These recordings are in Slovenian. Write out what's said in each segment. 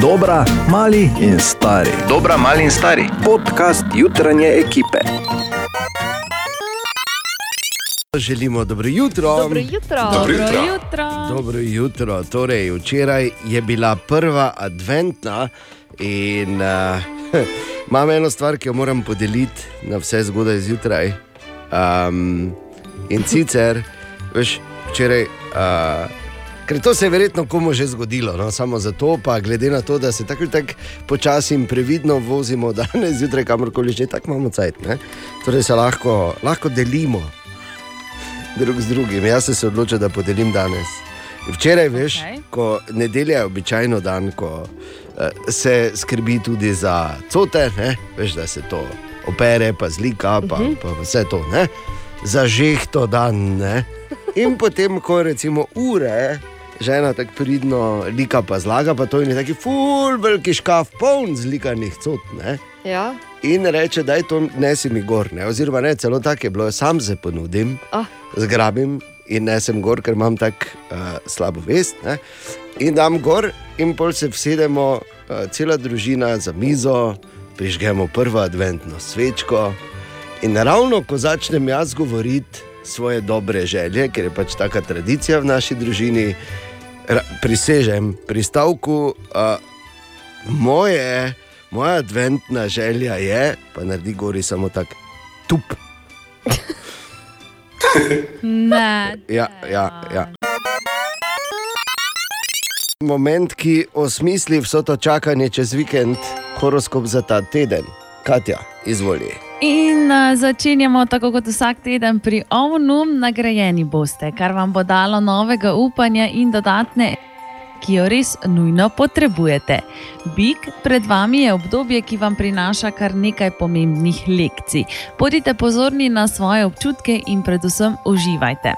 Dobra, mali in stari. Dobra, mali in stari. Podcast jutranje ekipe. Želimo dobro jutro. Dobro jutro. Dobro jutro. jutro. Dobro jutro. Torej, včeraj je bila prva adventna in uh, imam eno stvar, ki jo moram podeliti na vse zgodaj zjutraj. Um, in sicer, veš, včeraj. Uh, Ker to se je verjetno komu že zgodilo, no? samo zato, pa glede na to, da se tako ali tako počasi in previdno vozimo danes zjutraj, kamorkoli že tako imamo cajt, ne? torej se lahko, lahko delimo drug z drugim. Jaz sem se odločil, da podelim danes. Včeraj, veš, okay. Ko nedelja je običajno dan, ko uh, se skrbi tudi za cote, ne? veš, da se to opere, pa zlika, pa, uh -huh. pa vse to, ne? za žehto dan. Ne? In potem, ko recimo ure. Žena tako pridno lika, pa zlaga, pa to je neki ful, veliki škaf, poln zlikanih cot. Ne? Ja. In reče, da je to nesi mi gor. Ne? Oziroma, ne, celo tako je bilo, sam se ponudim, Ah. zgrabim in nesem gor, ker imam tako uh, slabo vest. Ne? In dam gor, in pol se vsedemo, uh, cela družina za mizo, prižgemo prvo adventno svečko. In ravno ko začnem jaz govoriti svoje dobre želje, ker je pač taka tradicija v naši družini, prisežem pri stavku. Uh, moje, moja adventna želja je, pa naredi gori samo tako, tup. Ne. Ja, ja, ja. Moment, ki osmisli vso to čakanje čez vikend, horoskop za ta teden. Katja, izvoli. In uh, začenjamo tako kot vsak teden pri OVNU, nagrajeni boste, kar vam bo dalo novega upanja in dodatne. Ki jo res nujno potrebujete. Bik, pred vami je obdobje, ki vam prinaša kar nekaj pomembnih lekcij. Bodite pozorni na svoje občutke in predvsem uživajte.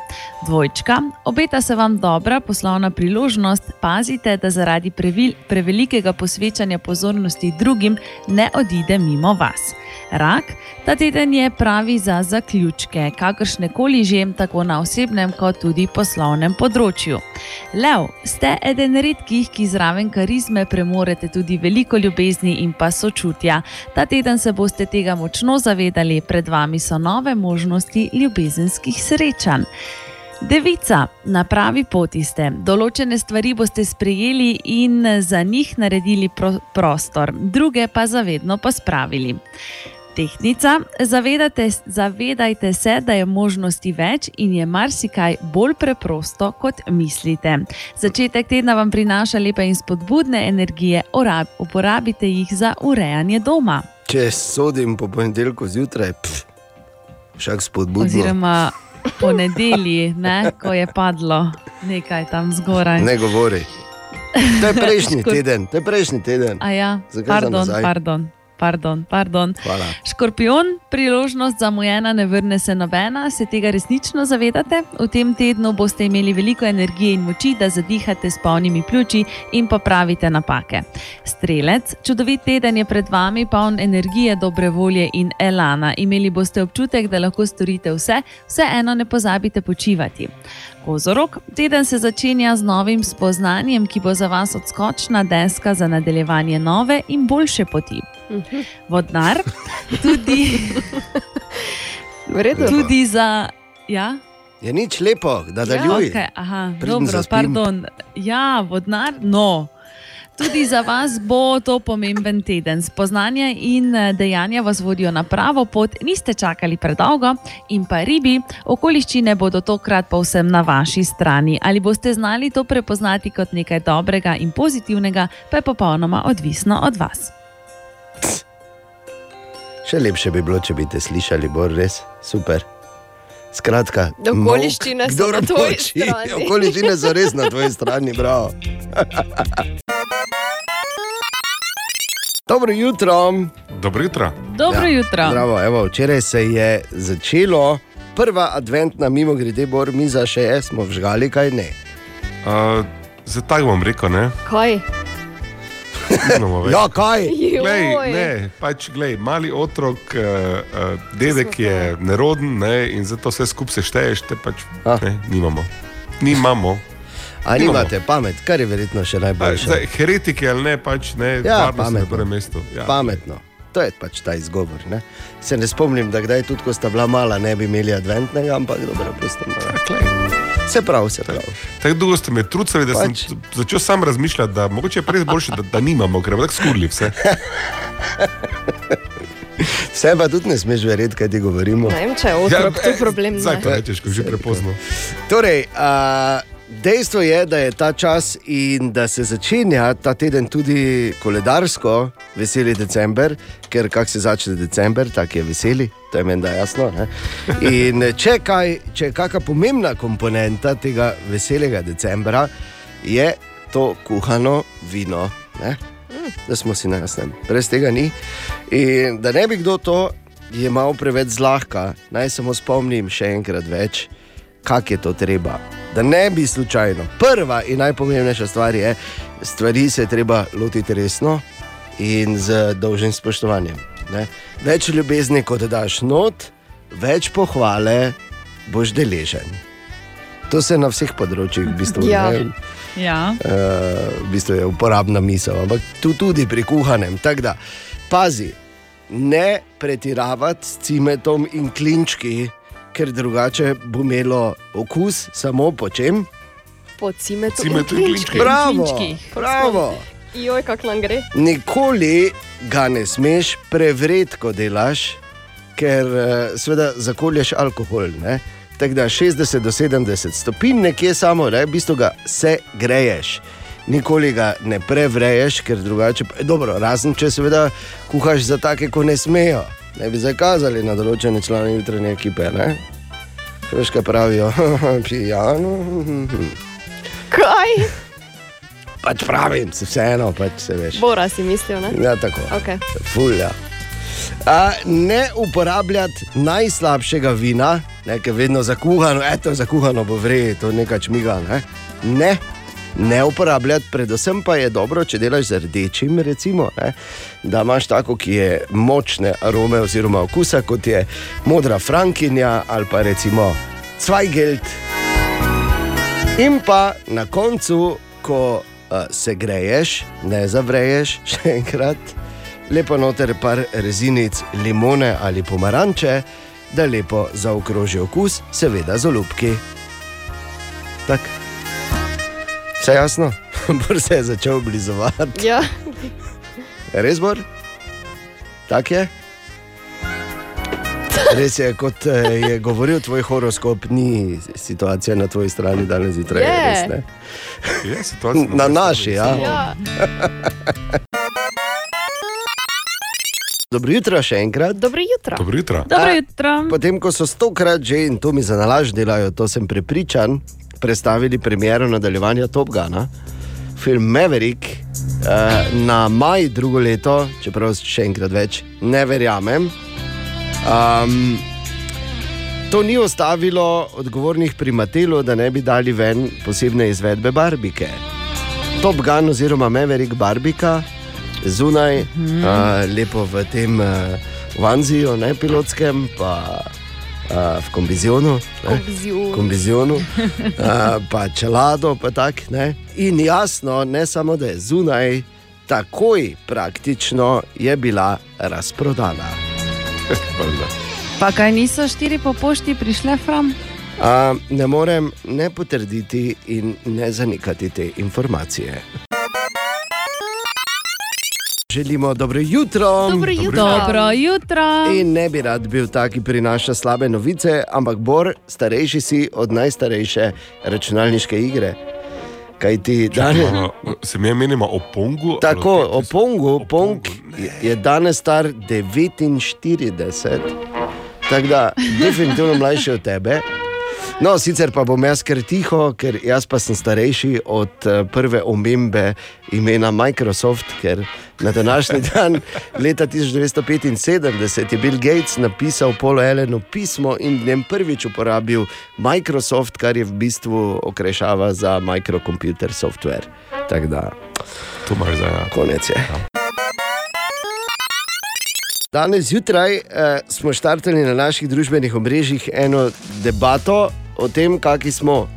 Dvojčka, obeta se vam dobra poslovna priložnost, pazite, da zaradi previl, prevelikega posvečanja pozornosti drugim ne odide mimo vas. Rak, ta teden je pravi za zaključke, kakršne koli že, tako na osebnem, kot tudi poslovnem področju. Lev, ste eden redkih, ki zraven karizme premorete tudi veliko ljubezni in pa sočutja. Ta teden se boste tega močno zavedali, pred vami so nove možnosti ljubezenskih srečanj. Devica, na pravi poti ste. Določene stvari boste sprejeli in za njih naredili pro prostor, druge pa zavedno pospravili. Tehnica, zavedate, zavedajte se, da je možnosti več in je marsikaj bolj preprosto, kot mislite. Začetek tedna vam prinaša lepe in spodbudne energije, orab, uporabite jih za urejanje doma. Če sodim po ponedeljku zjutraj, pf, však spodbudno. Oziroma po nedelji, ne, ko je padlo nekaj tam zgoraj. Ne govori. To je prejšnji teden, to je prejšnji teden. A ja, Zakaj za pardon, pardon, pardon, pardon. Hvala. Škorpion, priložnost zamujena, ne vrne se nobena, se tega resnično zavedate? V tem tednu boste imeli veliko energije in moči, da zadihate s polnimi pljuči in popravite napake. Strelec, čudovit teden je pred vami, poln energije, dobre volje in elana. Imeli boste občutek, da lahko storite vse, vseeno ne pozabite počivati. Kozorok, teden se začenja z novim spoznanjem, ki bo za vas odskočna deska za nadaljevanje nove in boljše poti. Vodnar, tudi, tudi za. Ja? Je nič lepo, da daljuj. Okay, aha, dobro, zaspim. pardon. Ja, vodnar, no. Tudi za vas bo to pomemben teden. Spoznanja in eh, dejanja vas vodijo na pravo pot, niste čakali predolgo, in pa ribi, okoliščine bodo tokrat povsem na vaši strani. Ali boste znali to prepoznati kot nekaj dobrega in pozitivnega, pa je popolnoma odvisno od vas. Še lepše bi bilo, če bi te slišali, bo res super. Skratka, Okoliščine molk, so kdor na tvoji strani. Okoliščine so res na tvoji strani, bravo. Dobro jutro. Dobro jutro. Dobro ja, jutro. Zdravo, evo, včeraj se je začelo, prva adventna, mimo grede, bor, mi za še je, smo vžgali, kaj ne. Uh, Zdaj tako bom rekel, ne? Kaj? Ja, kaj? Glej, ne, pač, glej, mali otrok, uh, uh, dedek je neroden ne, in zato vse skupaj sešteješ, te pač Ah. ne, nimamo. Nimamo. A Nimamo. nimate pamet, kar je verjetno še najboljše. Zdaj, heretiki ali ne, pač ne, Ja, varnost je na pametno. prvem mestu. Ja. Pametno. To je pač ta izgovor. Ne? Se ne spomnim, da kdaj tudi, ko sta bila mala, ne bi imeli adventnega, ampak dobro, pustimo. Se pravi, se pravi. Tako dolgo ste me trucali, da Pač. sem začel sam razmišljati, da mogoče je res boljše, da, da nimamo, ker bomo tako skurli vse. Vse pa tudi ne smeš verjeti, kaj ti govorimo. Ne vem, če je otrok ja, tu problem. Zdaj ne. to rečeš, ko je že prepozno. Torej, a, dejstvo je, da je ta čas in da se začenja ta teden tudi koledarsko, veseli december, ker kak se začne december, tako je veseli, to je meni jasno. Ne? In če, kaj, če je kakšna pomembna komponenta tega veselega decembra, je to kuhano vino. Ne? Da smo si na jasnem, brez tega ni. In da ne bi kdo to jemal preveč zlahka, naj samo spomnim še enkrat več, kako je to treba. Da ne bi slučajno. Prva in najpomembnejša stvar je, stvari se je treba lotiti resno in z dolžnim spoštovanjem. Ne? Več ljubezni, kot daš not, več pohvale boš deležen. To se na vseh področjih v bistvu Ja. ne, Ja. Uh, v bistvu je uporabna misel, ampak tu tudi pri kuhanem. Tako da, pazi, ne pretiravati s cimetom in klinčki, ker drugače bo imelo okus samo po čem. Po cimetu Cimetu in in klinčki. klinčkih. Bravo, klinčkih. bravo. Joj, kako nam gre. Nikoli ga ne smeš prevreti, ko delaš, ker uh, seveda zakolješ alkohol. Ne? Tako da 60 do 70 stopinj nekje samo, ne? v bistvu ga se greješ. Nikoli ga ne prevreješ, ker drugače, dobro, razen če seveda kuhaš za take, ko ne smejo. Ne bi zakazali na določene člane jutranje ekipe. Ne? Veš, kaj pravijo, pijano. Kaj? Pač pravim, se vseeno, pač se veš. Bora si mislil, ne? Ja, tako. Okay. Fulja. A, ne uporabljati najslabšega vina, ne, ker vedno zakuhano, eto, zakuhano bo vrej, to nekaj čmiga. Ne? ne, ne uporabljati, predvsem pa je dobro, če delaš z rdečim, recimo, ne, da imaš tako, ki je močne arome oziroma okusa, kot je modra frankinja ali pa recimo cvajgeld. In pa na koncu, ko uh, se greješ, ne zavreješ, še enkrat, lepo noter par rezinic limone ali pomaranče, da lepo zaokroži okus, seveda z olupki. Tako. Vse jasno? Bor se je začel blizovati. Ja, Res bor? Tak je? Res je, kot eh, je govoril tvoj horoskop, ni situacija na tvoji strani danes zjutraj. Je. Res, ne? Je situacija Na naši, ja. ja. Dobro jutro še enkrat. Dobro jutro. Dobro jutro. Dobro A, jutro. Potem, ko so stokrat že in to mi za nalaž delajo, to sem prepričan, predstavili premiero nadaljevanja Top Gana, film Maverick eh, na maj drugo leto, čeprav še enkrat več, ne verjamem. Um, to ni ostavilo odgovornih pri Matelu, da ne bi dali ven posebne izvedbe Barbike. Top Gun oziroma Maverick Barbika, zunaj, mm -hmm. uh, lepo v tem uh, vanziju, ne pilotskem, pa uh, v kombizionu. Ne? Kombizion. Kombizionu, uh, pa čelado, pa tak, ne. In jasno, ne samo da je zunaj, takoj praktično je bila razprodana. Pa kaj niso štiri po pošti prišle fram? Uh, ne morem ne potrditi in ne zanikati te informacije. Želimo dobro jutro. Dobro jutro. Dobro jutro. In ne bi rad bil taki, ki prinaša slabe novice, ampak Bor, starejši si od najstarejše računalniške igre. Kaj ti danes? Imamo- Se mi je menimo o Pongu. Tako, o Pongu, O Pong je danes star 49, tako da definitivno mlajši od tebe. No, sicer pa bom jaz kar tiho, ker jaz pa sem starejši od eh, prve omembe imena Microsoft, ker na današnji dan, leta 1975, je Bill Gates napisal Polo Elenu pismo in v njem prvič uporabil Microsoft, kar je v bistvu okrešava za microcomputer software. Tako da, To imaš zdaj. Ja. konec je. Danes zjutraj eh, smo štartali na naših družbenih omrežjih eno debato o tem, kakšni smo.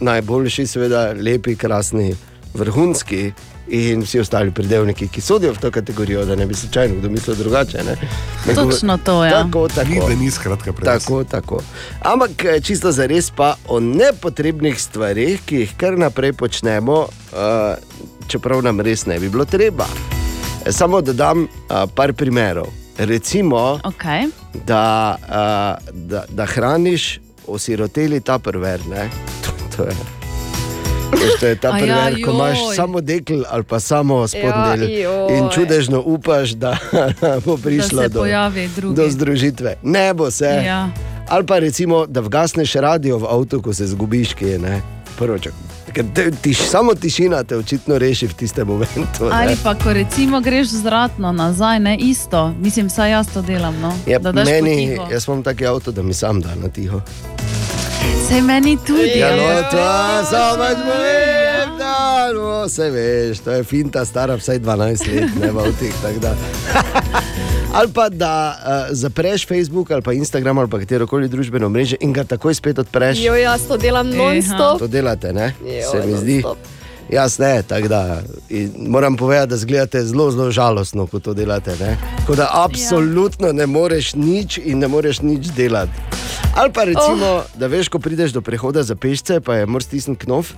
najboljši, seveda lepi, krasni, vrhunski. In vsi ostali pridevniki, ki sodijo v to kategorijo, da ne bi slučajno kdo mislil drugače. Ne? Ne Točno to, ja. Tako, tako. Ni, da ni skratka preveč. Tako, tako. Ampak eh, čisto za res pa o nepotrebnih stvarih, ki jih kar naprej počnemo, uh, čeprav nam res ne bi bilo treba. Eh, Samo da dam par primerov. Recimo, Okay. da, da, da hraniš osiroteli ta prver. To, to je. Veš, To je ta A ja, primer, ko imaš joj. samo dekl ali pa samo spodnji del joj. in čudežno upaš, da bo prišlo se do, do združitve. Ne bo se. Ja. Ali pa recimo, da vgasneš radio v avtu, ko se zgubiš, ki je ne. Prvo, če, ker te, tiš, samo tišina te očitno reši v tistem momentu. ne. Ali pa, ko recimo greš zratno nazaj, ne isto, mislim, saj jaz to delam. No? Ja, da meni, potiho. jaz imam taki avto, da mi sam da na tiho. Sej meni tudi. Ja, no, Ja. to je samo več povem, no, se veš, to je finta, stara vsaj 12 let, ne v da. Ali pa da uh, zapreš Facebook ali pa Instagram ali pa katero koli družbeno mrežo in ga takoj spet odpreš. Jo, jaz to delam non-stop. To delate, ne? Jo, Se mi zdi. Jaz ne, tako da in moram povedati, da zgledate zelo, zelo žalostno, ko to delate. ne. Tako da absolutno ne moreš nič in ne moreš nič delati. Ali pa recimo, oh. da veš, ko prideš do prehoda za pešce, pa je moraš stisniti knof,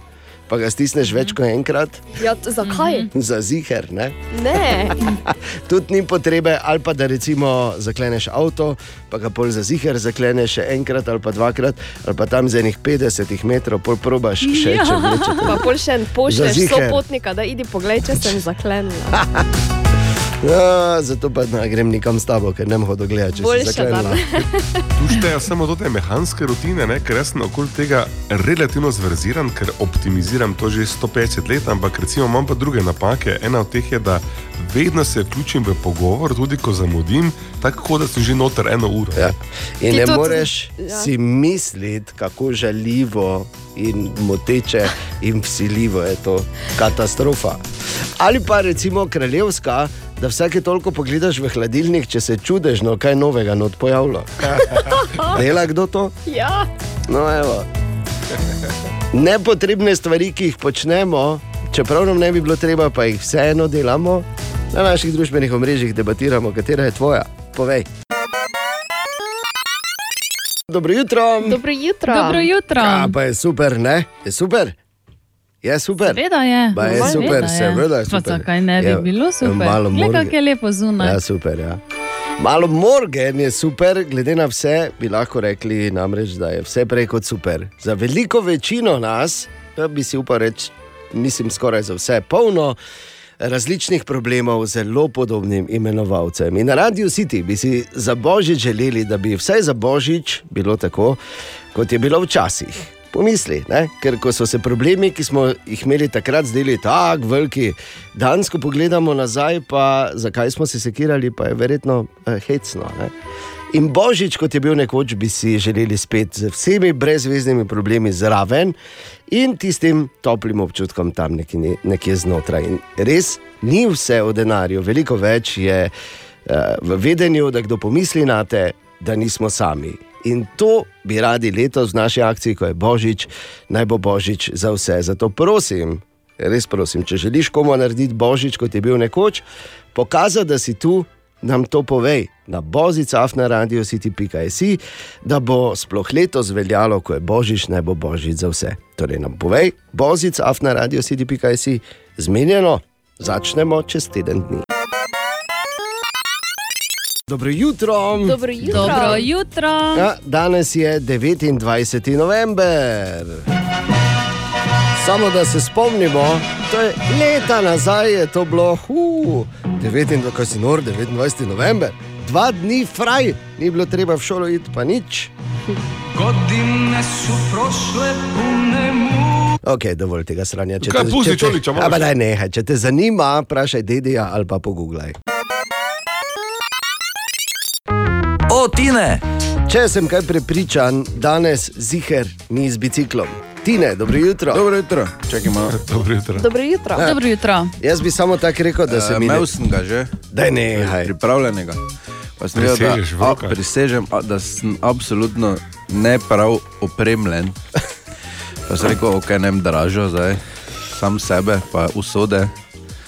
pa ga stisneš več kot enkrat, Ja, zakaj? za ziger. Ne? Ne. Tudi ni potrebe, ali pa da recimo zakleneš avto, pa ga pol za ziger zakleneš še enkrat ali pa dvakrat, ali pa tam z enih 50 metrov, pol probaš še Ja. če vleče. Pa pol še en pošlješ sopotnika, da idi pogled, če sem zaklenila. Ja, zato pa ne grem nikam s tabo, ker ne morem dogledati, če se zaklenila. Tu štejejo samo te mehanske rutine, ne? ker jaz sem okoli tega relativno zverziran, ker optimiziram to že 150 let, ampak recimo imam pa druge napake. Ena od teh je, da vedno se vključim v pogovor, tudi ko zamudim, tako da sem že noter eno uro. Ja. In Ti ne moreš ja. ja. si misliti, kako žaljivo in moteče in vsiljivo je to katastrofa. Ali pa recimo kraljevska, da vsake toliko pogledaš v hladilnik, če se čudežno kaj novega not pojavlja. Dela kdo to? Ja, No, evo. Nepotrebne stvari, ki jih počnemo, čeprav nam ne bi bilo treba, pa jih vseeno delamo, na naših družbenih omrežjih debatiramo, katera je tvoja. Povej. Dobro jutro. dobro jutro. Dobro jutro. Ja, pa je super, ne? Je super. Je super. Seveda je. Ba je Seveda super, seveda je Pa super. zakaj ne bi Je- bilo super? malo Glej, morge. kako je lepo zunaj. Ja, super. Ja. Malo morgen je super, glede na vse, bi lahko rekli, namreč, da je vse prej kot super. Za veliko večino nas, pa bi si upal reči, mislim, skoraj za vse, polno različnih problemov zelo podobnim imenovalcem. In na Radio City bi si za božič želeli, da bi vsaj za božič bilo tako, kot je bilo včasih. Pomisli, ne? ker ko so se problemi, ki smo jih imeli takrat, zdeli tako veliki, danes, ko pogledamo nazaj, pa zakaj smo se sekirali, pa je verjetno eh, hecno. Ne? In božič, kot je bil nekoč, bi si želeli spet z vsemi brezvezdnimi problemi zraven in tistim toplim občutkom tam nekje, nekje znotraj. In res ni vse v denarju, veliko več je uh, v vedenju, da kdo pomisli na te, da nismo sami. In to bi radi letos v naši akciji, ko je božič, naj bo božič za vse. Zato prosim, res prosim, če želiš komu narediti božič, kot je bil nekoč, pokazati, da si tu, nam to povej na bozicaf na radio city.js, da bo sploh letos veljalo, ko je božič, naj bo božič za vse. Torej nam povej, bozicaf na radio city.js, zmenjeno, začnemo čez teden dni. Dobro jutro. Dobro jutro. Dobro jutro. Ja, danes je 29. november. Samo da se spomnimo, to je leta nazaj, je to bilo, hu, 29, kaj si nor, 29. november, dva dni fraj, ni bilo treba v šolo iti, pa nič. Godine su prošle pune mu Ok, dovolj tega sranja. Če Kaj, te- pusti če te-. Ja, pa daj nehaj, če te zanima, vprašaj dedija ali pa pogooglaj. O, Tine! Če sem kaj prepričan, danes ziger ni z biciklom. Tine, dobro jutro. Dobro jutro, čakaj malo. Dobro jutro. Dobro jutro. Dobro jutro. Jaz bi samo tako rekel, da se Uh. Imel sem ga že, Daj nehaj. pripravljenega. Pa sem rekel, da, a, prisežem, a, da sem absolutno ne prav opremljen. Pa sem rekel, ok, ne vem, dražo zdaj, sam sebe, pa usode.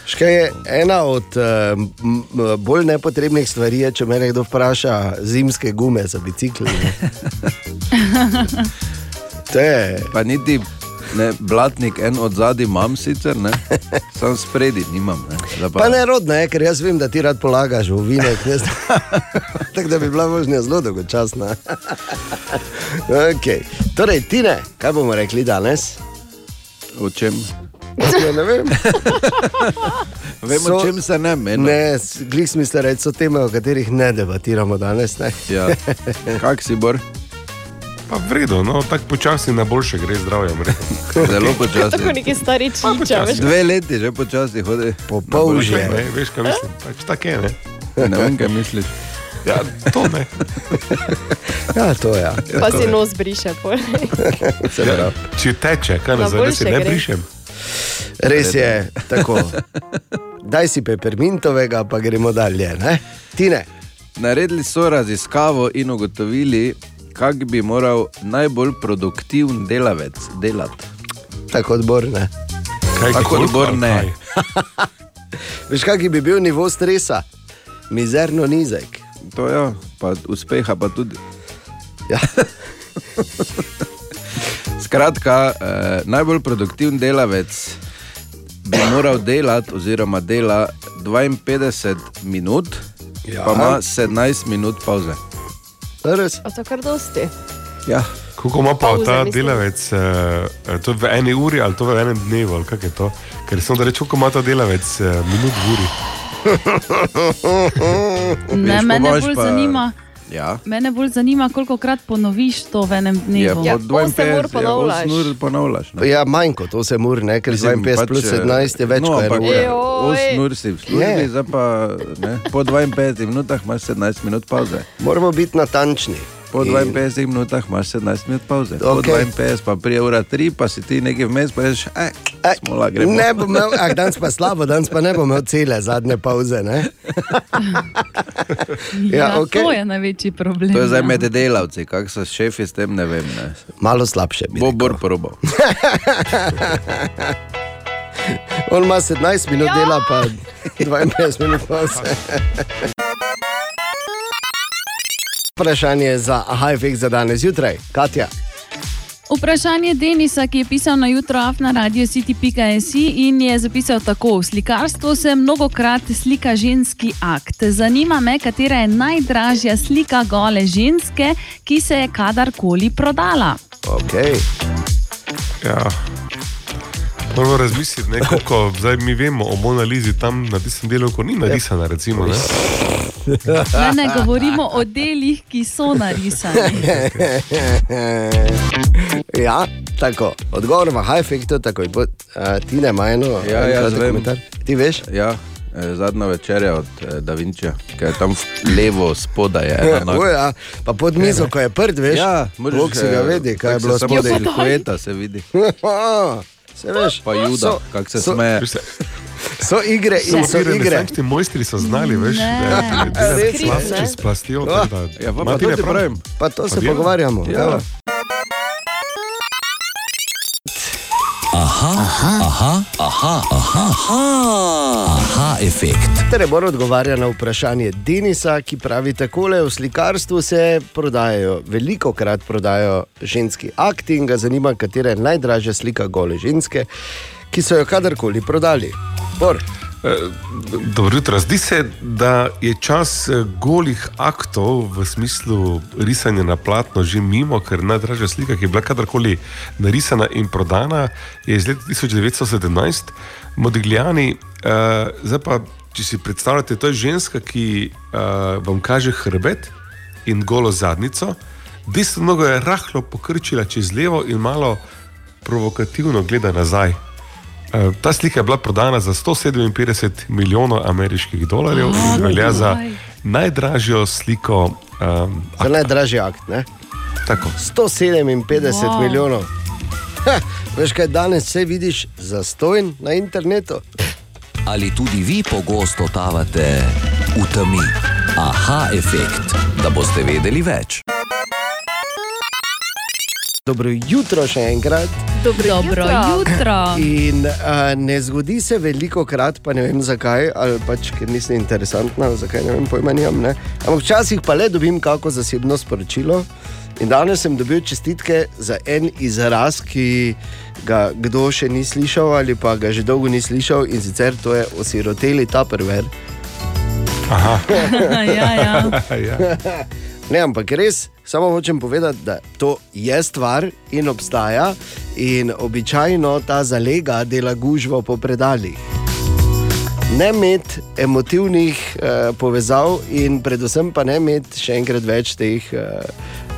Škaj je ena od uh, bolj nepotrebnih stvari, je, če me nekdo vpraša, zimske gume za bicikli. ne. Je, Pa niti ne, blatnik en od zadaj imam sicer, ne, sam spredi nimam. Ne. Pa ne rodno, je, ker jaz vem, da ti rad polagaš v vinek. ne. Tako da bi bila možnja zelo dolgočasna. okay. Torej, Tine, kaj bomo rekli danes? O čem? Ja, ne vem. Vemo, So- čem se ne meni. Ne, glih smisel reči, so teme, o katerih ne debatiramo danes. Ne? Ja. Kak si bor? Pa vredno, no, tako počasi na boljše gre zdravje. Zelo počasi. Tako neki stari čiča, počasi. veš. Dve leti že počasi hodi. Po pol že. Ne, veš, kaj mislim. Pač tako je, ne. Ne vem, kaj misliš. Ja, to ne. Ja, to je. Ja. Pa si nos briše. pol. Se pravi. Če teče, kaj Na zadnje se boljše ne gre. brišem. Res je tako. Daj si pepermintovega, pa gremo dalje. Ne? Tine, Naredili so raziskavo in ugotovili, kak bi moral najbolj produktiven delavec delati. tako odbor. Ne? Kaj, Tako koliko odbor ali ne. kaj? Veš, kak bi bil nivo stresa? Mizerno nizek. To je, ja, pa uspeha pa tudi. Ja. Skratka, eh, najbolj produktiven delavec bi moral delati, oziroma dela 52 minut, ja. pa ima 17 minut pauze. Res? A to kar dosti. Ja. Koliko ima pa Pauze, ta mislim. delavec, uh, to je v eni uri ali to v enem dnevu, ali kako je to? Ker sem da reče, koliko ima ta delavec uh, minut v uri. Ne, Veš, mene bolj pa- zanima. Ja. Mene bolj zanima, koliko krat ponoviš to v enem dnevu. Ja, po 52 osem ur ponavljaš. Ja, 8 ur ponavljaš. ne. Ja, manj kot 8 ur, ne? ker Mislim, 52 plus pač, eh, 17 je več no, kot ena ampak, ura. Ej, oj. 8 ur si v službi, zdaj pa ne, po 52 minutah imaš 17 minut pauze. Moramo biti natančni. Po In- 52 minutah imaš 17 minut pauze. Po Okej. 52 pa prije ura 3, pa si ti nekaj vmes, pa rečeš, eh, Ej, smola gremo. Ne bom imel, ah, danes pa slabo, danes pa ne bom imel cele zadnje pauze. Ne? Ja, Ja, okej. To je največji problem. To je zdaj ja. med delavci, kako so šefi s tem, ne vem. Ne. Malo slabše. bi Bo bor probal. On ima 17 minut dela, pa 52 minut pauze. Vprašanje za aha efekt za danes zjutraj, Katja. Vprašanje Denisa, ki je pisal na jutro af na radio city.js in je zapisal tako: V slikarstvu se mnogokrat slika ženski akt. Zanima me, katera je najdražja slika gole ženske, ki se je kadarkoli prodala. Okay. Ja. Moramo razmisliti, ne, koliko zdaj mi vemo o Mona Lizi tam na tistem delu, ko ni narisana. Recimo, ne. Ne, ne govorimo o delih, ki so narisani. ja, tako. Odgovor ima aha efekt, tako je. Ti ne imaš eno, Ja, en vem. komentar? Ti veš? Ja, eh, zadnja večerja od eh, Da Vinčija, ki je tam levo spodaj. Je, ena Ja, noga. o ja, pa pod mizo, ko je prd, veš? Ja, si ga vidi, kaj je bilo spodaj. spodaj. Silhueta se vidi. Se veš, Pa Juda, kako se so- smeje. Se, So igre in so Kateri igre. renesančni mojstri so znali, veš, da je slast ne. čez da- Ja, pa, pa to pravim. Pa to se Pa pogovarjamo. Ja. Ja. Aha, aha, aha, aha, aha, efekt. Torej, Bor odgovarja na vprašanje Denisa, ki pravi takole: v slikarstvu se prodajajo, veliko krat prodajajo ženski akti in ga zanima, katera je najdražja slika gole ženske, ki so jo kadarkoli prodali. Bor, Dobro jutro. Zdi se, da je čas eh, golih aktov v smislu risanja na platno že mimo, ker najdražja slika, ki je bila kadarkoli narisana in prodana, je iz leta 1917, Modigliani. Uh, zdaj pa, če si predstavljate, to je ženska, ki uh, vam kaže hrbet in golo zadnico, desno nogo je rahlo pokrčila čez levo in malo provokativno gleda nazaj. Eh, Ta slika je bila prodana za 157 milijonov ameriških dolarjev in velja za najdražjo sliko. Um, za najdražji akt. Ne? tako. 157 Wow. wow. milijonov. Ha, veš kaj, danes vse vidiš za stojn na internetu. Ali tudi vi pogosto totavate v temi? Aha, efekt, da boste vedeli več. Dobro jutro še enkrat. Dobro, Dobro jutro. In uh, ne zgodi se veliko krat, pa ne vem zakaj, ali pač ker nisem interesantna, zakaj ne vem pojma nimam. Ampak včasih pa le dobim kako zasebno sporočilo. In danes sem dobil čestitke za en izraz, ki ga kdo še ni slišal ali pa ga že dolgo ni slišal in sicer to je osiroteli taperver. Aha, ja, ja. ja. Ne, ampak res, samo hočem povedati, da to je stvar in obstaja, in običajno ta zalega dela gužvo po predalih. Ne imeti emotivnih uh, povezav, in predvsem pa ne imeti še enkrat več teh, uh,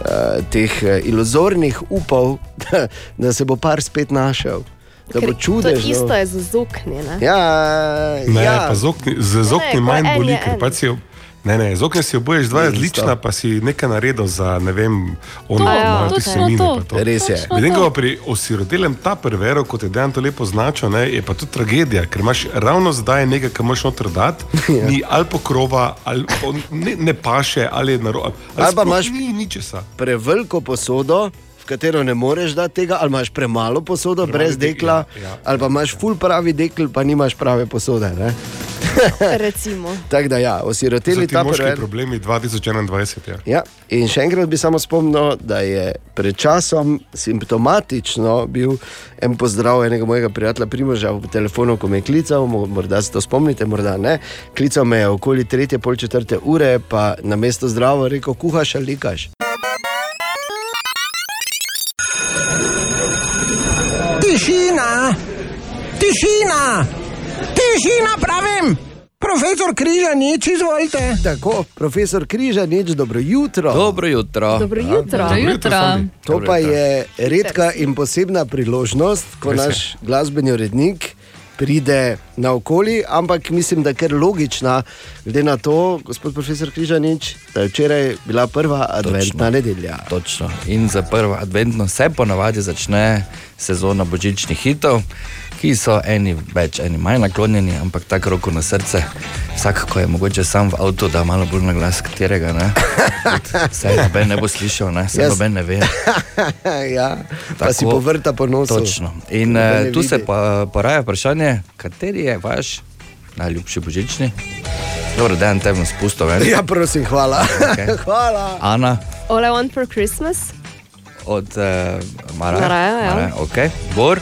uh, teh uh, iluzornih upov, da, da se bo par spet našel. Da bo čudež. To isto je za zokni. Ne? Ja, Ne, ja. pa z okni, z z okni Ne, manj boli, ker pač si jo. Ne, ne, z okni si oboješ dva različna, pa si nekaj naredil za ne vem, ono, imajo te semine. to. pa to. Res je. Medtem ko pri osirotelem ta prevero, kot je dejan to lepo značil, ne, je pa to tragedija, ker imaš ravno zdaj nekaj, kar moš noter dati, Ja. ni ali pokrova, ali o, ne, ne paše, ali je narobe. Ali pa imaš- ni ničesa. preveliko posodo, v katero ne moreš dati tega, ali imaš premalo posodo, Pravi brez dekel, dekla, ja, ja. ali pa imaš full pravi dekl, pa nimaš prave posode. ne. Recimo. Tako da, ja, osiroteli ta prvi. problemi 2021. Ja. Ja, in še enkrat bi samo spomnil, da je pred časom simptomatično bil en pozdrav enega mojega prijatelja Primoža v telefonu, ko me je klical, mo- morda se to spomnite, morda ne. Klical me je okoli tretje, pol četrte ure, pa na mesto zdravo rekel: kuhaš ali likaš. Tišina, tišina, tišina, pravim. Profesor Križanič, izvolite. Tako, profesor Križa, nič dobro jutro. Dobro jutro. Dobro jutro. Dobro jutro. To pa je redka in posebna priložnost, ko naš glasbeni urednik pride na okolje, ampak mislim, da je kar logična, glede na to, gospod profesor Križanič, da je včeraj bila prva adventna nedelja. Točno. In za prvo adventno se ponavadi začne sezona božičnih hitov, ki so eni več, eni manj naklonjeni, ampak tako roko na srce. Vsak, ko je mogoče sam v avtu, da malo bolj na glas katerega, ne. Vse noben ne bo slišal, ne, se Jaz- noben ne ve. ja, pa Tako. si povrta po nosu. Točno. In uh, tu se vidi. pa, poraja vprašanje, kateri je vaš najljubši božični? Dobro, da en temo spustil. Ja, prosim, hvala. Okej. hvala. Ana All I want for Christmas. od uh, Maraja. Maraja, ja. Maraja, okay. Bor.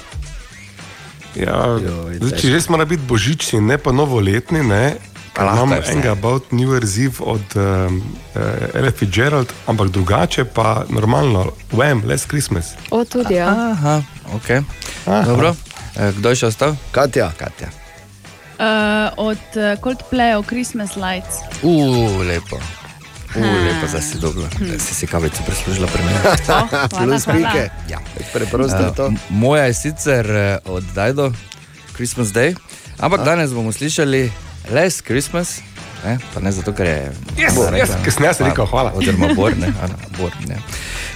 Ja, Joj, zdaj, če res mora biti božični, ne pa novoletni, ne. Imam enega About New Year's Eve od um, uh, Ella Fitzgerald, ampak drugače pa normalno, Wham, Last Christmas. O, tudi ja. Aha, ok. Aha. Dobro. Eh, Kdo je še ostal? Katja, Katja. Uh, od Coldplayov Christmas Lights. Uf, lepo. Uf, lepo, da si dobro. Da si si kavico prislužila pri meni. Oh, plus pike. Ja. Preprosto je to. Eh, moja je sicer eh, od Dajdo, Christmas Day, ampak danes bomo slišali Last Christmas. Ne, pa ne zato, ker je. Yes, Ana yes, rekla, jaz rekel, hvala. Oziroma, Bor, ne, Ana, Bor, ne.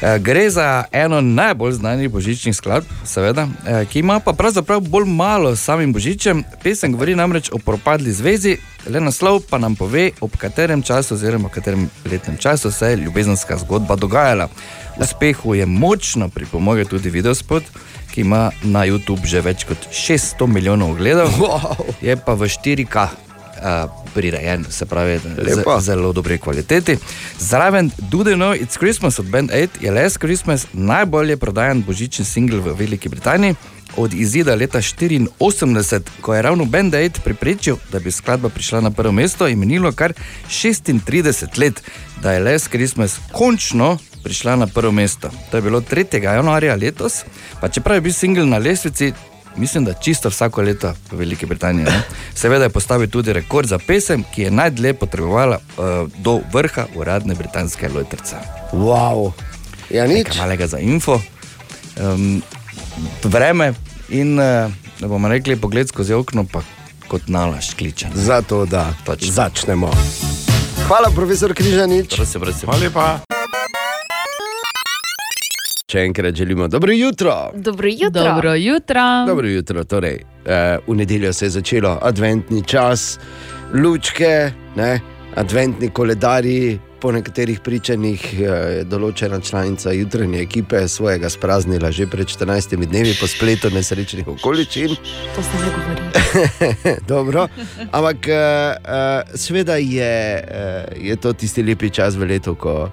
Eh, Gre za eno najbolj znanih božičnih skladb, seveda, eh, ki ima pa pravzaprav bolj malo s samim božičem. Pesem govori namreč o propadli zvezi, le naslov pa nam pove, ob katerem času, oziroma katerem letnem času se je ljubezenska zgodba dogajala. Uspehu je močno pripomogel tudi videospot, ki ima na YouTube že več kot 600 milijonov ogledov, Wow. je pa v 4K. Uh, prirejen, se pravi, Lepo. z, zelo dobre kvalitete. Zraven Do They Know It's Christmas od Band 8 je Last Christmas najbolje prodajan božični singel v Veliki Britaniji. Od izida leta 84, ko je ravno Band 8 pripričal, da bi skladba prišla na prvo mesto, je minilo kar 36 let, da je Last Christmas končno prišla na prvo mesto. To je bilo 3. januarja letos, pa čeprav je bil singel na lestvici, mislim, da čisto vsako leto v Veliki Britaniji. Ne? Seveda je postavil tudi rekord za pesem, ki je najdlje potrebovala uh, do vrha uradne britanske lojtrice. Wow. Ja, nič. Nekaj malega za info. Um, vreme in, uh, da bomo rekli, pogled skozi okno, pa kot nalaž kliče. Zato da Točno. začnemo. Hvala, profesor Križanič. Prosim, prosim. Hvala lepa. Še enkrat želimo dobro jutro. Dobro jutro. Dobro jutro. Dobro jutro, torej, eh, v nedeljo se je začelo adventni čas, lučke, ne, adventni koledarji, po nekaterih pričanjih eh, je določena članica jutranje ekipe svojega spraznila že pred 14 dnevi po spletu nesrečnih okoliščin. To že govorili. Dobro. Ampak uh, uh, sveda je, uh, je to tisti lepi čas v letu, ko.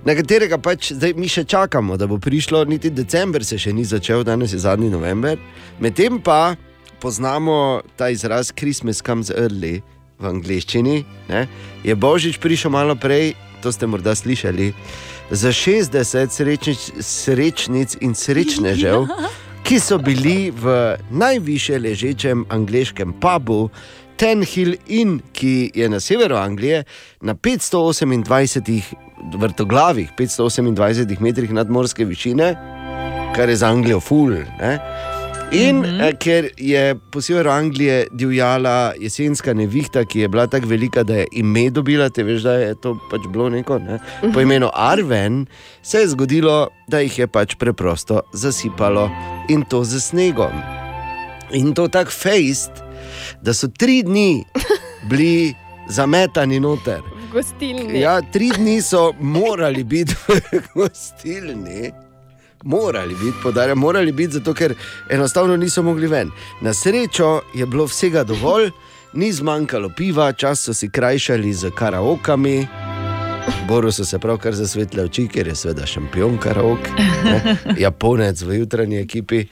Na katerega pač zdaj mi še čakamo, da bo prišlo, niti decembr se še ni začel, danes je zadnji november. Medtem pa poznamo ta izraz Christmas comes early v angleščini. Ne? Je Božič prišel malo prej, to ste morda slišali, za 60 srečnic, srečnic in srečnežev, ki so bili v najviše ležečem angliškem pubu. Ten Hill Inn, ki je na severu Anglije, na 528 vrtoglavih, 528 metrih nadmorske višine, kar je za Anglijo ful. Ne? In mm -hmm. ker je po severu Anglije divjala jesenska nevihta, ki je bila tako velika, da je ime dobila, te veš, da je to pač bilo neko, ne? po imenu Arven, se je zgodilo, da jih je pač preprosto zasipalo in to z snegom. In to tako fejst, da so tri dni bili zametani noter. Gostilni. Ja, tri dni so morali biti v gostilni. Morali biti, podarjam, morali biti, zato ker enostavno niso mogli ven. Na srečo je bilo vsega dovolj, ni zmanjkalo piva, čas so si krajšali z karaokami. Boru so se pravkar zasvetile oči, ker je seveda šampion karaoke, ne, Japonec v jutranji ekipi.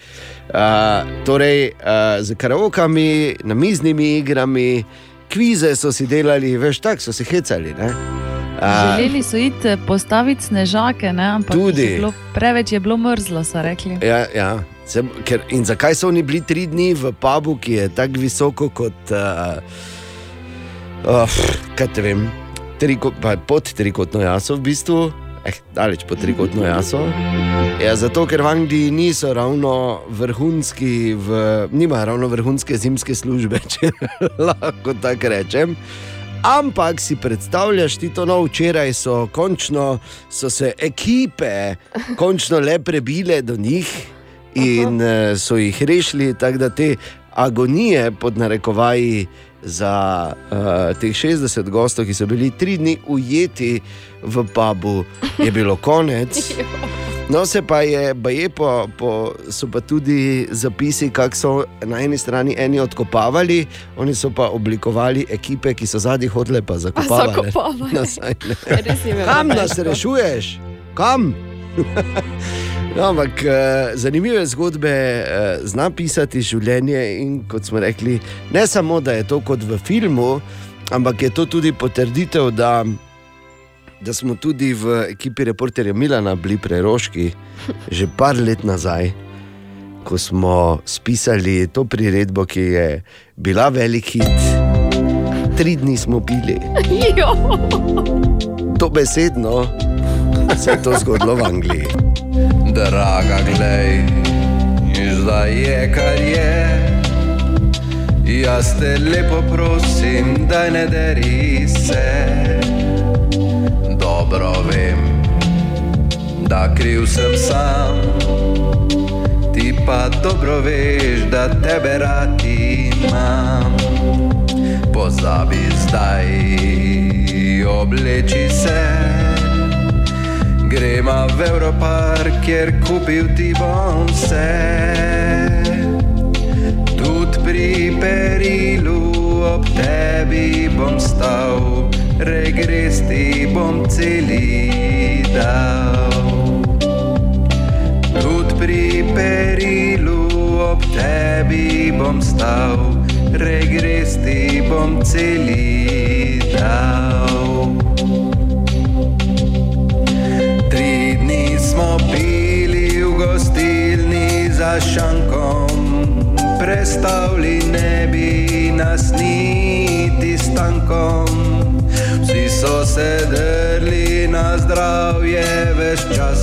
Uh, torej, uh, z karaokami, namiznimi igrami, kvize so si delali, veš, tako so si hecali. Ne. A, Želeli so iti postaviti snežake, ne? ampak Tudi. je bilo, preveč je bilo mrzlo, so rekli. Ja, ja. Se, ker, in zakaj so oni bili tri dni v pubu, ki je tako visoko kot. Uh, uh, kaj te vem, triko, pod trikotno jaso, v bistvu, eh, daleč pod trikotno jaso. Ja, zato, ker v Angliji niso ravno vrhunski, v, nimajo ravno vrhunske zimske službe, če lahko tako rečem. Ampak si predstavljaš, ti to no, včeraj so končno so se ekipe končno le prebile do njih in uh, so jih rešili, tako da te agonije pod narekovaji za uh, teh 60 gostov, ki so bili tri dni ujeti v pubu, je bilo konec. No, se pa je, baje po, po, so pa tudi zapisi, kako so na eni strani eni odkopavali, oni so pa oblikovali ekipe, ki so zadnji hodile pa zakopavali. zakopavali. Je Kam nas rešuješ? Kam? No, ampak eh, zanimive zgodbe eh, zna pisati življenje. In kot smo rekli, ne samo, da je to kot v filmu, ampak je to tudi potrditev, da, da smo tudi v ekipi reporterja Milana bili preroški že par let nazaj. Ko smo spisali to priredbo, ki je bila velik hit, tri dni smo pili, Jo. to besedno se je to zgodilo v Angliji. Draga, glej, zdaj je kar je. Jaz te lepo prosim, da ne deri se. Dobro vem, da kriv sem sam. Ti pa dobro veš, da tebe rad imam. Pozabi zdaj, obleči se. Gremo v Evropark, kjer kupil ti bom vse. Tudi pri perilu ob tebi bom stal, regres ti bom celi dal. Tudi pri perilu ob tebi bom stal, regres ti bom celi dal. Smo pili v gostilni za šankom, prestavili ne bi nas niti s tankom. Vsi so se drli na zdravje veš čas,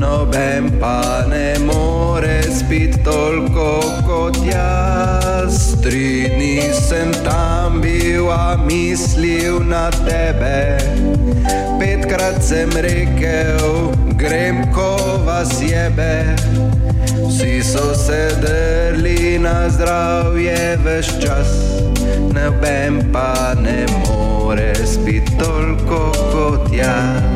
noben pa ne more spiti toliko kot jaz. Tri dni sem tam bil, a mislil na tebe. Petkrat sem rekel, grem, ko vas jebe. Vsi so se drli na zdravje veš čas, noben pa ne more spiti toliko kot jaz.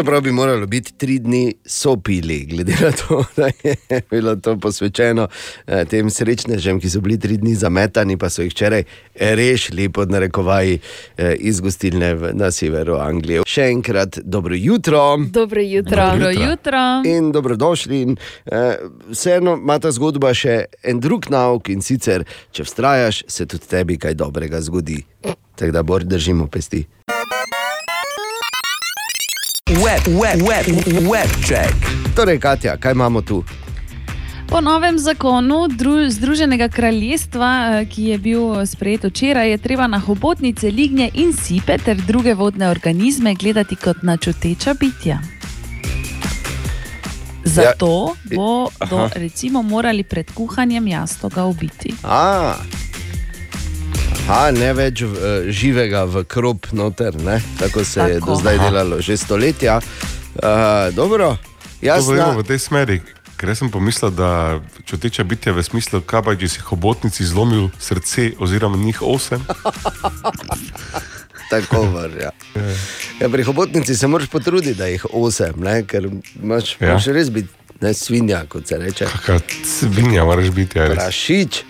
Pravzaprav bi moralo biti tri dni sopili, glede na to, da je bilo to posvečeno eh, tem srečnežem, ki so bili tri dni zametani, pa so jih včeraj rešili pod narekovaji eh, iz gostilne v- na severu Anglije. Še enkrat dobro jutro. Dobro jutro. Dobro jutro. In dobrodošli. In, eh, vseeno ima ta zgodba še en drug nauk in sicer, če vztrajaš, se tudi tebi kaj dobrega zgodi. Tako da bolj držimo pesti. Web, web, web, web check. Torej, Katja, kaj imamo tu? Po novem zakonu Dru Združenega kraljestva, eh, ki je bil sprejet včeraj, je treba na hobotnice, lignje in sipe ter druge vodne organizme gledati kot na čuteča bitja. Zato bodo Aha. recimo morali pred kuhanjem jastoga ubiti. A, Aha, ne več v, eh, živega v krop noter, ne? tako se je Tako. do zdaj Aha. delalo že stoletja. Uh, dobro, jaz gremo v tej smeri. Ker sem pomislil, da čuteča bitja v smislu, kaj pa če si hobotnici zlomil srce, oziroma njih osem. tako vrja. Ja, pri hobotnici se moraš potruditi, da jih osem, ne? ker imaš, Ja. ja. moraš res biti ne, svinja, kot se reče. Kakšna svinja moraš biti, ja. Prašič.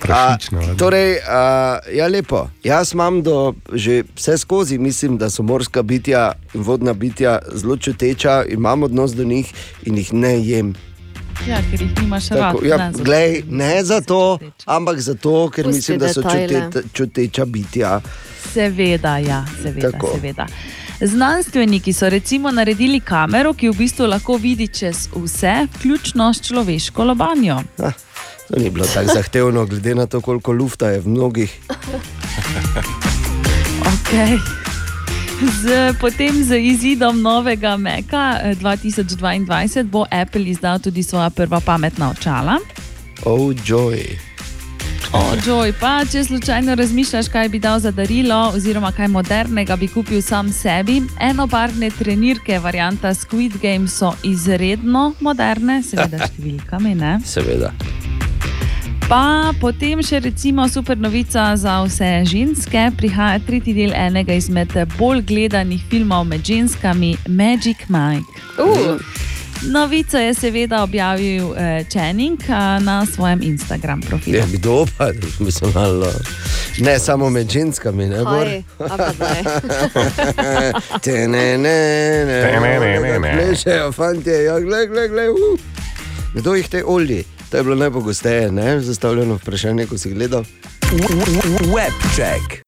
Prašič, A, torej, a, ja, lepo. Jaz imam do, že vse skozi, mislim, da so morska bitja in vodna bitja zelo čuteča, imam odnos do njih in jih ne jem. Ja, ker jih nimaš rad. Tako, ja, ne, zato- glej, ne zato, ampak zato, ker Pusti mislim, da so čuteta, čuteča bitja. Seveda, ja, seveda, Tako. seveda. Znanstveniki so recimo naredili kamero, ki v bistvu lahko vidi čez vse, vključno s človeško lobanjo. Ah, to ni bilo tako zahtevno, glede na to, koliko lufta je v mnogih. Okay. Z, potem z izidom novega Meka eh, 2022 bo Apple izdal tudi svoja prva pametna očala. Oh, joy. O, Joy, pa če slučajno razmišljaš, kaj bi dal za darilo, oziroma kaj modernega bi kupil sam sebi, enobarvne trenirke, varianta Squid Game so izredno moderne, seveda s številkami. Ne? Seveda. Pa potem še recimo super novica za vse ženske. Prihaja tretji del enega izmed bolj gledanih filmov med ženskami, Magic Mike. Uh, Novico je seveda objavil eh, Channing eh, na svojem Instagram profilu. Je kdo pa, mislim, malo. Ne samo med ženskami, ne bo. Kaj? A pa daj. Te ne, ne, ne, ne, ne, ne, ne. Plešejo, fanti, ja, glej, glej, glej. Uh. Kdo jih te olji? To je bilo najpogosteje, ne? Zastavljeno vprašanje, ko si gledal. Web check.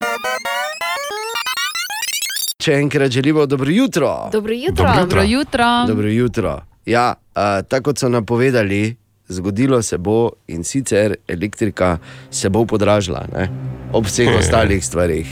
Še enkrat želimo dobro jutro. Dobro jutro. Dobro Dobro jutro. Dobro jutro. Ja, a, tako kot so napovedali, zgodilo se bo in sicer elektrika se bo podražila, ne? ob vseh Je. ostalih stvarih.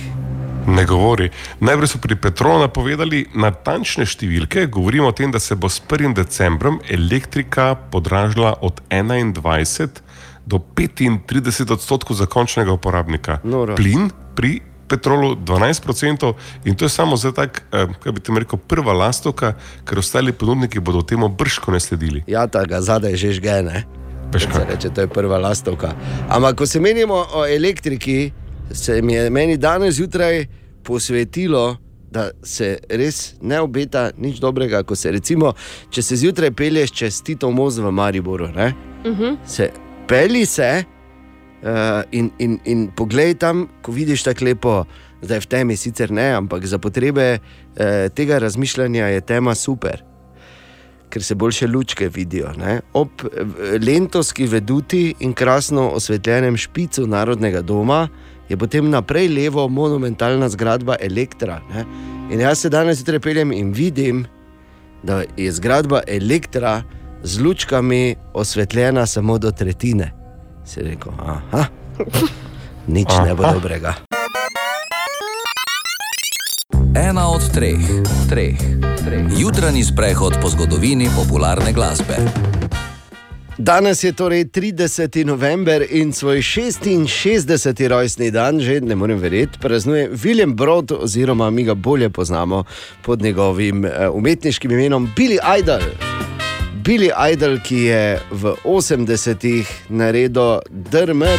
Ne govori. Najprej so pri Petrolu napovedali natančne številke. Govorimo o tem, da se bo s 1. decembrom elektrika podražila od 21 do 35 odstotkov za končnega uporabnika. Noro. Plin pri Petrolu 12 odstotkov in to je samo zdaj tak, eh, kaj bi ti rekel, prva lastovka, ker ostali ponudniki bodo temu brško ne sledili. Ja, ta ga zadaj že žgene. Se Reče, to je prva lastovka. Ampak, ko se menimo o elektriki, se mi je meni danes zjutraj posvetilo, da se res ne obeta nič dobrega. ko Se, recimo, če se zjutraj pelješ čez Tito most v Mariboru, ne, Mhm. se peli se uh, in, in, in poglej tam, ko vidiš tako lepo, zdaj v temi sicer ne, ampak za potrebe uh, tega razmišljanja je tema super. Ker se boljše lučke vidijo. Ne? Ob eh, lentovski veduti in krasno osvetljenem špicu Narodnega doma je potem naprej levo monumentalna zgradba Elektra. Ne? In jaz se danes zjutraj peljem in vidim, da je zgradba Elektra z lučkami osvetljena samo do tretjine. Si rekel, aha, nič ne bo Aha. dobrega. Ena od treh, treh, treh. Jutranji sprehod po zgodovini popularne glasbe. Danes je torej 30. november in svoj 66. rojstni dan, že ne morem verjeti, praznuje William Brod, oziroma mi ga bolje poznamo pod njegovim eh, umetniškim imenom Billy Idol. Billy Idol, ki je v 80-ih naredil drmer,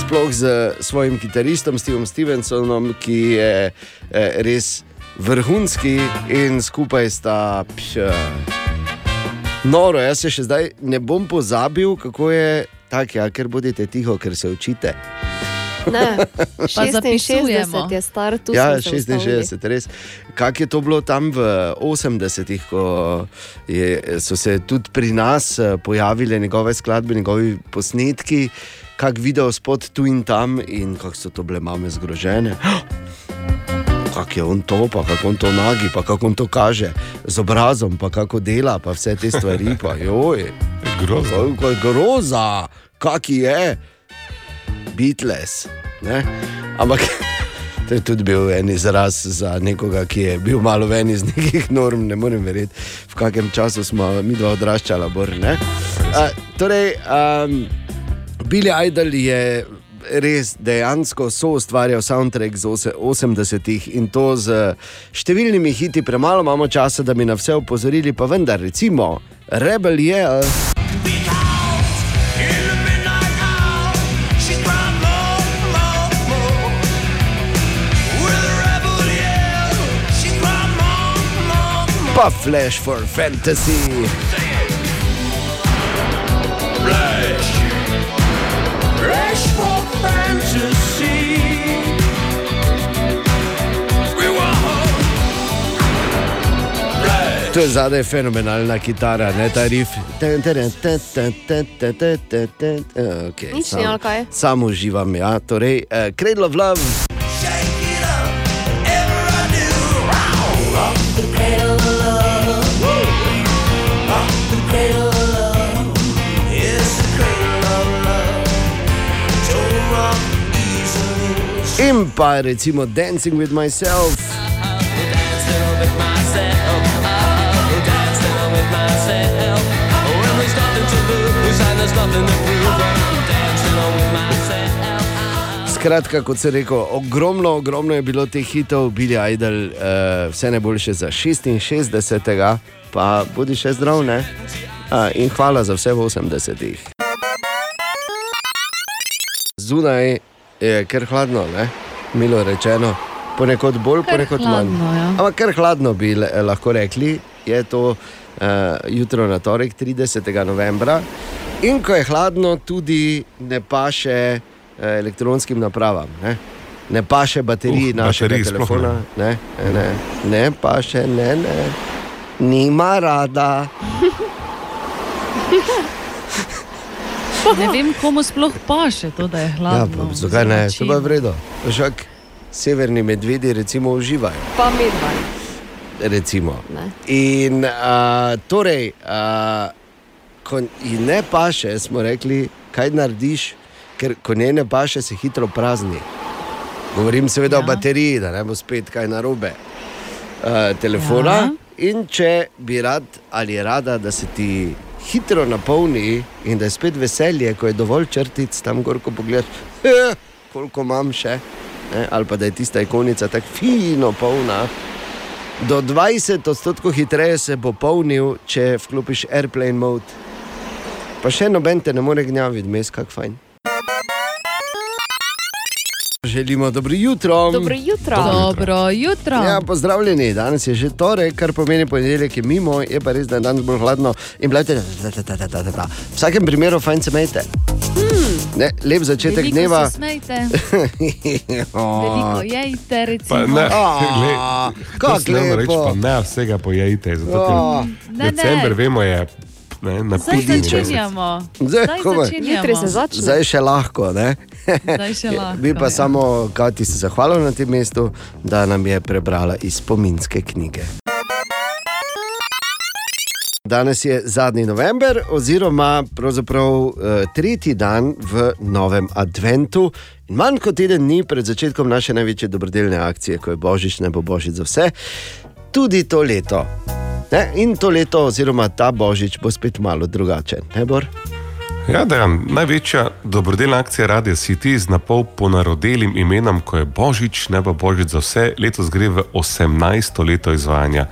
sploh z svojim kitaristom Stevom Stevensonom, ki je eh, res vrhunski in skupaj sta. Pš, Noro, jaz se še zdaj ne bom pozabil, kako je tako, ja, ker bodite tiho, ker se učite. Ne, Pa zapisujemo. 66 je star, tu ja, smo se ustavili. 66, res. Kako je to bilo tam v 80-ih, ko je, so se tudi pri nas eh, pojavile njegove skladbe, njegovi posnetki, kak video spod tu in tam in kako so to bile mame zgrožene. Kako je on to, pa kako on to nagi, pa kako on to kaže z obrazom, pa kako dela, pa vse te stvari. Pa, joj, grozno. Groza, kak je, Beatles. Ne? Ampak to je tudi bil en izraz za nekoga, ki je bil malo ven iz nekih norm, ne morem verjeti, v kakem času smo mi dva odraščala. Bor, ne? A, torej, um, Billy Idol je res dejansko soustvarjal soundtrack z ose- 80-ih in to z številnimi hiti, premalo imamo časa, da bi na vse opozorili, pa vendar, recimo, Rebel je. Pa Flash for Fantasy. To je zadaj fenomenalna kitara, ne ta rif. Okay, Nič ni, ali kaj? Samo uživam, ja. Torej, uh, Cradle of Love. In pa recimo Dancing with Myself. Skratka, kot sem rekel, ogromno, ogromno je bilo teh hitov, Billy Idol, uh, vse najboljše za 66. Pa bodi še zdrav, ne? Uh, in hvala za vse v 80-ih. Zunaj je kar hladno, ne? milo rečeno, ponekod bolj, Kar ponekod manj. hladno, ja. Ampak kar hladno bi le- lahko rekli, je to uh, jutro na torek, 30. novembra. In ko je hladno, tudi ne paše uh, elektronskim napravam. Ne, ne paše bateriji Uh, uh, našega baterij telefona. Ne, ne, ne, ne paše, ne, ne. Nima rada. Ne vem, komu sploh paše to, da je Ja, hladno. pa, zakaj ne, to pa je vredno. Žak, severni medvedi recimo uživajo. Pa medvaj. Recimo. Ne. In uh, torej, uh, ko ji ne paše, smo rekli, kaj narediš, ker ko njej ne paše, se hitro prazni. Govorim seveda ja. o bateriji, da ne bo spet kaj narobe. Uh, telefona. Ja. In če bi rad ali rada, da se ti hitro napolni in da je spet veselje, ko je dovolj črtic tam gor, ko pogledaš, eh, koliko imam še, ne, ali pa da je tista ikonica tako fino polna. Do 20 odstotkov hitreje se bo polnil, če vklopiš airplane mode. Pa še noben te ne more gnjaviti, mes kak fajn. Želimo dobro jutro. Dobro jutro. Dobro jutro. Ja, pozdravljeni, danes je že torek, kar pomeni ponedeljek je mimo, je pa res, da je danes bolj hladno in blete. V vsakem primeru fajn se mejte. Ne, lep začetek Veliko dneva. smejte, veliko jejte, Pa recimo. ne, A, glej, kako lepo. pa ne vsega pojejte. Zato, A. ker Ne, ne. december, vemo, je ne, Zdaj napihnjen mesec. začenjamo. Zdaj, Zdaj začenjamo. Zdaj še lahko. Ne? Bi pa ja. samo Kati se zahvalil na tem mestu, da nam je prebrala iz spominske knjige. Danes je zadnji november, oziroma pravzaprav eh, tretji dan v novem adventu. In manj kot teden dni pred začetkom naše največje dobrodelne akcije, ko je Božič, ne bo Božič za vse, tudi to leto. Ne? In to leto, oziroma ta Božič, bo spet malo drugačen. Ne, Bor? Ja, dejan, največja dobrodelna akcija Radia City z napol ponarodelim imenom, ko je Božič, ne pa Božič za vse, letos gre v 18. leto izvajanja.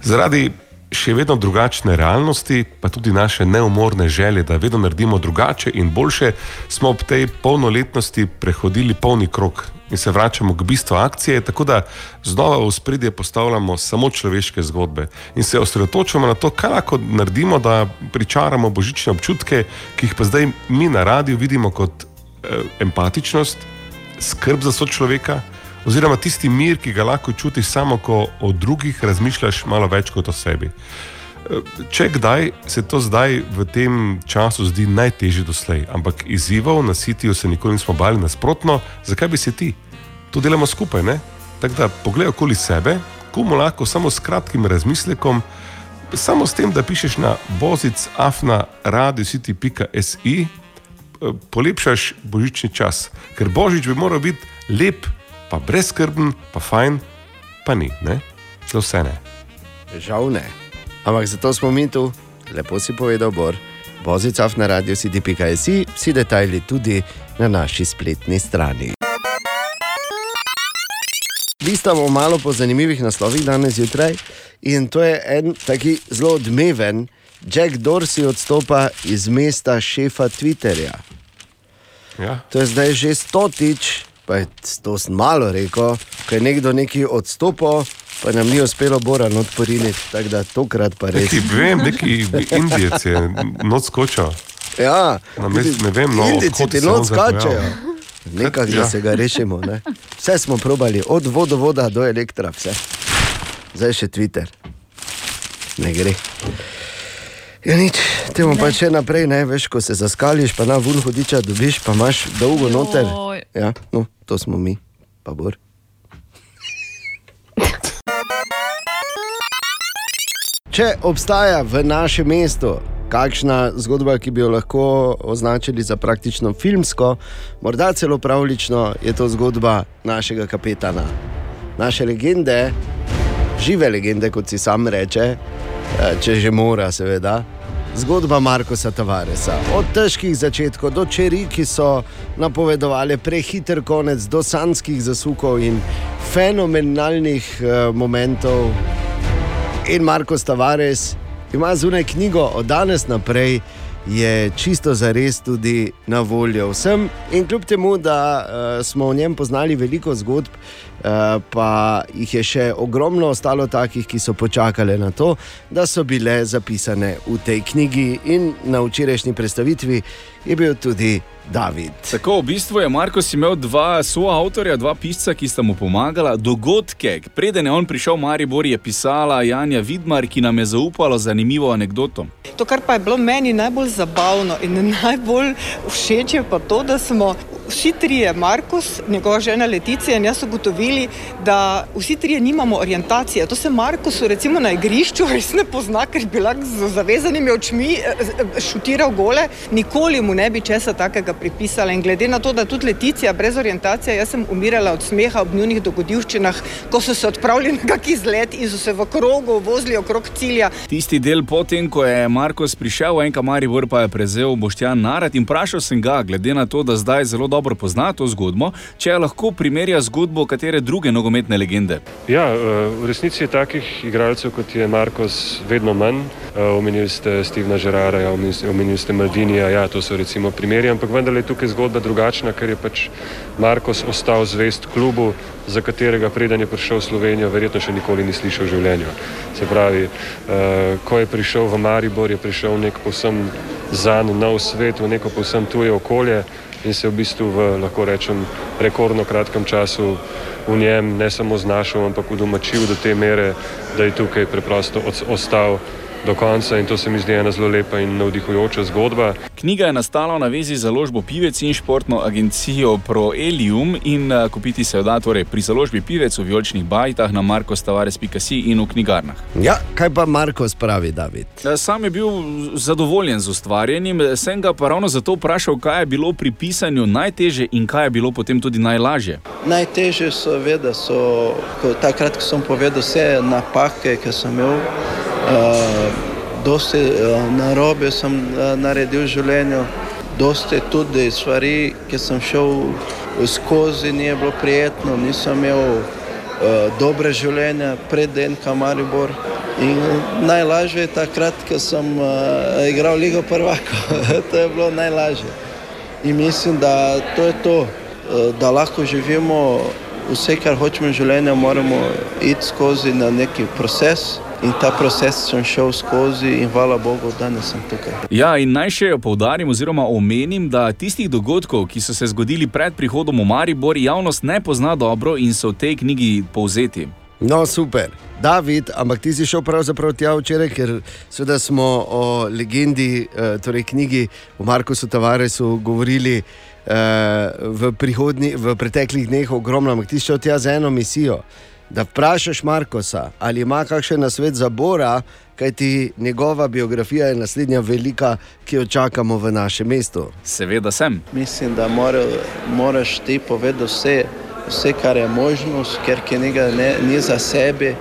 Zaradi še vedno drugačne realnosti, pa tudi naše neumorne želje, da vedno naredimo drugače in boljše, smo ob tej polnoletnosti prehodili polni krok in se vračamo k bistvu akcije, tako da znova v spredje postavljamo samo človeške zgodbe in se osredotočamo na to, kaj lahko naredimo, da pričaramo božične občutke, ki jih pa zdaj mi na radiju vidimo kot eh, empatičnost, skrb za sočloveka, oziroma tisti mir, ki ga lahko čutiš samo, ko o drugih razmišljaš malo več kot o sebi. Če kdaj se to zdaj v tem času zdi najtežje doslej, ampak izzivov na sitijo se nikoli nismo bali, nasprotno, zakaj bi se ti? To delamo skupaj, ne? Tako da poglej okoli sebe, komu lahko samo s kratkim razmislekom, samo s tem, da pišeš na bozic afna radiocity.si, polepšaš božični čas. Ker božič bi moral biti lep, pa brezskrben, pa fajn, pa ni, ne? Za vse ne. Žal ne. Ampak zato smo mi tu, lepo si povedal, Bor. Bozicav na radio CD.js, vsi detajli tudi na naši spletni strani. Listamo malo po zanimivih naslovih danes zjutraj in to je en taki zelo odmeven. Jack Dorsey odstopa iz mesta šefa Twitterja. Ja. To je zdaj že stotič, pa je to malo rekel, ko je nekdo neki odstopil, pa nam ni uspelo Bora not poriniti, tako da tokrat pa res. Neki, vem, neki Indijec je noč skočil. Ja, Na mestu, ne vem, no, Indijci ti noč on Nekaj, da Ja. se ga rešimo. Ne? Vse smo probali, od vodovoda do elektra, vse. Zdaj še Twitter. Ne gre. Ja, nič, temu pa še naprej, ne veš, ko se zaskališ, pa na vun hodiča dobiš, pa imaš dolgo noter. Ja, no, to smo mi, pa bor. Če obstaja v našem mestu kakšna zgodba, ki bi jo lahko označili za praktično filmsko, morda celo pravlično, je to zgodba našega kapetana, naše legende, žive legende, kot si sam reče, eh, če že mora, seveda. Zgodba Markoša Tavaresa. Od težkih začetkov do čeri, ki so napovedovali prehiter konec, do sanskih zasukov in fenomenalnih uh, momentov. In Marko Tavares ima zunaj knjigo od danes naprej, je čisto za res tudi na voljo vsem. In kljub temu, da uh, smo o njem poznali veliko zgodb, uh, pa jih je še ogromno ostalo takih, ki so počakali na to, da so bile zapisane v tej knjigi. In na včerajšnji predstavitvi je bil tudi David. Tako, v bistvu je Marko imel dva soavtorja, dva pisca, ki sta mu pomagala. Dogodke, preden je on prišel v Maribor, je pisala Janja Vidmar, ki nam je zaupala zanimivo anegdoto. To, kar pa je bilo meni najbolj zabavno in najbolj všeč, je pa to, da smo vsi trije, Markus, njegova žena Leticija in jaz ugotovili, da vsi trije nimamo orientacije. To se Markusu recimo na igrišču res ne pozna, ker bi lahko z zavezanimi očmi eh, šutiral gole, nikoli mu ne bi česa takega pripisala. In glede na to, da tudi Leticija brez orientacije, jaz sem umirala od smeha ob njunih dogodivščinah, ko so se odpravili na kak izlet in so se v krogu vozili okrog cilja. Tisti del potem, ko je Marko prišel Enka Maribor, pa je prevzel Boštjan Narat in vprašal sem ga, glede na to, da zdaj zelo dobro dobro pozna to zgodbo, če lahko primerja zgodbo katere druge nogometne legende. Ja, eh, v resnici je takih igralcev kot je Markos vedno manj. Eh, Omenili ste Stevena Žerara, ste- omenili ste Maldinija, ja, to so recimo primeri, ampak vendar je tukaj zgodba drugačna, ker je pač Markos ostal zvest klubu, za katerega preden je prišel v Slovenijo, verjetno še nikoli ni slišal v življenju. Se pravi, eh, ko je prišel v Maribor, je prišel nek povsem zan nov svet, v neko povsem tuje okolje in se v bistvu v, lahko rečem, rekordno kratkem času v njem ne samo znašel, ampak udomačil do te mere, da je tukaj preprosto ostal do konca in to se mi zdi ena zelo lepa in navdihujoča zgodba. Knjiga je nastala v navezi z založbo Pivec in športno agencijo Proelium in eh, kupiti se jo da torej pri založbi Pivec v Vijoličnih bajtah na markostavares.si in v knjigarnah. Ja, kaj pa Marko spravi, David? Eh, Sam je bil zadovoljen z ustvarjanjem, eh, sem ga pa ravno zato vprašal, kaj je bilo pri pisanju najtežje in kaj je bilo potem tudi najlažje. Najtežje so, veda, so takrat, ko sem povedal vse napake, ki sem imel. Uh, dosti uh, narobe sem uh, naredil v življenju, dosti tudi stvari, ki sem šel skozi, ni bilo prijetno, nisem imel uh, dobre življenje pred NK Maribor. In najlažje je takrat, ko sem uh, igral Ligo prvaka, to je bilo najlažje. In mislim, da to je to, eh, da lahko živimo vse, kar hočemo v življenju, moramo iti skozi na neki proces. In ta proces sem šel skozi, in hvala Bogu, da danes sem tukaj. Ja, in naj še poudarim oziroma omenim, da tistih dogodkov, ki so se zgodili pred prihodom v Maribor, javnost ne pozna dobro in so v tej knjigi povzeti. No, super. David, ampak ti si šel pravzaprav tja včeraj, ker seveda smo o legendi, eh, torej knjigi o Markusu Tavaresu govorili eh, v, v preteklih dneh ogromno, ampak ti si šel tja za eno misijo. Da vprašaš Markosa, ali ima kakšen nasvet za Bora, kajti njegova biografija je naslednja velika, ki jo čakamo v našem mestu. Seveda sem. Mislim, da mora, moraš ti povedati vse, vse, kar je možnost, ker knjiga ne, ni za sebe,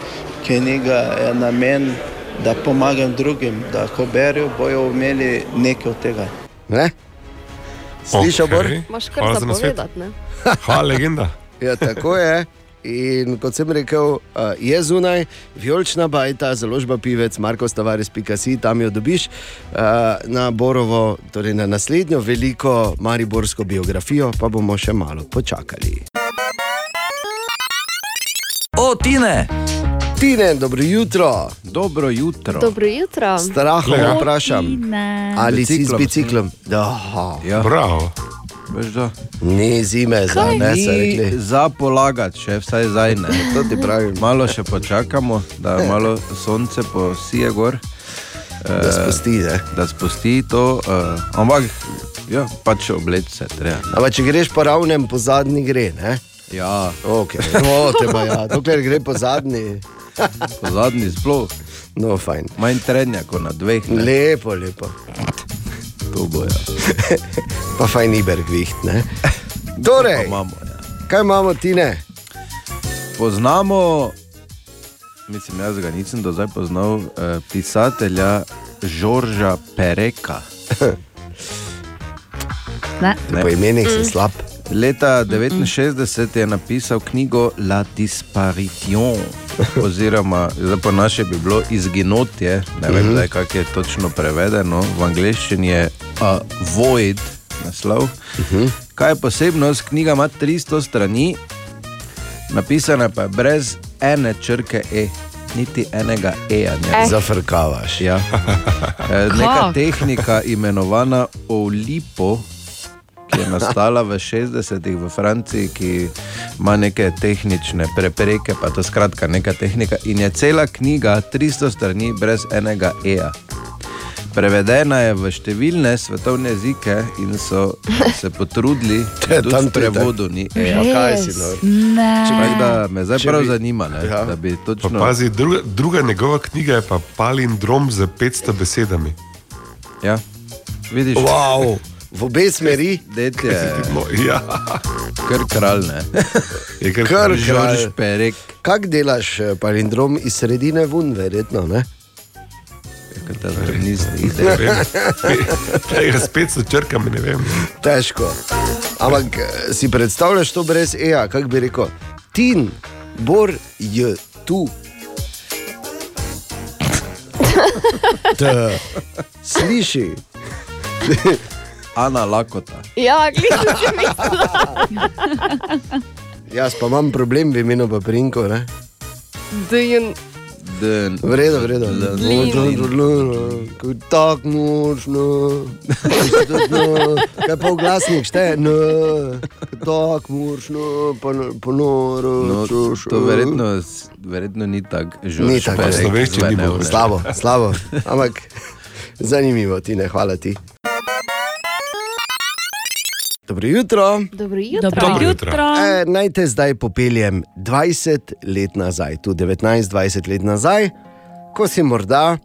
knjiga je namen, da pomagam drugim, da ko berijo, bojo imeli nekaj od tega. Ne? Slišal okay. Imaš kar zapovedati, ne? Hvala, legenda. Ja, tako je. In kot sem rekel, uh, je zunaj, vijolična bajta, založba pivec, Marko Stavares.si, tam jo dobiš uh, na Borovo, torej na naslednjo veliko mariborsko biografijo, pa bomo še malo počakali. O, Tine! Tine, dobro jutro. Dobro jutro. Dobro jutro. Strahom Ja. vprašam, ali si z Biciklom. Ja. Bravo. Veš, da. ni zime, za ne se rekli. za polagati, še vsaj zdaj ne. To ti pravim. Malo še počakamo, da malo sonce posije gor. Da Eh, spusti, ne? Da spusti to, uh, ampak ja, pač obleč se treba. Ampak če greš po ravnem, po zadnji gre, ne? Ja, Okay. No, te pa ja, dokler gre po zadnji, po zadnji sploh. no, fajn. Manj trenja kot na dveh. Ne? Lepo, lepo. To bo ja. Pa fajn Iberg viht, ne? Pa Torej, imamo, ja. kaj imamo ti ne? Poznamo, mislim, jaz ga nisem do zdaj poznal, eh, pisatelja Žorža Pereka. Ne. Po imenih si slab. Leta 1969 je napisal knjigo La Disparition, oziroma zdaj po naše bi bilo izginotje, ne vem, Mhm. zdaj, kako je točno prevedeno, v angleščini je uh, Void, naslov. Mhm. Kaj je posebnost? Knjiga ima 300 strani, napisana pa je brez ene črke E, niti enega E-ja. Eh. Zafrkavaš. Ja. Eh, Neka tehnika imenovana Olipo, ki je nastala v 60-ih v Franciji, ki ima neke tehnične prepreke, pa to skratka neka tehnika. In je cela knjiga 300 strani brez enega E-ja. Prevedena je v številne svetovne jezike in so se potrudili, da tam prevodu ni E-ja. Ja, kaj si no? Tako da me zdaj Če prav zanima, ne, Ja. da bi Pa točno. pazi, druga, druga njegova knjiga je pa palindrom z 500 besedami. Ja. Vidiš, Wow, v obe smeri, det je No, ja, kar kralj, ne. je kar Kar kralj. kralj. Žorž Perek. kak delaš eh, palindrom iz sredine vun, verjetno, ne? Tega spet so črkami, ne vem. Težko. Ampak eh, si predstavljaš to brez EA, kako bi rekel? Tin, bor je tu. T, sliši. Ana lakota. Ja, gledaj, če mislim. Jaz pa imam problem v imenu paprinko. ne. Dejn. V redu, v redu. Tako močno. Kaj pa v glasnik šteje? No, tako močno, ponoro. No, to verjetno, verjetno ni tako žurno. Ni tako, slabo, slabo. Ampak zanimivo ti ne, hvala ti. Dobro jutro. Dobro jutro. Dobro jutro. E, naj te zdaj popeljem 20 let nazaj, tu 19-20 let nazaj, ko si morda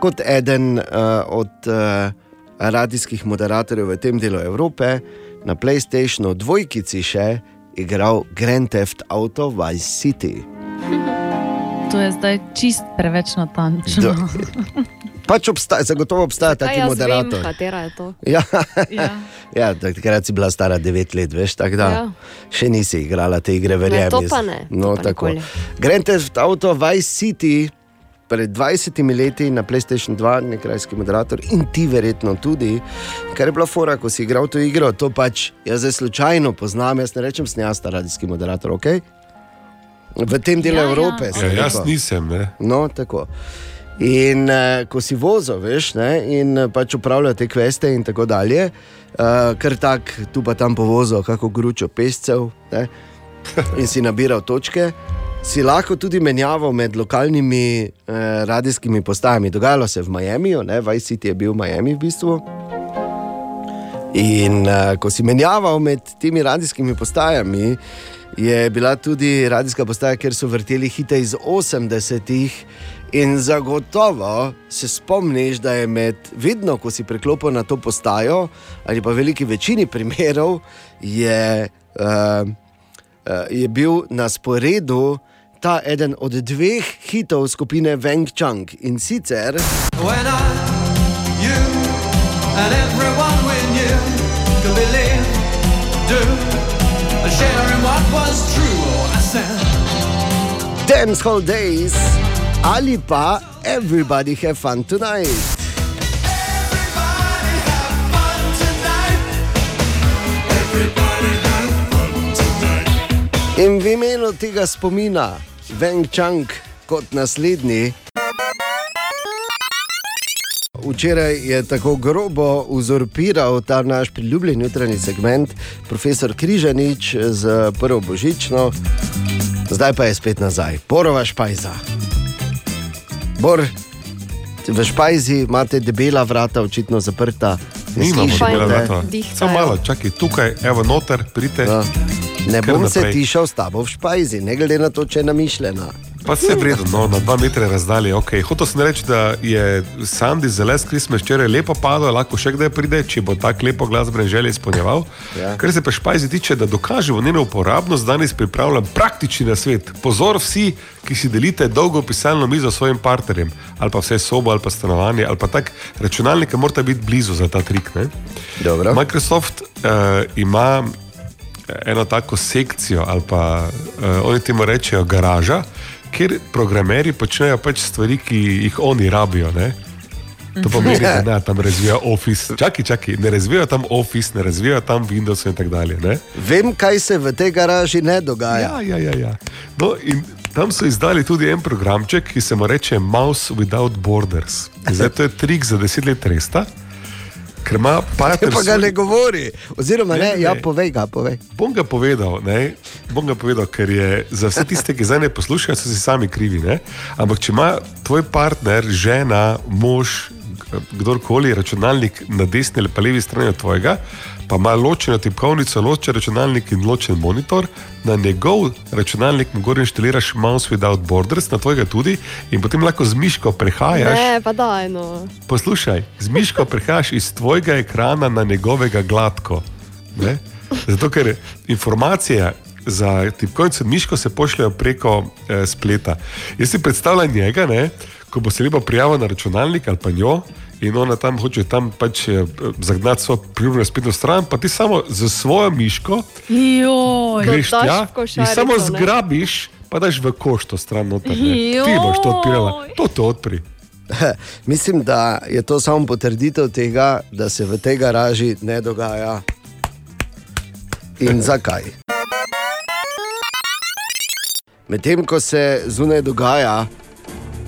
kot eden uh, od uh, radijskih moderatorjev v tem delu Evrope na PlayStationu dvojkici še igral Grand Theft Auto Vice City. To je zdaj čist preveč natančno. Pač obstaja, zagotovo obstaja taki moderator. Vem, katera je to? Ja, Ja. ja takrat si bila stara 9 let, veš, tako da Ja. še nisi igrala te igre, verjamem. to pa ne, to No, pa tako. Grand Theft Auto Vice City. Pred 20 leti na PlayStation 2, nekrajski moderator in ti verjetno tudi, kar je bila fora, ko si igral to igro. To pač jaz zdaj slučajno poznam, jaz ne rečem, sem jaz ta radijski moderator, ok? V tem delu Ja, ja. Evrope. Ja, sem jaz nisem, ne. No, tako. In uh, ko si vozil, veš, ne, in uh, pač upravljal te kveste in tako dalje, uh, ker tak tu pa tam povozil, kako gručo pescev ne, in si nabiral točke. Si lahko tudi menjaval med lokalnimi eh, radijskimi postajami. Dogajalo se je v Miamiju, Vice City je bil Miami v bistvu. In uh, ko si menjaval med temi radijskimi postajami, je bila tudi radijska postaja, kjer so vrteli hite iz 80-ih. In zagotovo se spomniš, da je med vedno, ko si preklopil na to postajo, ali pa v veliki večini primerov, je, uh, uh, je bil na sporedu ta eden od dveh hitov skupine Wang Chang in sicer. When I, you, and everyone Dance Hall Days ali pa Everybody Have Fun Tonight. In v imenu tega spomina, Wang Chang kot naslednji. Včeraj je tako grobo uzurpiral ta naš priljubljen jutranji segment, profesor Križanič z prvo božično, zdaj pa je spet nazaj, porova špajza. Bor, v špajzi imate debela vrata, očitno zaprta. Nimamo slišite? debela vrata. Samo malo, čakaj, tukaj, evo noter, pridite. Ja. Ne bom se tišal s tabo v špajzi, ne glede na to, če je namišljena. Pa se vredno, no, na dva metra razdalje. Okay. Hotel sem reči, da je Sandy za Les Christmas včeraj lepo padel, lahko še kdaj pride, če bo tako lepo glasbene želje izpolnjeval. Ja. Kar se pa špajzi tiče, da dokažemo njeno uporabnost, danes pripravljam praktični nasvet. Pozor vsi, ki si delite dolgo pisalno mizo s svojim partnerjem, ali pa vse sobo, ali pa stanovanje, ali pa tak računalnik, morate biti blizu za ta trik. Microsoft uh, ima eno tako sekcijo, ali pa uh, oni temu rečejo garaža, kjer programeri počnejo pač stvari, ki jih oni rabijo. Ne? To pomeni, da ne, tam razvijajo Office. Čakaj, čakaj, ne razvijajo tam Office, ne razvijajo tam Windows in tako dalje. Ne? Vem, kaj se v tej garaži ne dogaja. Ja, ja, ja, ja. No, in tam so izdali tudi en programček, ki se mu reče Mouse Without Borders. In Zdaj to je trik za deset let resta. Ker ima partner. Pa ga ne govori, oziroma ne, Ne, ne, ne. ja, povej ga, povej. Bom ga povedal, ne? bom ga povedal, ker je za vse tiste, ki zdaj ne poslušajo, so si sami krivi. Ne? Ampak če ima tvoj partner, žena, mož, kdorkoli računalnik na desni ali pa levi strani od tvojega, pa ima ločeno tipkovnico, ločen računalnik in ločen monitor, na njegov računalnik mu gor inštaliraš Mouse Without Borders, na tvojega tudi, in potem lahko z miško prehajaš. Ne, pa daj no. Poslušaj, z miško prehajaš iz tvojega ekrana na njegovega gladko. Ne? Zato, ker informacije, za tipkovnico miško se pošljajo preko eh, spleta. Jaz si predstavljam njega, ne, ko bo se lepo prijavil na računalnik ali pa njo. In ona tam hoče tam pač eh, zagnati svojo priljubljeno spletno stran, pa ti samo z svojo miško Joj, greš tja in samo zgrabiš, pa daš v koš to stran noter. ne. Ti boš to odpirala, to to odpri. Mislim, da je to samo potrditev tega, da se v tej garaži ne dogaja. In zakaj? Medtem ko se zunaj dogaja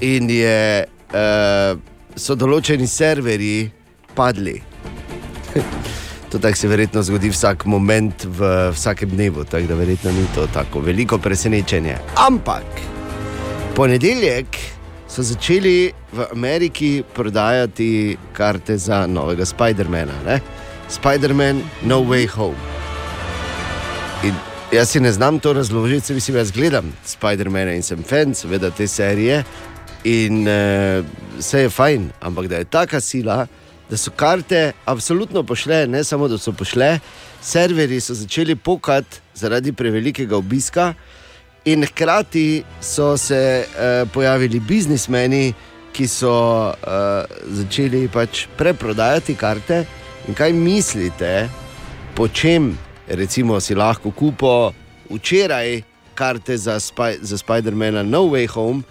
in je, uh, so določeni serverji padli. To tako se verjetno zgodi vsak moment v vsakem dnevu, tako da verjetno ni to tako veliko presenečenje. Ampak ponedeljek so začeli v Ameriki prodajati karte za novega Spidermana. Spider-Man No Way Home. In jaz si ne znam to razložiti, se mislim, jaz gledam Spider-Mana in sem fan, seveda te serije. In uh, vse je fajn, ampak da je taka sila, da so karte absolutno pošle, ne samo da so pošle, serverji so začeli pokati zaradi prevelikega obiska, in hkrati so se uh, pojavili biznismeni, ki so uh, začeli pač preprodajati karte. In kaj mislite, po čem recimo si lahko kupo včeraj karte za, Spi za Spider-Mana No Way Home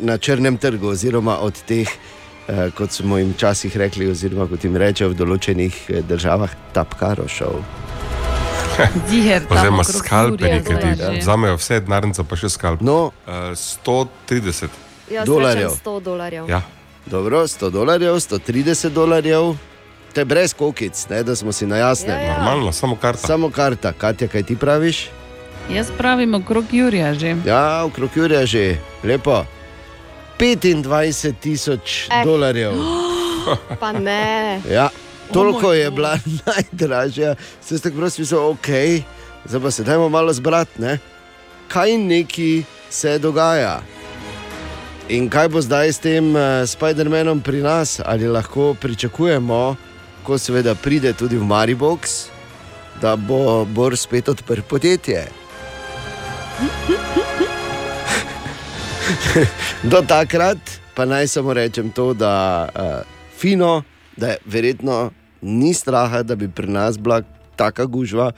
na črnem trgu, oziroma od teh, uh, kot smo jim včasih rekli, oziroma kot jim rečejo v določenih eh, državah, tapkarošov. Oziroma Jurija ki ti že. vzamejo vse denarnice, pa še skalp. No, uh, 130. Jaz Dolarjev. rečem 100 dolarjev. Ja. Dobro, 100 dolarjev, 130 dolarjev, te brez kokic, ne, da smo si na jasnem. Ja, ja. Normalno, samo karta. Samo karta, Katja, kaj ti praviš? Jaz pravim okrog Jurija že. Ja, okrog Jurja že, lepo. 25 tisoč Eh. dolarjev. Pa ne. Ja, toliko moj je bila najdražja. Se ste prosim, mislili, ok, zdaj pa se dajmo malo zbrati, ne? kaj neki se dogaja. In kaj bo zdaj s tem uh, Spider-Manom pri nas, ali lahko pričakujemo, ko seveda pride tudi v Maribox, da bo Bor spet odprl podjetje. Do takrat pa naj samo rečem to, da uh, fino, da je verjetno ni straha, da bi pri nas bila taka gužva.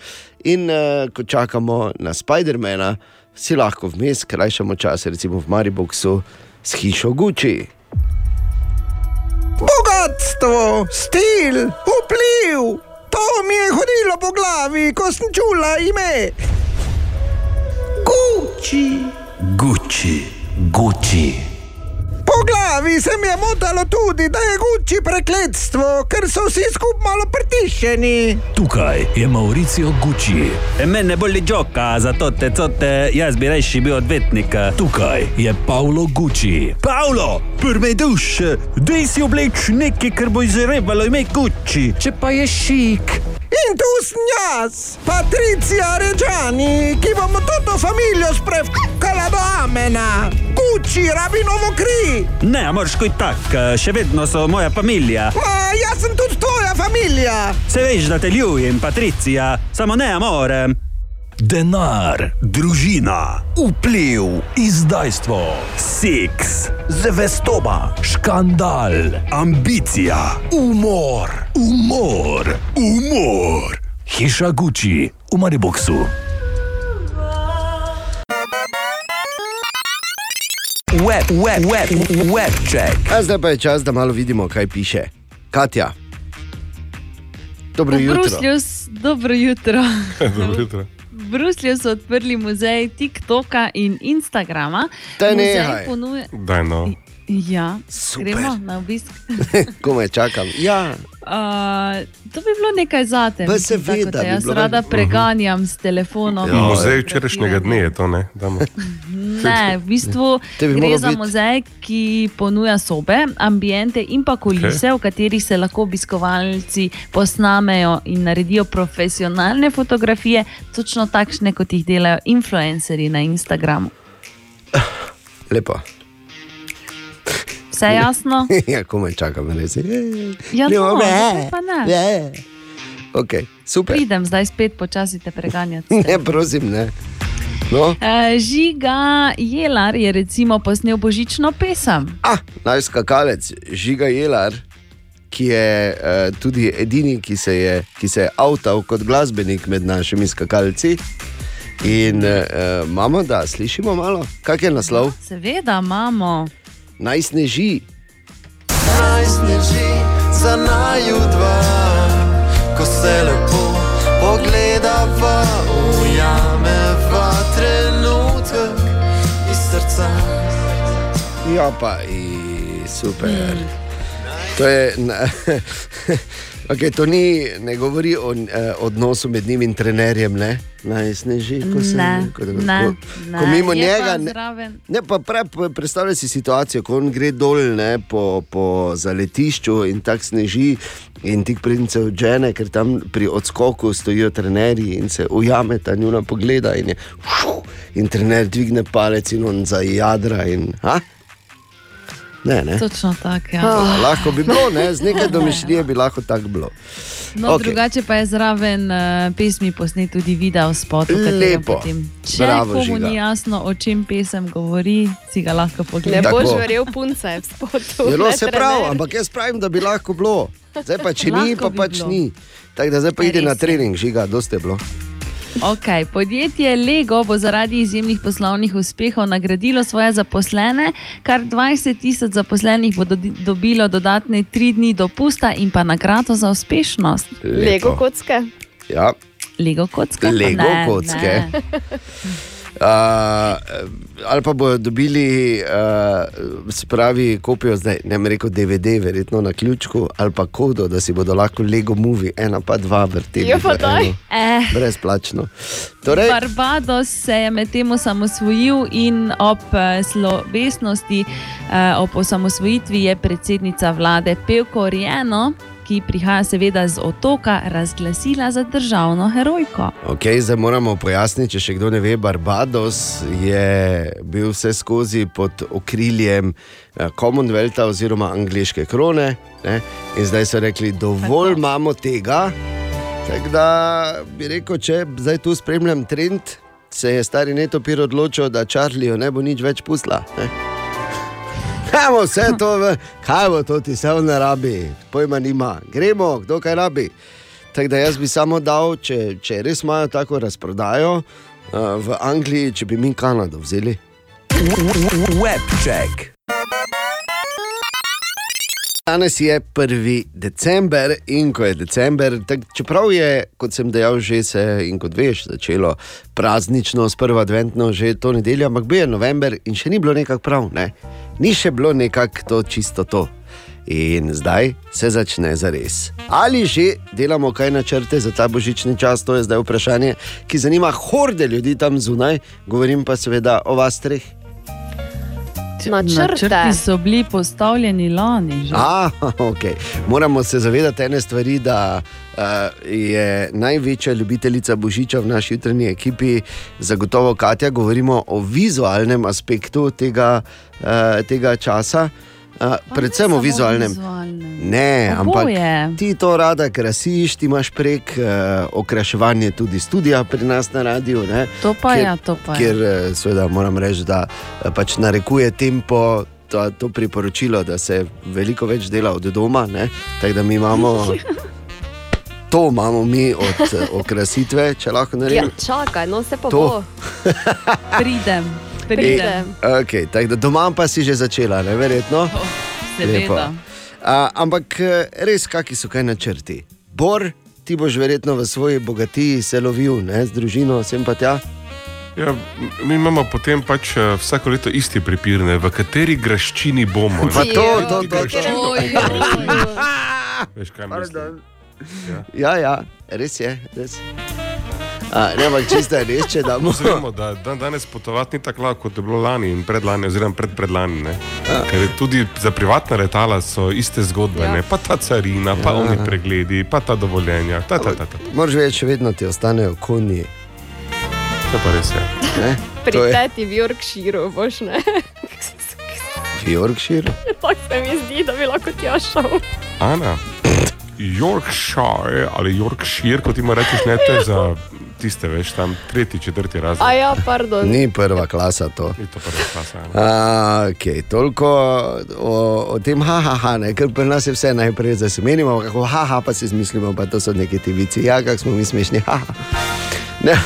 In uh, ko čakamo na Spidermana, si lahko vmes krajšamo čas, recimo v Mariboku s hišo Gucci. Bogatstvo, stil, vpliv, to mi je hodilo po glavi, ko sem čula ime. Gucci. Gucci, Gucci. Po glavi se mi je motalo tudi, da je Gucci prekletstvo, ker so vsi skupaj malo pritišeni. Tukaj je Mauricio Gucci. E mene bolj joka, zato te cote, jaz bi rajši bil odvetnik. Tukaj je Paolo Gucci. Paolo, prve duše, dej si obleč nekaj, kar bo izrevalo ime Gucci. Če pa je šik. In tu sem jaz, Patricija Ređani, ki bomo toto familijo sprevkala do amena. Gucci rabi novo kri. Ne, moraš kot tak, še vedno so moja familija. Ma, jaz sem tudi tvoja familija. Se veš, da te ljubim, Patricija, samo ne amore. Denar, družina, vpliv, izdajstvo, seks, zvestoba, škandal, ambicija, umor, umor, umor. Hiša Gucci v Mariboku. Web, web, web, web check. A zdaj pa je čas, da malo vidimo, kaj piše. Katja. Dobro V jutro. Bruslju, dobro jutro. Dobro jutro. V Bruslju so odprli muzej TikToka in Instagrama. Muzej nehaj. ponuje... Daj no. Ja, Super. gremo na obisk. Komaj čakam. Ja, Uh, to bi bilo nekaj zate. Pa mislim, seveda tako bi Jaz bilo rada več- preganjam s telefonom. Muzej včerajšnjega dne je to, ne? Damo. Ne, v bistvu bi gre za muzej, ki ponuja sobe, ambiente in pa kulise, okay. v katerih se lahko obiskovalci posnamejo in naredijo profesionalne fotografije, točno takšne, kot jih delajo influencerji na Instagramu. lepo. Vse jasno? ja, komaj čakam, res je. Ja, Ljube. no, zakaj pa ne? Je. Okay. Super. Pridem zdaj spet počasi te preganjati. Ne, prosim, ne. No, Eh, Žiga Jelar je recimo posnel božično pesem. ah, naj skakalec, Žiga Jelar, ki je uh, tudi edini, ki se je, ki se je avtal kot glasbenik med našimi skakalci. In uh, imamo, da slišimo malo, kak je naslov? Seveda imamo. Naj sneži. Naj sneži za naju dva, ko se lepo pogledava, ujameva trenutek iz srca. Ja, pa i, super. To, je, na, okay, to ni, ne govori o eh, odnosu med njim in trenerjem, ne? Naj sneži, ko se Ne, ko, ko, ne, ko, ko ne. mimo Je njega. pa Ne, ne, pa pre, pre- predstavljaj si situacijo, ko on gre dol ne, po, po zaletišču in tako sneži. In tik pridem se odžene, ker tam pri odskoku stojijo trenerji in se ujame ta njuna pogleda. In, je, in trener dvigne palec in on za jadra. In, a? Ne, ne. Točno tako. Ja. Oh. Lahko bi bilo, ne? z nekaj domišljije bi lahko tako bilo. No, okay. Drugače pa je zraven uh, pesmi posnet tudi video spot. Lepo. Če Bravo, komu Žiga. ni jasno, o čem pesem govori, si ga lahko Ne pogleda. boš verjel punce v spotu. Zelo ne se pravi, ampak jaz pravim, da bi lahko bilo. Zdaj pa če ni, pa bi pač bilo. ni. Tako da zdaj pa ide Res na je. trening, žiga, dosti je bilo. Okay, podjetje Lego bo zaradi izjemnih poslovnih uspehov nagradilo svoje zaposlene. Kar 20 tisoč zaposlenih bo dodi- dobilo dodatne tri dni dopusta in pa nagrado za uspešnost. Lego kocke. Ja. Lego kocke. Lego Ne, kocke. ne. Uh, ali pa bodo dobili, uh, se pravi, kopijo zdaj, ne vem, rekel DVD, verjetno na ključku, ali pa kodo, da si bodo lahko Lego movie, ena pa dva vrteli. Ja, pa daj. eno. Eh. Brezplačno. Torej, Barbados se je medtem osamosvojil in ob eh, slovesnosti eh, ob osamosvojitvi je predsednica vlade Pevko Rijeno, ki prihaja seveda z otoka, razglasila za državno herojko. Okay, zdaj moramo pojasniti, če še kdo ne ve, Barbados je bil vse skozi pod okriljem eh, Commonwealtha oziroma angliške krone. Ne? In zdaj so rekli, dovolj Tako. imamo tega. Tako da bi rekel, če zdaj tu spremljam trend, se je stari netopir odločil, da Čarlijo ne bo nič več pusla. Ne? Gremo vse to, v- kaj bo to ti se v narabi, pojma nima, gremo, kdo kaj rabi. Tako da jaz bi samo dal, če, če res imajo tako razprodajo uh, v Angliji, če bi mi Kanado vzeli. Webcheck. Danes je 1. december in ko je december, tak, čeprav je, kot sem dejal, že se in kot veš, začelo praznično, s prvo adventno, že to nedeljo, ampak bil je november in še ni bilo nekako prav, ne? ni še bilo nekako to čisto to. In zdaj se začne za res. Ali že delamo kaj načrte za ta božični čas, to je zdaj vprašanje, ki zanima horde ljudi tam zunaj, govorim pa seveda o vas treh. Načrti so bili postavljeni lani. Že. A, okay. Moramo se zavedati ene stvari, da uh, je največja ljubiteljica Božiča v naši jutranji ekipi, zagotovo Katja, govorimo o vizualnem aspektu tega, uh, tega časa. Uh, predvsem o samo vizualnem. vizualnem. Ne, Oboje. ampak ti to rada krasiš, ti imaš prek uh, okraševanja tudi studia pri nas na radiju. Ne, To pa kjer, ja, to pa ja. Kjer eh, seveda moram reči, da eh, pač narekuje tempo. To, to priporočilo, da se veliko več dela od doma, ne? tako da mi imamo to, imamo mi od eh, okrasitve, če lahko Ja, naredimo. čakaj, no se pa To. bo. Pridem, pridem. Okay, tako da doma pa si že začela, ne verjetno. seveda. Lepo. A, ampak eh, res, kakšni so kaj načrti? Bor, ti boš verjetno v svoji bogatiji se lovil, ne, z družino, sem pa tja. Ja, mi imamo potem pač eh, vsako leto isti prepir, ne, v kateri graščini bomo. Pa ne. to, to, to, Graščino. to. Veš, kaj mislim? Ja, ja, res je. Res. A, ne, ampak čisto je res, če damo. Vemo, da dan danes potovati ni tako lahko, kot je bilo lani in predlani, oziroma predpredlani. ne. Ker tudi za privatna letala so iste zgodbe, Ja. ja. pa ta carina, pa Ja. ja. oni pregledi, pa ta dovoljenja. Ta, ta, ta, ta. Moraš še vedno ti ostanejo konji. To pa res je. Ne? Pri teti v Yorkshireu boš ne. v Yorkshire. Tako se mi zdi, da bi lahko tja šel. Ana, Yorkshire ali Yorkshire, kot ima rečeš, ne to je za tiste, veš, tam tretji, četrti razred. A ja, pardon. Ni prva klasa to. Ni to prva klasa. A, okay. Toliko o, o tem, haha, ha, ne, ker pri nas je vse najprej, da se menimo, kako haha, pa si izmislimo, pa to so neki ti vici, ja, kako smo mi smešni, haha. Ne.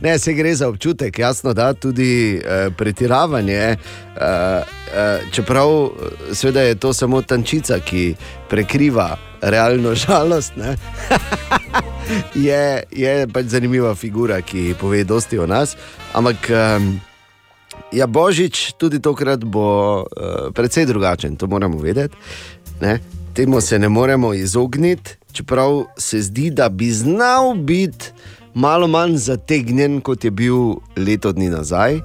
Ne, se gre za občutek, jasno, da tudi eh, pretiravanje. Eh, eh, čeprav eh, seveda je to samo tančica, ki prekriva realno žalost, je, je pač zanimiva figura, ki pove dosti o nas. Ampak um, ja, Božič tudi tokrat bo uh, precej drugačen, to moramo vedeti. Ne? Temu se ne moremo izogniti, čeprav se zdi, da bi znal biti malo manj zategnjen, kot je bil leto dni nazaj.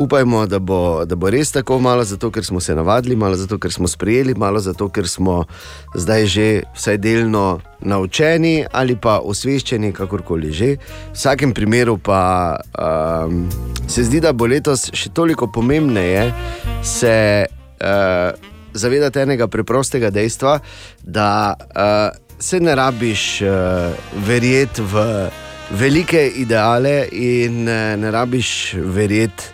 Upajmo, da bo, da bo res tako, malo zato, ker smo se navadili, malo zato, ker smo sprejeli, malo zato, ker smo zdaj že vsaj delno naučeni ali pa osveščeni, kakorkoli že. V vsakem primeru pa um, se zdi, da bo letos še toliko pomembneje se uh, zavedati enega preprostega dejstva, da uh, se ne rabiš uh, verjeti v velike ideale in uh, ne rabiš verjeti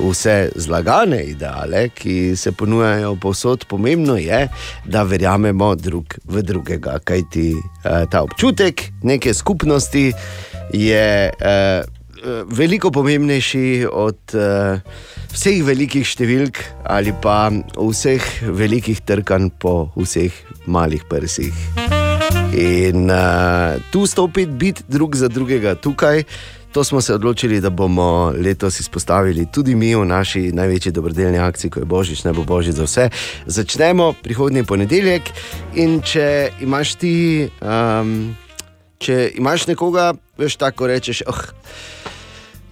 vse zlagane ideale, ki se ponujajo povsod. Pomembno je, da verjamemo drug v drugega, kajti uh, ta občutek neke skupnosti je. Uh, Veliko pomembnejši od uh, vseh velikih številk ali pa vseh velikih trkanj po vseh malih prsih. In uh, tu stopiti, biti drug za drugega tukaj, to smo se odločili, da bomo letos izpostavili tudi mi v naši največji dobrodelni akciji, ko je Božič, ne bo Božič za vse. Začnemo prihodnji ponedeljek in če imaš ti, um, če imaš nekoga, veš tako rečeš. Oh,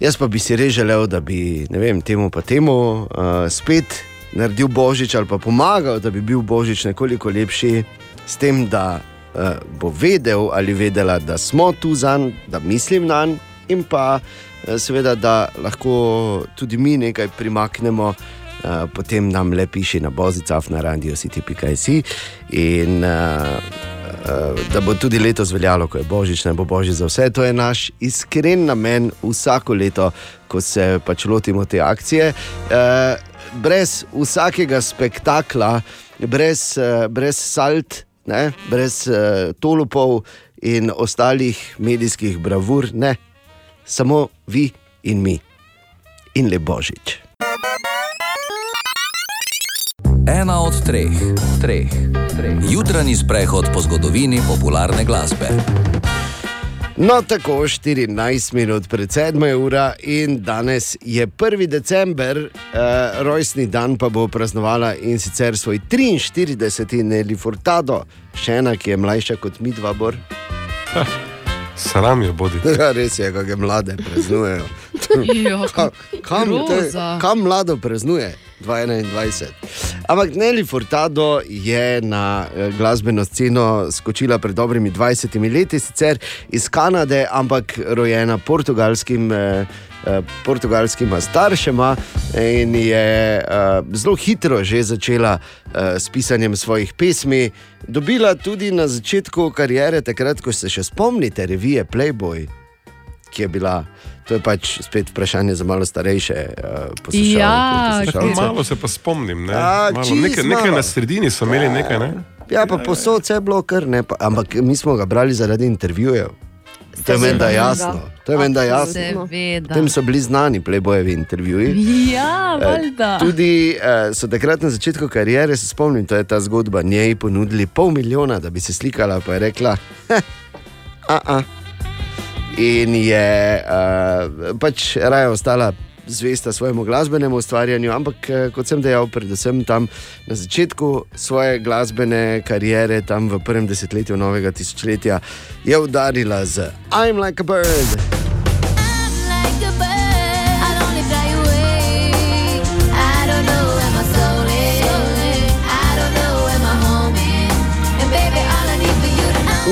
Jaz pa bi si res želel, da bi vem, temu pa temu uh, spet naredil božič ali pa pomagal, da bi bil božič nekoliko lepši, s tem, da bo vedel ali vedela, da smo tu za njim, da mislim na njim in pa uh, seveda, da lahko tudi mi nekaj primaknemo. Uh, potem nam le piši na bozicah na radio city.js in uh, da bo tudi letos veljalo, ko je božič, ne bo božič za vse. To je naš iskren namen vsako leto, ko se pač lotimo te akcije. E, brez vsakega spektakla, brez, brez salt, ne, brez tolupov in ostalih medijskih bravur, ne, samo vi in mi. In le božič. Ena od treh, treh, treh. Jutranji sprehod po zgodovini popularne glasbe. No, tako 14 minut pred 7 ura in danes je 1. december, eh, rojstni dan pa bo praznovala in sicer svoj 43. Neli Furtado, še ena, ki je mlajša kot mi dva bor. Sram je bodi. Ja, res je, kako mlade praznujejo. Jo, Ka- kam, je- groza. kam mlado praznuje? 2021. Ampak Neli Furtado je na eh, glasbeno sceno skočila pred dobrimi 20 leti, sicer iz Kanade, ampak rojena portugalskim. eh, Portugalskima staršema in je uh, zelo hitro že začela uh, s pisanjem svojih pesmi. Dobila tudi na začetku kariere, takrat, ko se še spomnite, revije Playboy, ki je bila, to je pač spet vprašanje za malo starejše uh, poslušalce. Ja, poslušalce. Malo se pa spomnim, ne? A, Malo, nekaj, nekaj na sredini so imeli, nekaj ne. Ja, pa posod vse je bilo kar ne, pa, ampak mi smo ga brali zaradi intervjujev. To je menda jasno. To je menda jasno. Seveda. Tem so bili znani playboyevi intervjuji. Ja, Eh, valjda. Tudi eh, so takrat na začetku kariere, se spomnim, to je ta zgodba, njej ponudili pol milijona, da bi se slikala, pa je rekla, a, a. In je uh, pač raje ostala zvesta svojemu glasbenemu ustvarjanju, ampak eh, kot sem dejal, predvsem tam na začetku svoje glasbene kariere, tam v prvem desetletju novega tisočletja, je udarila z I'm like a bird.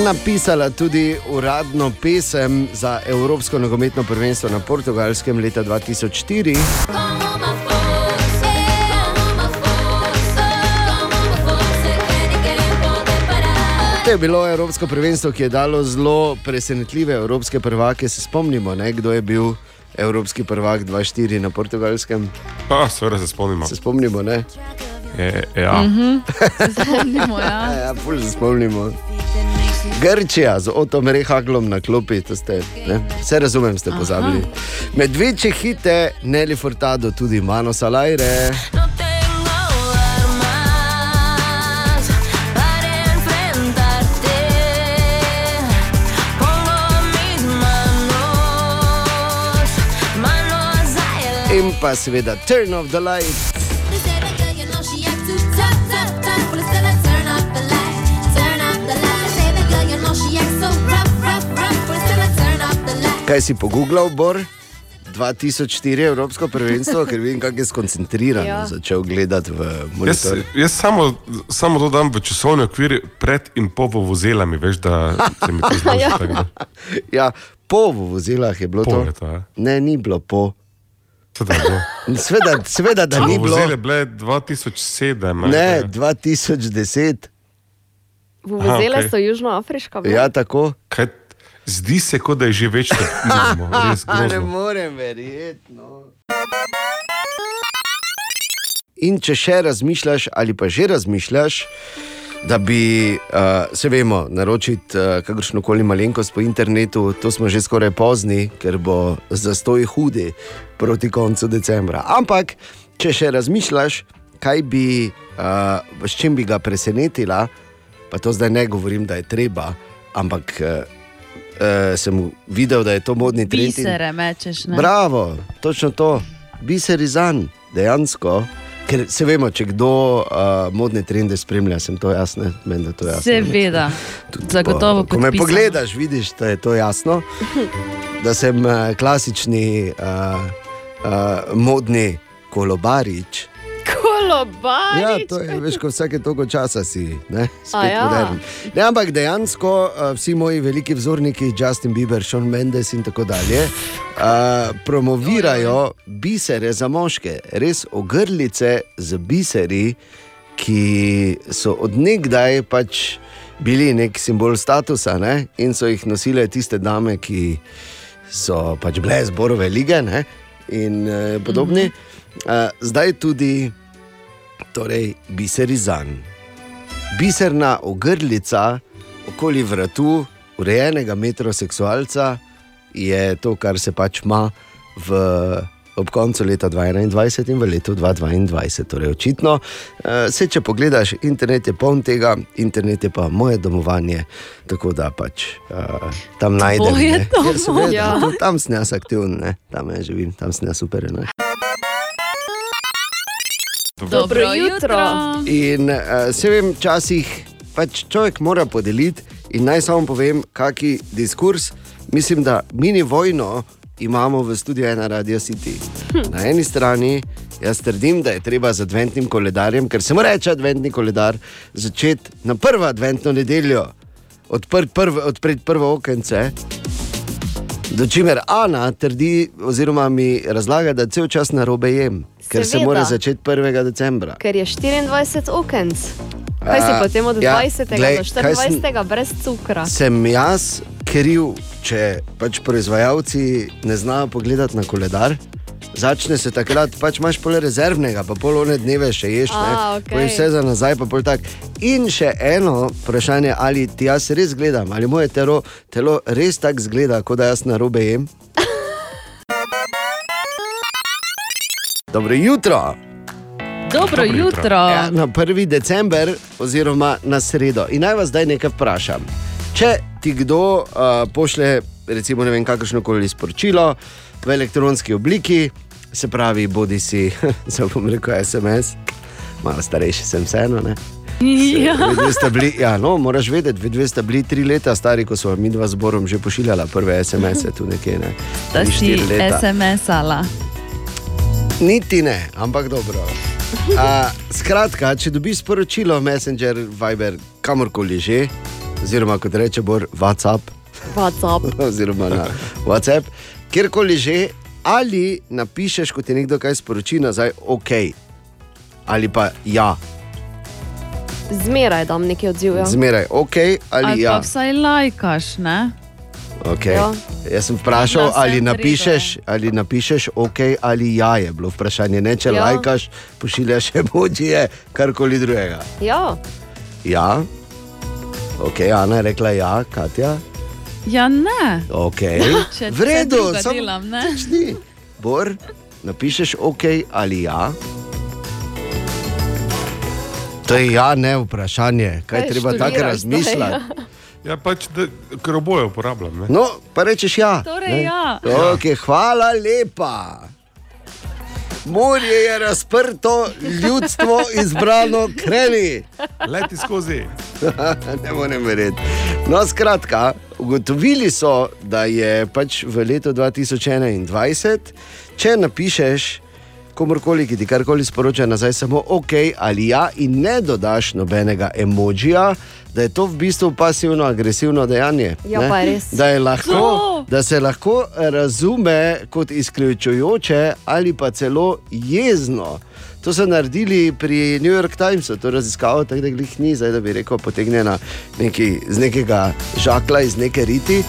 Napisala tudi uradno pesem za Evropsko nogometno prvenstvo na Portugalskem leta 2004. To je bilo Evropsko prvenstvo, ki je dalo zelo presenetljive evropske prvake. Se spomnimo, ne, kdo je bil evropski prvak 2-4 na portugalskem. Pa, seveda se spomnimo. Se spomnimo, ne? Je, ja. Mhm. Spomnimo, ja. ja, ful se spomnimo. Grčija z Otom Rehaglom na klopi, to ste, ne? vse razumem, ste pozabili. Med večje hite Nelly Furtado, tudi Mano Salajre. In pa seveda Turn of the Light. Kaj si pogooglal, Bor? 2004 Evropsko prvenstvo, ker vidim, kako je skoncentrirano Ja. ja. začel gledati v Jaz, monitor. jaz samo, samo to dam v časovni okvir pred in po vozelami, veš, da se mi to zdi Ja. tako. da- Ja, po vozilah je bilo Po to. je to, ja. Ne, ni bilo po. Je. Sveda, sveda da ni bilo. Vozile bile 2007. Ne, 2010. Vuvuzele okej. so južnoafriška. bila? Ja, tako. Kaj, zdi se, kot da je že več kot vidimo. Res ne morem verjeti. No. In če še razmišljaš, ali pa že razmišljaš, da bi, uh, se vemo, naročiti uh, kakršno koli malenkost po internetu, to smo že skoraj pozni, ker bo zastoj hudi proti koncu decembra. Ampak, če še razmišljaš, kaj bi, uh, s čim bi ga presenetila, pa to zdaj ne govorim, da je treba, ampak uh, uh, sem videl, da je to modni trend. Bisere mečeš. Ne? Bravo, točno to, biser izan, dejansko. Ker se vemo, če kdo uh, modne trende spremlja, sem to jasno. Seveda, zagotovo Ko me pogledaš, vidiš, da je to jasno, da sem uh, klasični uh, uh, modni kolobarič. Kolobarič. Ja, to je, veš, ko vsake toliko časa si, ne, ja. modern. Ne, ampak dejansko uh, vsi moji veliki vzorniki, Justin Bieber, Sean Mendes in tako dalje, uh, promovirajo bisere za moške, res ogrlice z biseri, ki so odnegdaj pač bili nek simbol statusa ne? in so jih nosile tiste dame, ki so pač bile zborove lige ne? in uh, podobni. Mm -hmm. zdaj tudi torej biserizan. Biserna ogrlica okoli vratu urejenega metroseksualca je to, kar se pač ima v, ob koncu leta 2021 in v letu 2022. Torej, očitno, uh, se če pogledaš, internet je poln tega, internet je pa moje domovanje, tako da pač uh, tam najdem. Ja, seveda, tudi Tam sem jaz aktiven, ne. tam jaz živim, tam sem jaz super. Ne. Dobro jutro. In uh, se vem, včasih pač človek mora podeliti. In naj samo povem, kakšen diskurs. Mislim, da mini vojno imamo v studiu ena Radio City. Na eni strani jaz trdim, da je treba z adventnim koledarjem, ker se mora reči adventni koledar, začeti na prvo adventno nedeljo, odpreti prvo, odpreti prvo okence. Do čimer Ana trdi, oziroma mi razlaga, da cel čas na robe jem, ker se Seveda. mora začeti 1. decembra. Ker je 24 okenc. Kaj si potem od ja, 20. glej, do kaj sem- 24. brez cukra? Sem jaz kriv, če pač proizvajalci ne znajo pogledati na koledar. Začne se takrat, pač imaš pol rezervnega, pa pol one dneve še ješ, ne, A, okej. poješ vse za nazaj, pa pol tak. In še eno vprašanje, ali ti jaz res gledam, ali moje telo, telo res tako zgleda, kot da jaz na robe jem. Dobro jutro. Dobro jutro. Ja, na 1. december, oziroma na sredo. In naj vas zdaj nekaj vprašam. Če ti kdo uh, pošlje, recimo, ne vem, kakršno koli sporočilo v elektronski obliki, se pravi, bodi si, zelo bom rekel, SMS, malo starejši sem vseeno. Ne? Ja. Bili, ja, no, moraš vedeti, vidve ste bili tri leta stari, ko so mi dva zborom že pošiljala prve SMS-e tu nekje. Ne? Da si. SMS-ala. Niti ne, ampak dobro. A, skratka, če dobiš sporočilo, Messenger, Viber, kamorkoli že, oziroma kot reče Bor, WhatsApp, WhatsApp. oziroma na WhatsApp, kjerkoli že, ali napišeš, ko ti nekdo kaj sporoči nazaj, ok, ali pa ja. Zmeraj dam neki odziv. Ja. Zmeraj, ok ali, Ali ja. pa vsaj lajkaš, ne? Okay. Ja. Jaz sem vprašal, Na vse ali napišeš, ali napišeš ok ali ja, je bilo vprašanje. Ne, če ja. Ja. lajkaš, pošiljaš emojije, karkoli drugega. Ja. Ja, ok, Ana je rekla ja, Katja. Ja, ne. Ok, Če v redu, samo delam, ne? ni. Bor, napišeš ok ali ja. To je ja, ne vprašanje, kaj Kaj treba tako razmišljati. Ja, pač, da, ker oboje uporabljam. Ne? No, pa rečeš ja. Torej ne? ja. Okay, hvala lepa. Morje je razprto, ljudstvo izbrano, kreni. Leti skozi. ne morem verjeti. No, skratka, ugotovili so, da je pač v letu 2021, če napišeš komorkoli, ki ti karkoli sporoča nazaj, samo ok ali ja, in ne dodaš nobenega emojija, da je to v bistvu pasivno-agresivno dejanje. Ja, ne? pa res. Da, lahko, To. da se lahko razume kot izključujoče ali pa celo jezno. To so naredili pri New York Timesu, to raziskavo, tako da jih ni, zdaj da bi rekel, potegnjena neki, z nekega žakla, iz neke riti.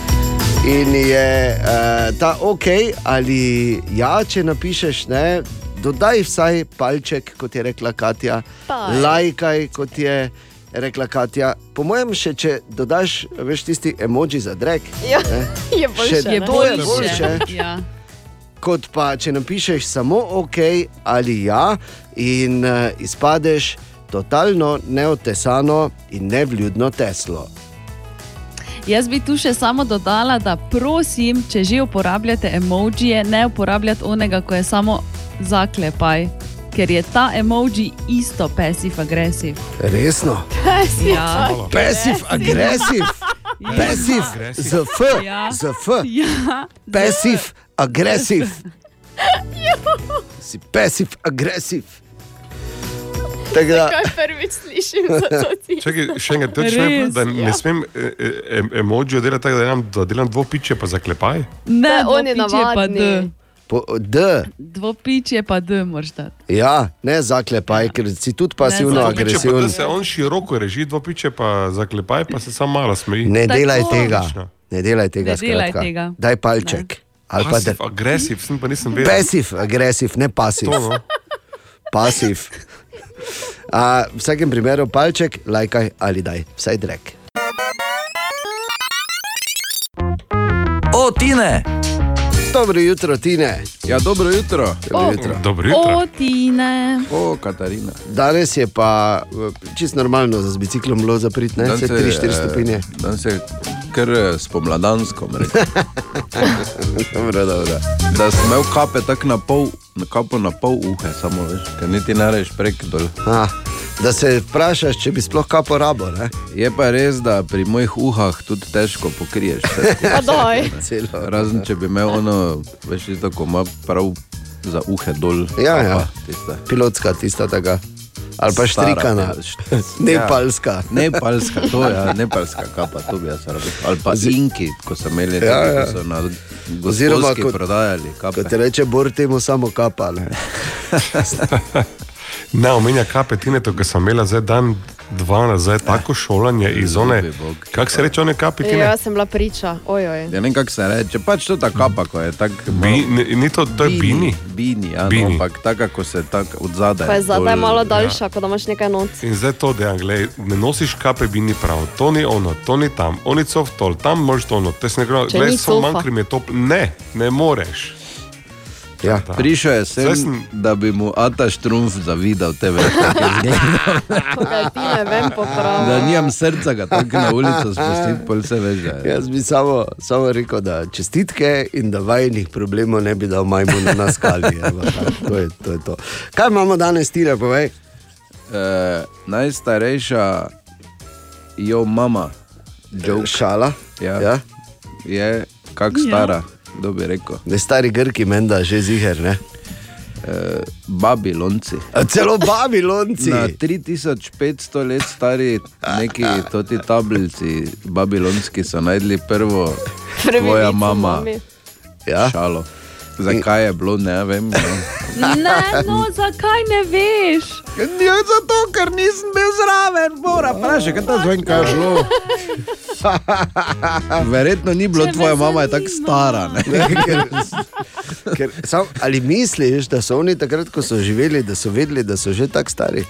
In je uh, ta ok ali ja, če napišeš ne. Dodaj vsaj palček, kot je rekla Katja, Pa. lajkaj, kot je rekla Katja. Po mojem, še če dodaš, veš, tisti emoji za drek, Ja, ne, je boljše. Še ne? to je boljše. Ja. kot pa če napišeš samo ok ali ja, in uh, izpadeš totalno neotesano in nevljudno teslo. Jaz bi tu še samo dodala, da prosim, če že uporabljate emojije, ne uporabljate onega, ko je samo zaklepaj, ker je ta emoji isto pasiv-agresiv. Resno. Ja. Passive aggressive. Passive z F, Ja. z F. Ja. Passive aggressive. Si passive aggressive. Tako da, prvič slišim za to ti? Čakaj, še enkrat, to je Res, da ne ja. smem e, e, emoji delati tako, da delam, da delam dvopiče, pa zaklepaj. Ne, on je pa navadni. po, D, Dvopič je pa D, moraš dati. ja, ne zaklepaj, ker si tudi pasivno pa agresiven. da se on široko reži, dvopiče pa zaklepaj, pa se samo malo smeji. Ne Tako. delaj tega, ne delaj tega. Ne delaj skratka. tega. Daj palček. Ali pa da, Pasiv, agresiv, sem pa nisem vedel. Pasiv, agresiv, ne pasiv. To, no. Pasiv. A, v vsakem primeru palček, lajkaj ali daj, vsaj drek. O, Tine! Dobro jutro, Tine. Ja, dobro jutro. Dobro jutro. Dobro jutro. O, Tine. O, Katarina. Danes je pa eh, čisto normalno, za z biciklom bilo zaprit, ne Danes je, 3-4 eh, stopinje. Danes je kar eh, spomladansko, rekel. dobro, dobro. da sem imel kape tako na pol, na kapo na pol uhe, samo veš, ker niti ne reš prek dol. A, da se vprašaš, če bi sploh kapo rabo. Ne? Je pa res, da pri mojih uhah tudi težko pokriješ. skupaj. Pa. Razen če bi imel ono, veš, tisto, ko ima prav za uhe dol. Ja, ja. kapa, tista. Pilotska, tista taka. Ali pa štrikana, št- nepalska. Ja, nepalska, to je, ja, nepalska kapa, to bi jaz rabil. Ali pa zinki, ko so imeli, Ja, ja, ja. ko so na Oziroma, kot- prodajali kape. Ko te reče, bor temu samo kapa. Ne? Omenja kapetine, to, ki sem imela zdaj dan, dva nazaj, tako šolanje iz one. Kako se reče, one kapetine? Ja, jaz sem bila priča. Ojoj. Ja, ne vem, kako se reče, pač to ta kapa, ko je tako. Bi, ni, ni to, to je bini. Bini, ja, Bini. No, ampak taka, ko se tako od zadaj. Pa je zadaj dol- malo daljša, kot da imaš nekaj noc. In zdaj to gledaj, ne nosiš kape, bi ni prav, to ni ono, to ni tam, oni so v tol, tam moraš to ono, te se ne gre, Če gledaj, samo cofa. manj, ker mi je to, ne, ne moreš. Ja. Prišel je sem, sem- da bi mu Ata Štrumf zavidal te vrste. Kaj ti ne vem popraviti. da nimam srca, ga tako na ulico spustiti, pol se veš. da. Jaz bi samo, samo rekel, da čestitke in da vajnih problemov ne bi dal majmunu na evo, tako, To je, to je to. Kaj imamo danes, Tine, povej? Eh, najstarejša jo mama, joke, Šala. ja, Ja? je kak stara, kdo bi rekel. Ne stari Grki, menda že ziger, ne? Eh, babilonci. A celo babilonci. Na 3500 let stari neki toti tablici babilonski so najdli prvo tvoja Prevelico mama mami. Ja? šalo. Zakaj je bilo, ne vem. No. Ne, no, zakaj ne veš? Ja, zato, ker nisem bil zraven, mora vprašati, kaj ta zvon kaj je bilo. Verjetno ni bilo, tvoja mama je tako stara. Ne? ker, ker, sam, ali misliš, da so oni takrat, ko so živeli, da so vedeli, da so že tako stari?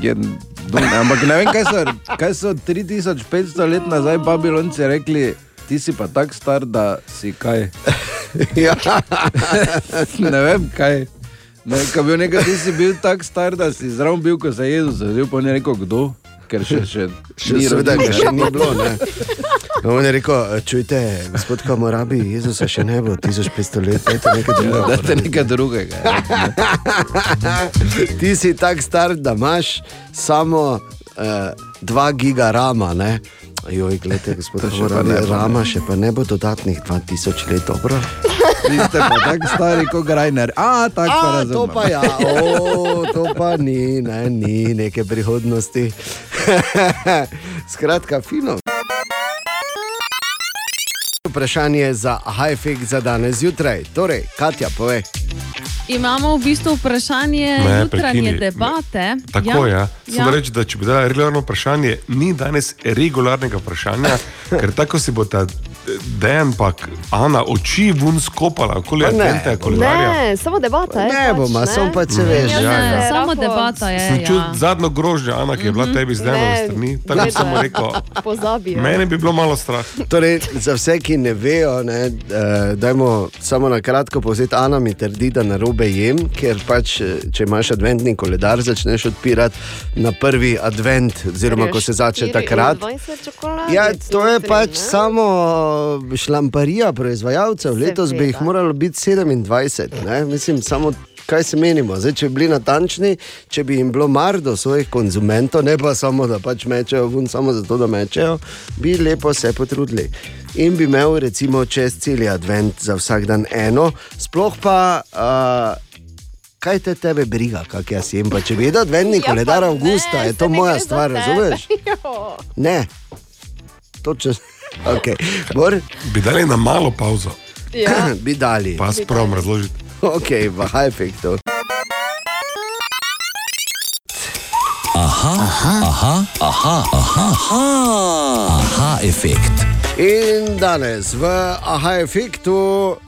Je, do, ampak ne vem, kaj so, kaj so 3500 let nazaj Babilonci rekli. Ti si pa tako star, da si kaj. ja. ne vem kaj. Ne, bil nekaj, ti si bil tako star, da si zraven bil, ko se je Jezus rodil, pa ni rekel kdo, ker še, še, Še, ni seveda, rodil. ker še ni bilo. Ne. On je rekel, čujte, gospod Kamorabi, Jezusa še ne bo 1500 let, dajte nekaj drugega. Dajte nekaj drugega. Ti si tako star, da imaš samo uh, 2 giga rama. Ne? Joj, gledajte, gospod še bo, ne. rama še pa ne bo dodatnih 2000 let, dobro. Vi ste pa tako stari kot Grajner. A, tako pa razumem. to pa ja, o, to pa ni, ne, ni neke prihodnosti. Skratka, fino. Vprašanje za high-fake za danes zjutraj. Torej, Katja, povej. Imamo v bistvu vprašanje Ne, jutranje prekini. debate. Tako je. Ja. Samo Ja. reči, da če bi dala regularno vprašanje, ni danes regularnega vprašanja, ker tako si bo ta Dan pa Ana oči vun skopala, okoli Pa ne. adventnega koledarja. Ne, samo debata je. Ne boma, samo pa se veš. Ja, ja. Samo debata je. Sem čutil Ja. zadnjo grožnjo, Ana, ki je bila tebi zdaj na strani. Tako samo rekel, Pozabijo. mene bi bilo malo strah. Torej, za vse, ki ne vejo, ne, uh, dajmo samo na kratko povzeti. Ana mi trdi, da na robe jem, ker pač, eh, če imaš adventni koledar, začneš odpirati na prvi advent, oziroma ko se začne takrat. 24 čokoladic, Ja, to je pač ne? samo šlamparija proizvajalcev. Letos bi jih moralo biti 27. Ne? Mislim, samo kaj se menimo. Zdaj, če bi bili natančni, če bi jim bilo mar do svojih konzumentov, ne pa samo da pač mečejo ven, samo zato da mečejo, bi lepo se potrudili. In bi imel recimo čez cel advent za vsak dan eno, sploh pa. Uh, Kaj te tebe briga, kak jaz jem? Pa če bi jedel adventni Ja, koledar ne, avgusta, je to ne moja stvar, razumeš? Ne, točno. Okay. Bor, Bi dali na malo pauzo, Ja. bi dali. pa spravom razložiti. Ok, v high-efektu. Aha, aha, aha, aha, aha, aha, aha efekt. In danes v aha efektu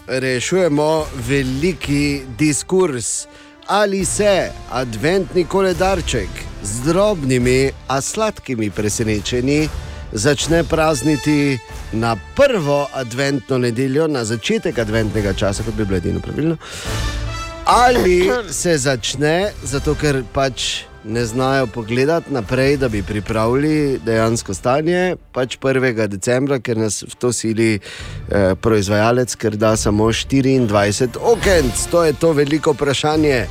rešujemo veliki diskurs. Ali se adventni koledarček z drobnimi, a sladkimi presenečenji začne prazniti na prvo adventno nedeljo, na začetek adventnega časa, kot bi bilo edino pravilno, ali se začne, zato ker pač ne znajo pogledati naprej, da bi pripravili dejansko stanje, pač 1. decembra, ker nas v to sili eh, proizvajalec, ker da samo 24 okenc. To je to veliko vprašanje,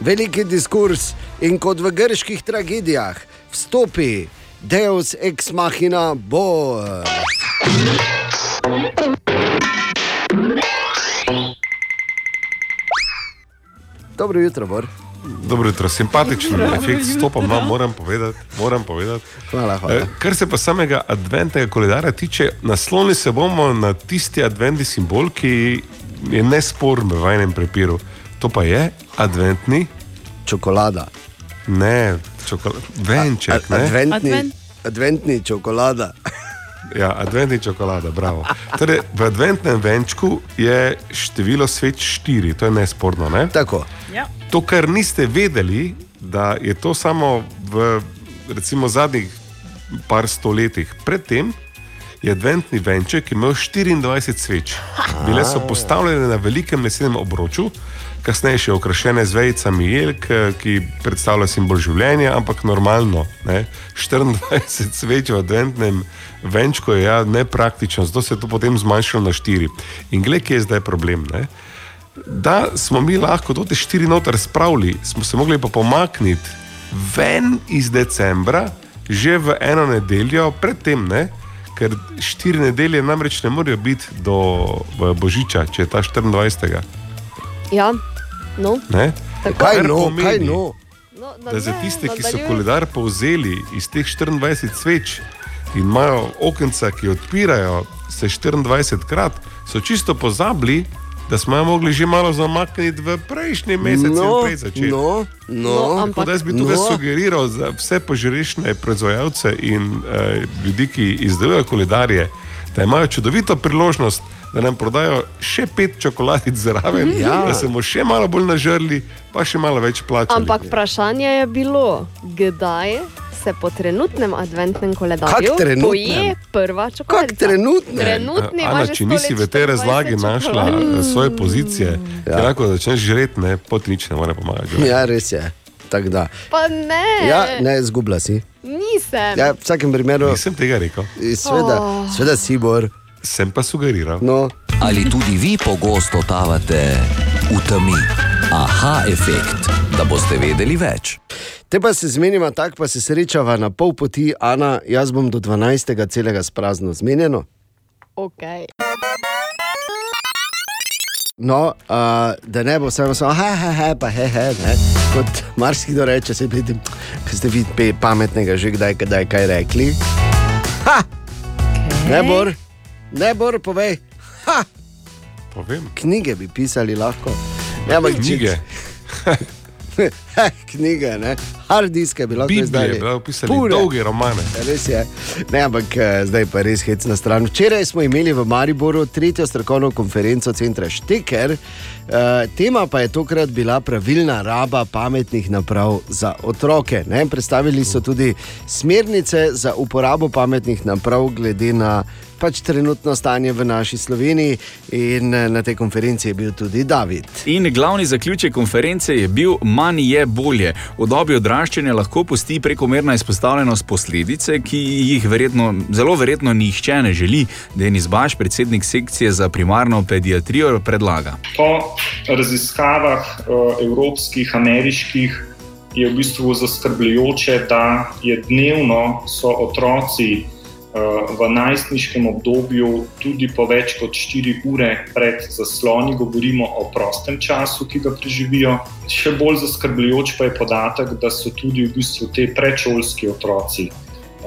veliki diskurs in kot v grških tragedijah vstopi Deus ex machina bo. Dobro jutro, Bor. Dobro jutro, simpatičen Dobro efekt stopam, no, moram povedati. Moram povedati. Hvala, hvala. Eh, Kar se pa samega adventnega koledarja tiče, naslonili se bomo na tisti adventni simbol, ki je nesporen v enem prepiru. To pa je adventni čokolada. Ne, čokolada. venček. ne. Adventni, adventni čokolada. Ja, adventni čokolada, bravo. Torej, v adventnem venčku je število sveč štiri, to je nesporno. Ne? Tako. Ja. To, kar niste vedeli, da je to samo v recimo, zadnjih par stoletjih. Predtem je adventni venček imel 24 sveč. Bile so postavljene na velikem lesenem obroču, kasneje še okrašene z vejicami jelk, ki predstavlja simbol življenja, ampak normalno. Ne? 24 sveč v adventnem venčku je ja, nepraktično, zato se je to potem zmanjšalo na 4. In gled, kje je zdaj problem. Ne? Da smo mi lahko to te štiri noter spravili, smo se mogli pa pomakniti ven iz decembra, že v eno nedeljo, predtem ne, ker štiri nedelje namreč ne morejo biti do eh, Božiča, če je ta 24. Ja, no. Ne? Tako. Kaj no, pomeni, kaj no? Da za tiste, ki so koledar povzeli iz teh 24 sveč in imajo okenca, ki odpirajo se 24 krat, so čisto pozabili, da smo jo mogli že malo zamakniti v prejšnji mesec No, in prej začeti. no, no. Tako ampak- da jaz bi tukaj no. sugeriral za vse požrešne proizvajalce in uh, ljudi, ki izdelujejo koledarje, da imajo čudovito priložnost, da nam prodajo še pet čokoladic zraven, Mhm. Ja. da se bomo še malo bolj nažrli, pa še malo več plačali. Ampak vprašanje je bilo, kdaj se po trenutnem adventnem koledarju poje prva čokoladica. trenutnem? Trenutni ima Ana, če nisi v tej razlagi našla eh, svoje pozicije, ja. lahko začneš žreti, ne, pot nič ne more pomagati. Ja, res je. Tako da. Pa ne, Ja, ne, zgubla si. nisem. Ja, v vsakem primeru. Nisem tega rekel. Sveda, Oh. sveda si bor. Sem pa sugeriral. No. Ali tudi vi pogosto totavate v temi? Aha, efekt, da boste vedeli več. Te pa se zmenimo tako, pa se srečava na pol poti, Ana, jaz bom do 12. celega sprazno zmenjeno. Okay. No, uh, da ne bo samo samo, he, he, he, pa he, he, ne. Kot marsikdo reče, se vidim, ki ste vi pe- pametnega že kdaj, kdaj kaj rekli. Ha! Okay. Ne bor, ne bor, povej. Ha! Povem. Knjige bi pisali lahko. Ja, ampak Knjige. Knjige, ne. Hard diske bi lahko Biblije, izdali. bi lahko pisali dolge romane. Res je. Ne, ampak eh, zdaj pa res hec na stran. Včeraj smo imeli v Mariboru tretjo strokovno konferenco centra Šteker. Uh, tema pa je tokrat bila pravilna raba pametnih naprav za otroke. Ne? Predstavili so tudi smernice za uporabo pametnih naprav, glede na pač trenutno stanje v naši Sloveniji, in eh, na tej konferenci je bil tudi David. In glavni zaključek konference je bil: manj je bolje. V dobi odraščanja lahko pusti prekomerna izpostavljenost posledice, ki jih verjetno, zelo verjetno nihče ne želi. Denis Baš, predsednik sekcije za primarno pediatrijo, predlaga. Po raziskavah eh, evropskih, ameriških je v bistvu zaskrbljujoče, da je dnevno so otroci v najstniškem obdobju tudi po več kot 4 ure pred zasloni, govorimo o prostem času, ki ga preživijo. Še bolj zaskrbljujoč pa je podatek, da so tudi v bistvu te predšolski otroci.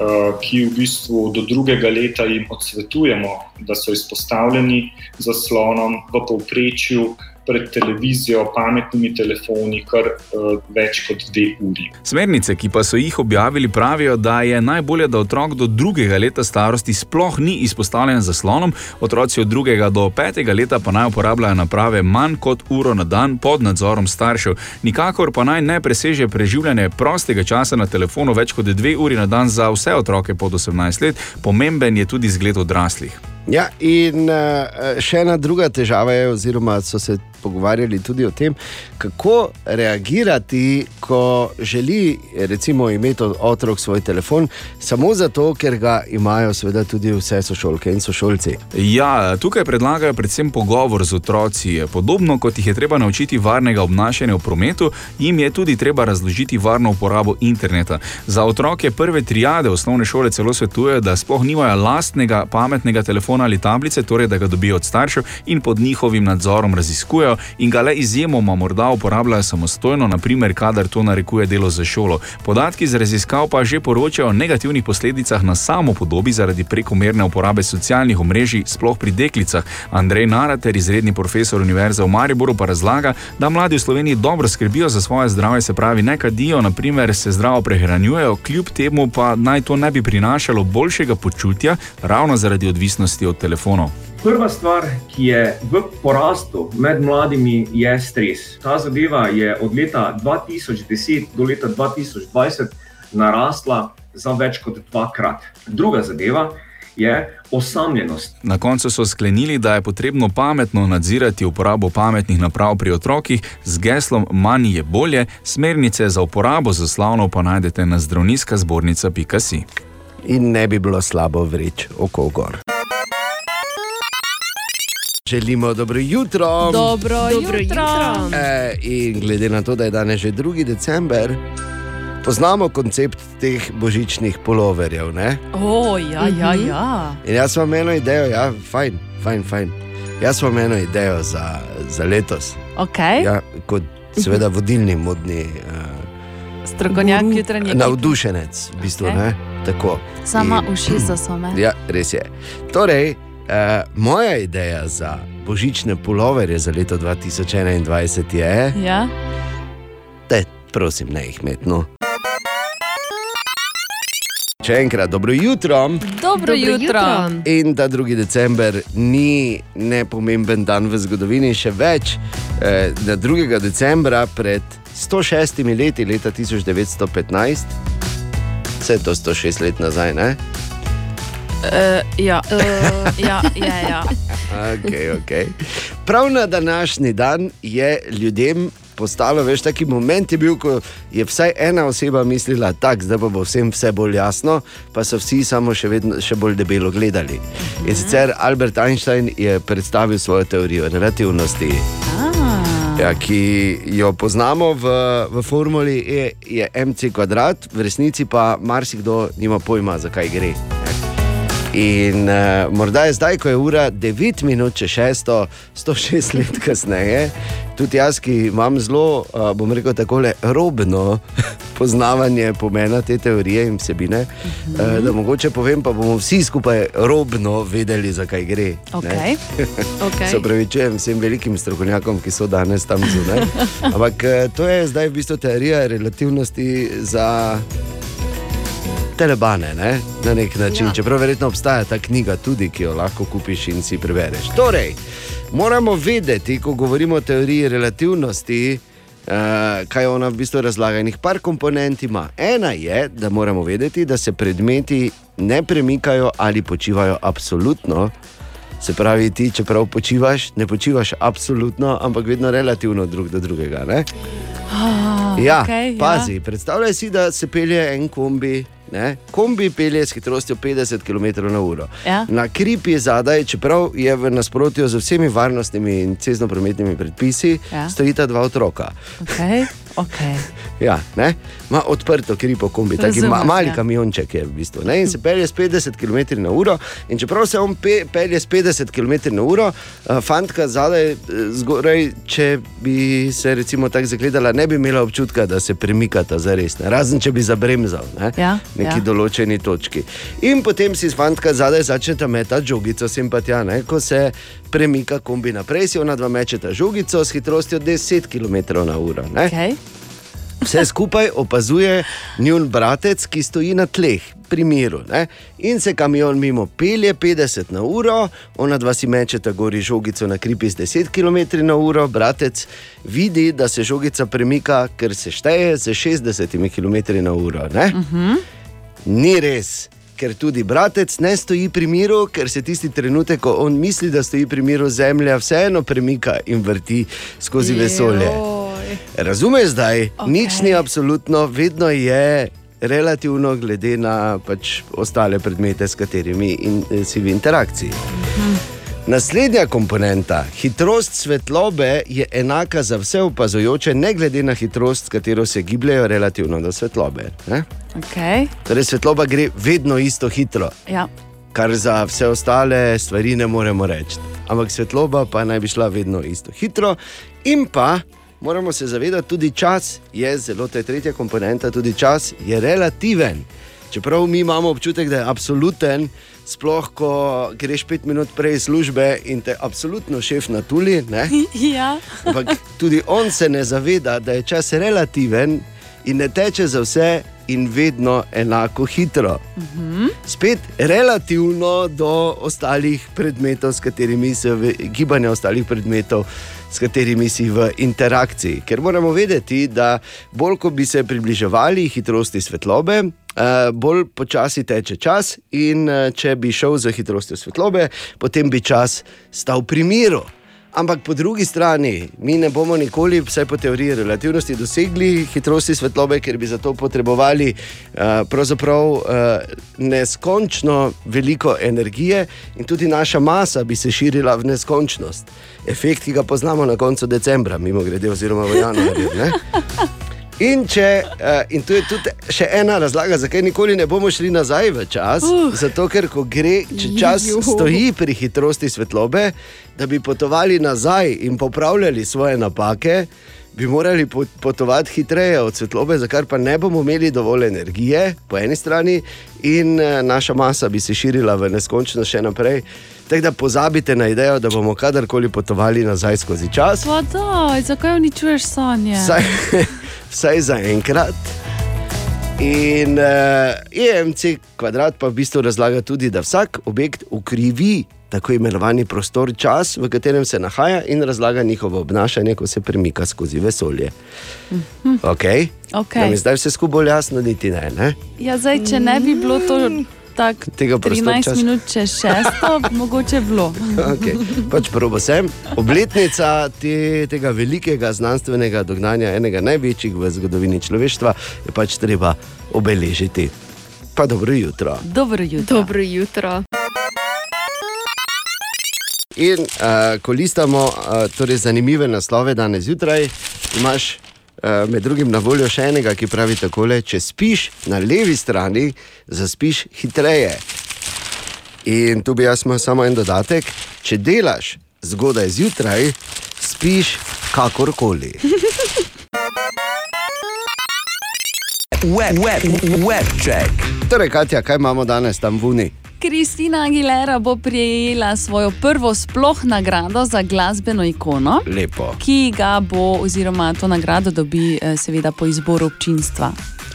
eh, Ki v bistvu do drugega leta jim odsvetujemo, da so izpostavljeni zaslonom v povprečju pred televizijo, pametnimi telefoni, kar uh, več kot dve uri. Smernice, ki pa so jih objavili, pravijo, da je najbolje, da otrok do drugega leta starosti sploh ni izpostavljen zaslonom, otroci od drugega do petega leta pa naj uporabljajo naprave manj kot uro na dan pod nadzorom staršev. Nikakor pa naj ne preseže preživljanje prostega časa na telefonu več kot dve uri na dan za vse otroke pod 18 let. Pomemben je tudi zgled odraslih. Ja, in uh, še ena druga težava je, oziroma so se pogovarjali tudi o tem, kako reagirati, ko želi recimo, imeti otrok svoj telefon, samo zato, ker ga imajo seveda tudi vse sošolke in sošolci. Ja, tukaj predlagajo predvsem pogovor z otroci. Podobno kot jih je treba naučiti varnega obnašanja v prometu, jim je tudi treba razložiti varno uporabo interneta. Za otroke prve triade osnovne šole celo svetujejo, da sploh nimajo lastnega pametnega telefona ali tablice, torej da ga dobijo od staršev in pod njihovim nadzorom raziskujejo in ga le izjemoma morda uporabljajo samostojno, naprimer, kadar to narekuje delo za šolo. Podatki iz raziskav pa že poročajo o negativnih posledicah na samo podobi zaradi prekomerne uporabe socialnih omrežij, sploh pri deklicah. Andrej Narater, izredni profesor Univerze v Mariboru, pa razlaga, da mladi v Sloveniji dobro skrbijo za svoje zdravje, se pravi, ne kadijo, naprimer, se zdravo prehranjujejo, kljub temu pa naj to ne bi prinašalo boljšega počutja, ravno zaradi odvisnosti od telefonov. Prva stvar, ki je v porastu med mladimi, je stres. Ta zadeva je od leta 2010 do leta 2020 narasla za več kot dvakrat. Druga zadeva je osamljenost. Na koncu so sklenili, da je potrebno pametno nadzirati uporabo pametnih naprav pri otrokih z geslom Manj je bolje, smernice za uporabo zaslavnov pa najdete na zdravniška zbornica.si. In ne bi bilo slabo vreč oko gor. Želimo dobro jutro. Dobro, Dobro jutro. E, in glede na to, da je danes že 2. december, poznamo koncept teh božičnih poloverjev. Ne? O, ja, ja, ja. In jaz imam eno idejo, ja, fajn, fajn, fajn. Jaz imam eno idejo za, za letos. Okay. Ja, kot seveda vodilni modni uh, Strokovnjak jutranje. navdušenec, v bistvu. Okay. Tako. Sama ušesa so me. Ja, res je. Torej, uh, moja ideja za božične puloverje za leto 2021 je, Ja? te prosim, ne jih metno. Še enkrat, dobro jutro. Dobro, Dobro jutro. jutro. In ta 2. december ni nepomemben dan v zgodovini, še več. Eh, Na 2. decembra pred 106 leti, leta 1915, vse to 106 let nazaj, ne? Uh, ja. ja, ja, ja. Okay, okay. Prav na današnji dan je ljudem postalo, veš, taki moment je bil, ko je vsaj ena oseba mislila, da zdaj pa bo vsem vse bolj jasno, pa so vsi samo še, vedno, še bolj debelo gledali. In sicer Albert Einstein je predstavil svojo teorijo relativnosti. Ja, ki jo poznamo v, v formuli E, je mc kvadrat, v resnici pa marsikdo nima pojma, zakaj gre. In uh, morda je zdaj, ko je ura 9 minut čez 6, 106 let kasneje, tudi jaz, ki imam zelo, uh, bom rekel, tako robno poznavanje pomena te teorije in vsebine, mm -hmm. uh, da mogoče povem, pa bomo vsi skupaj robno vedeli, zakaj gre. ne. Okej. Okej. Se upravičujem vsem velikim strokovnjakom, ki so danes tam zunaj. Ampak eh, to je zdaj v bistvu teorija relativnosti za telebane, ne? na nek način. Ja. Čeprav verjetno obstaja ta knjiga tudi, ki jo lahko kupiš in si prebereš. Torej, moramo vedeti, ko govorimo o teoriji relativnosti. Uh, kaj ona v bistvu razlaga? Enih par komponent ima. Ena je, da moramo vedeti, da se predmeti ne premikajo ali počivajo absolutno. Se pravi, ti, čeprav počivaš, ne počivaš absolutno, ampak vedno relativno drug do drugega. Ne? Ah, Ja, okej, pazi, ja. predstavljaj si, da se pelje en kombi. Ne? Kombi pelje s hitrostjo 50 km/h. Ja. Na kripi zadaj, čeprav je v nasprotju z vsemi varnostnimi in cestno-prometnimi predpisi, Ja. stojita dva otroka. Okay. Okay. Ja, ne? ima odprto kripo kombi, taki ma, mali ja. kamionček je v bistvu. Ne? In se pelje s 50 km/h. In čeprav se on pe, pelje s 50 km/h, uh, fantka zadaj, eh, zgoraj, če bi se recimo tako zagledala, ne bi imela občutka, da se premikata za res. Ne? Razen če bi zabremzal ne? Ja, neki ja. določeni točki. In potem si z fantka zadaj začneta metati žogico, sem pa tja, ne? ko se premika kombi naprej, si ona dva mečeta žogico s hitrostjo 10 km/h. Okay. Vse skupaj opazuje njun bratec, ki stoji na tleh, pri miru. Ne? In se kamion mimo pelje 50 na uro, ona dva si mečeta gori žogico na kripi z 10 km na uro, bratec vidi, da se žogica premika, ker se šteje z 60 km na uro. Ne? Ni res. Ker tudi bratec ne stoji pri miru, ker se tisti trenutek, ko on misli, da stoji pri miru, zemlja vseeno premika in vrti skozi vesolje. Razumeš zdaj? Okay. Nič ni absolutno, vedno je relativno, glede na pač ostale predmete, s katerimi in, eh, si v interakciji. Naslednja komponenta, hitrost svetlobe, je enaka za vse opazujoče, ne glede na hitrost, s katero se gibljejo relativno do svetlobe. Ne? Okay. Torej, svetloba gre vedno isto hitro, Ja. kar za vse ostale stvari ne moremo reči. Ampak svetloba pa naj bi šla vedno isto hitro. In pa moramo se zavedati, tudi čas je zelo, to je tretja komponenta, tudi čas je relativen. Čeprav mi imamo občutek, da je absoluten, sploh ko greš pet minut prej iz službe in te absolutno šef na tuli. Ja. Ampak tudi on se ne zaveda, da je čas relativen in ne teče za vse in vedno enako hitro. Mhm. Spet relativno do ostalih predmetov, s katerimi se v gibanje ostalih predmetov. S katerimi si v interakciji. Ker moramo vedeti, da bolj ko bi se približevali hitrosti svetlobe, eh, bolj počasi teče čas, in eh, če bi šel z hitrostjo svetlobe, potem bi čas stal pri miru. Ampak po drugi strani, mi ne bomo nikoli, vsaj po teoriji relativnosti, dosegli hitrosti svetlobe, ker bi za to potrebovali uh, uh, neskončno veliko energije in tudi naša masa bi se širila v neskončnost. Efekt, ki ga poznamo na koncu decembra, mimo grede, oziroma v januarju. ne? In, če, uh, in to je tudi še ena razlaga, zakaj nikoli ne bomo šli nazaj v čas. Uh. Zato, ker ko gre, če čas stoji pri hitrosti svetlobe, da bi potovali nazaj in popravljali svoje napake, bi morali po- potovati hitreje od svetlobe, za kar pa ne bomo imeli dovolj energije, po eni strani, in eh, naša masa bi se širila v neskončnost še naprej. Tako da pozabite na idejo, da bomo kadarkoli potovali nazaj skozi čas. Pa da, zakaj uničuješ sanje? Vsaj, vsaj za enkrat. In uh, EMC kvadrat pa v bistvu razlaga tudi, da vsak objekt ukrivi tako imenovani prostor, čas, v katerem se nahaja, in razlaga njihovo obnašanje, ko se premika skozi vesolje. Mhm. Okay? Okej. Nam je zdaj vse skupaj bolj jasno, niti ne. ne? Ja, zdaj, če ne bi bilo to tako Tega 13 prostorčasa. minut čez šesto, mogoče bilo. Okay. Pač probo sem. Obletnica te, tega velikega znanstvenega dognanja, enega največjih v zgodovini človeštva, je pač treba obeležiti. Pa dobro jutro. Dobro jutro. Dobro jutro. In uh, ko listamo uh, torej zanimive naslove danes zjutraj, imaš med drugim na voljo še enega, ki pravi takole: če spiš na levi strani, zaspiš hitreje. In tu bi jaz imel samo en dodatek: če delaš zgodaj zjutraj, spiš kakorkoli. Web, web, web check. Torej, Katja, kaj imamo danes tam v Uni? Kristina Aguilera bo prejela svojo prvo sploh nagrado za glasbeno ikono. Lepo. Ki ga bo, oziroma to nagrado dobi, eh, seveda, po izboru občinstva.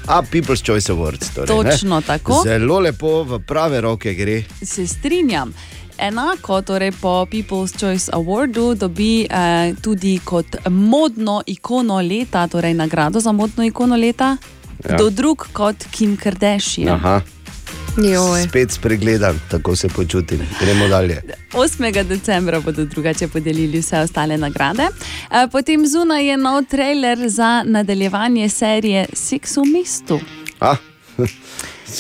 A People's Choice Awards. Torej, ne? Točno tako. Zelo lepo, v prave roke gre. Se strinjam. Enako, torej po People's Choice Awardu, dobi eh, tudi kot modno ikono leta, torej nagrado za modno ikono leta, ja. kdo drug kot Kim Kardashian. Aha. Joj. Spet spregledan, tako se počutim. Gremo dalje. 8. decembra bodo drugače podelili vse ostale nagrade. Eh, Potem zunaj je nov trailer za nadaljevanje serije Six v mestu. A,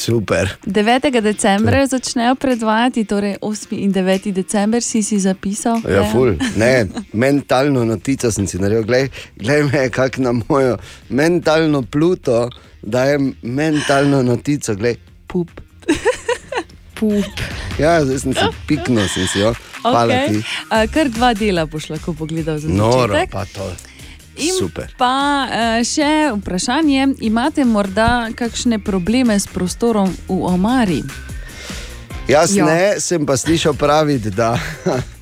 super. 9. decembra jo začnejo predvajati, torej 8. in 9. december si si zapisal. Ja, Dejan? ful. Ne, mentalno notico sem si naredil. Glej, glej me, kako na mojo mentalno pluto dajem mentalno notico. Glej, pup. pup. Ja, zdaj sem si piknil, sem si jo. Hvala Okay. ti. Uh, kar dva dela boš lahko pogledal za Noro, začetek. pa to. In Super. Pa uh, še vprašanje, imate morda kakšne probleme s prostorom v omari? Jaz Ja. ne, sem pa slišal praviti, da,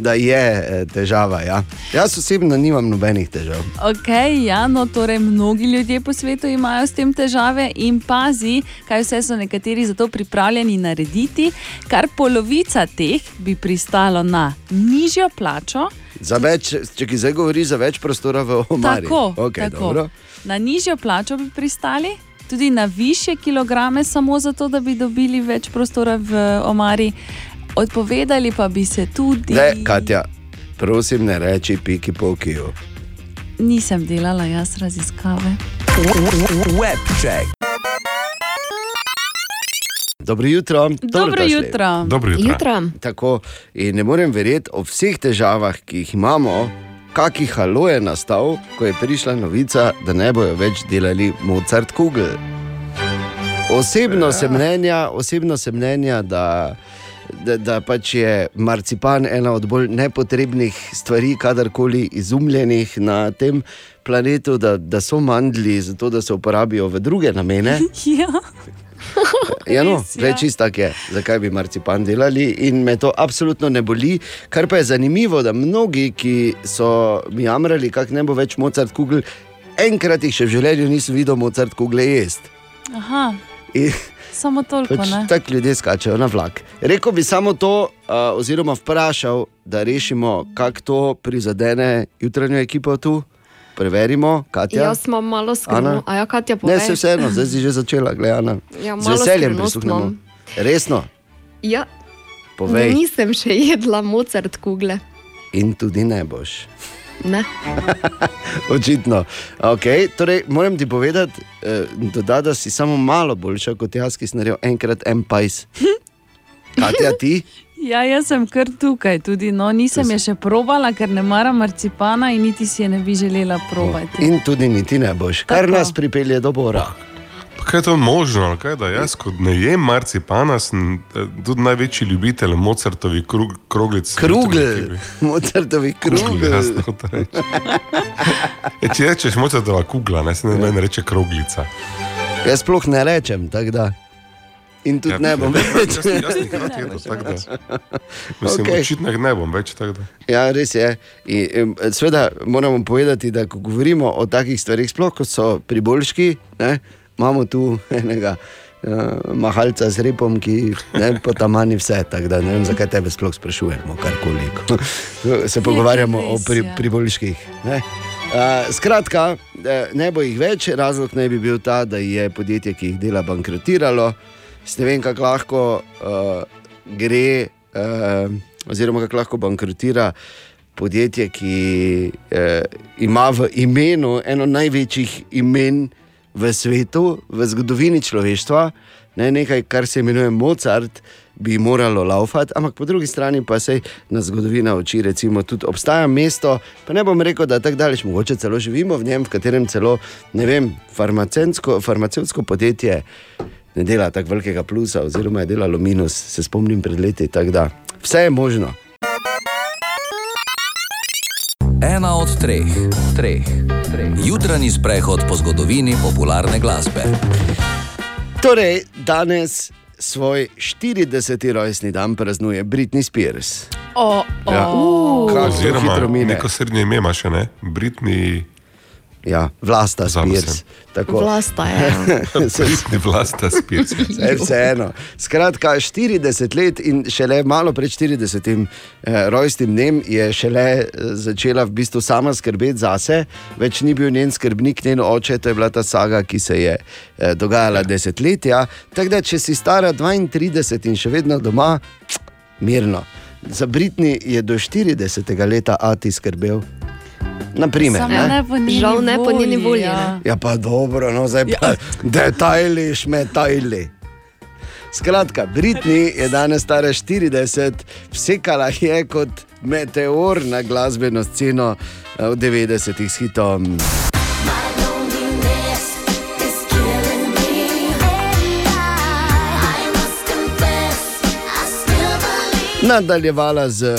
da je eh, težava. Ja. Jaz osebno nimam nobenih težav. Ok, ja, no, torej mnogi ljudje po svetu imajo s tem težave in pazi, kaj vse so nekateri za to pripravljeni narediti. Kar polovica teh bi pristalo na nižjo plačo, Za več, če ki zdaj govori za več prostora v omari. Tako, okay, tako. Dobro. Na nižjo plačo bi pristali, tudi na više kilograme, samo zato, da bi dobili več prostora v omari. Odpovedali pa bi se tudi. Ne, Katja, prosim, ne reči piki pokiju. Nisem delala jaz raziskave. Web check. Dobro jutro. Dobro jutro. Dobro jutro. Jutro. Tako, in ne morem verjeti o vseh težavah, ki jih imamo, kakšen halo je nastal, ko je prišla novica, da ne bojo več delali Mozart Kugel. Osebno sem mnenja, osebno sem mnenja da, da, da pač je marcipan ena od bolj nepotrebnih stvari, kadarkoli izumljenih na tem planetu, da, da so mandli, zato da se uporabijo v druge namene. Ja. Ja, no, Res, ja. tako je, zakaj bi marcipan delali in me to absolutno ne boli. Kar pa je zanimivo, da mnogi, ki so mi jamrali, kako ne bo več Mozart kugel, enkrat jih še v življenju nisem videl Mozart kugle jesti. Aha, In samo toliko. pač tako ljudje skačejo na vlak. Rekel bi samo to, uh, oziroma vprašal, da rešimo, kako to prizadene jutranjo ekipo tu. Preverimo, Katja. Jaz sem malo skrbna. A ja, Katja, Ne, povej. se vseeno, zdaj si že začela, gledana. Ja, Z veseljem prisluhnemo. Resno, Ja, povej. nisem še jedla Mozart kugle. In tudi ne boš. Ne. Očitno. Okay, torej, moram ti povedati, eh, dodati, da si samo malo boljša kot jaz, ki sem naredil enkrat en pajs. Katja, ti? Ja, jaz sem kar tukaj, tudi no, nisem je še probala, ker ne maram marcipana in niti si je ne bi želela probati. In tudi niti ne boš, kar Tako. nas pripelje do Bora. Pa Kaj je to možno? Kaj, da jaz, kot ne jem marcipana, sem eh, tudi največji ljubitelj Mozartovih krug, kroglic. Krugel, Mozartovi krugel. Jasno, to reče. E, če rečeš Mozartova kugla, ne se ne meni reče kroglica. Jaz sploh ne rečem, tako da. In tudi Ja, ne bom več. jaz- jaz nikrat jedel, tako da. Mislim, Okej. očitno ne bom več. tako da. Ja, res je. In, em, Sveda moramo povedati, da ko govorimo o takih stvarih, sploh kot so priboljški, ne, imamo tu enega uh, mahalca z repom, ki ne, po tamani vse. tako Da, ne vem, zakaj tebe sploh sprašujemo, karkoli. ko Se pogovarjamo o pri, priboljških. Ne. Uh, skratka, eh, ne bo jih več, razlog naj bi bil ta, da je podjetje, ki jih dela, bankrotiralo. Ne vem, kako lahko uh, gre, uh, oziroma kako lahko bankrotira podjetje, ki uh, ima v imenu eno največjih imen v svetu, v zgodovini človeštva, ne, nekaj, kar se imenuje Mozart. Bi moralo laufati, ampak po drugi strani pa se na zgodovina oči, recimo, tudi obstaja mesto, pa ne bom rekel, da je tako daleč, mogoče celo živimo v njem, v katerem celo, ne vem, farmacevtsko, podjetje ne dela tako velikega plusa, oziroma je delalo minus, se spomnim pred leti. da Vse je možno. Ena od treh, treh, treh. Jutranji sprehod po zgodovini popularne glasbe. Torej, danes svoj 40. rojstni dan praznuje Britney Spears. O, Ja. o. Kako zelo Oziroma, hitro mine. neko srednje ime ima še ne, Britni. Ja, vlasta. Tako. Vlasta je. Britni vlasta Spears. Vse, vseeno. Skratka, 40 let in šele malo pred 40. Eh, rojstnim dnem je šele eh, začela v bistvu sama skrbeti zase, več ni bil njen skrbnik, njen oče, to je bila ta saga, ki se je eh, dogajala desetletja. Tako da, če si stara 32 in še vedno doma, mirno. Za Britni je do 40. leta Ati skrbel. Naprimer, ne? ne po Žal ne po njeni volji, ja. Ja, pa dobro, no zdaj pa detajli, šmetajli. Skratka, Britni je danes stara 40, vsekala je kot meteor na glasbeno sceno eh, v 90-ih s hitom. Nadaljevala z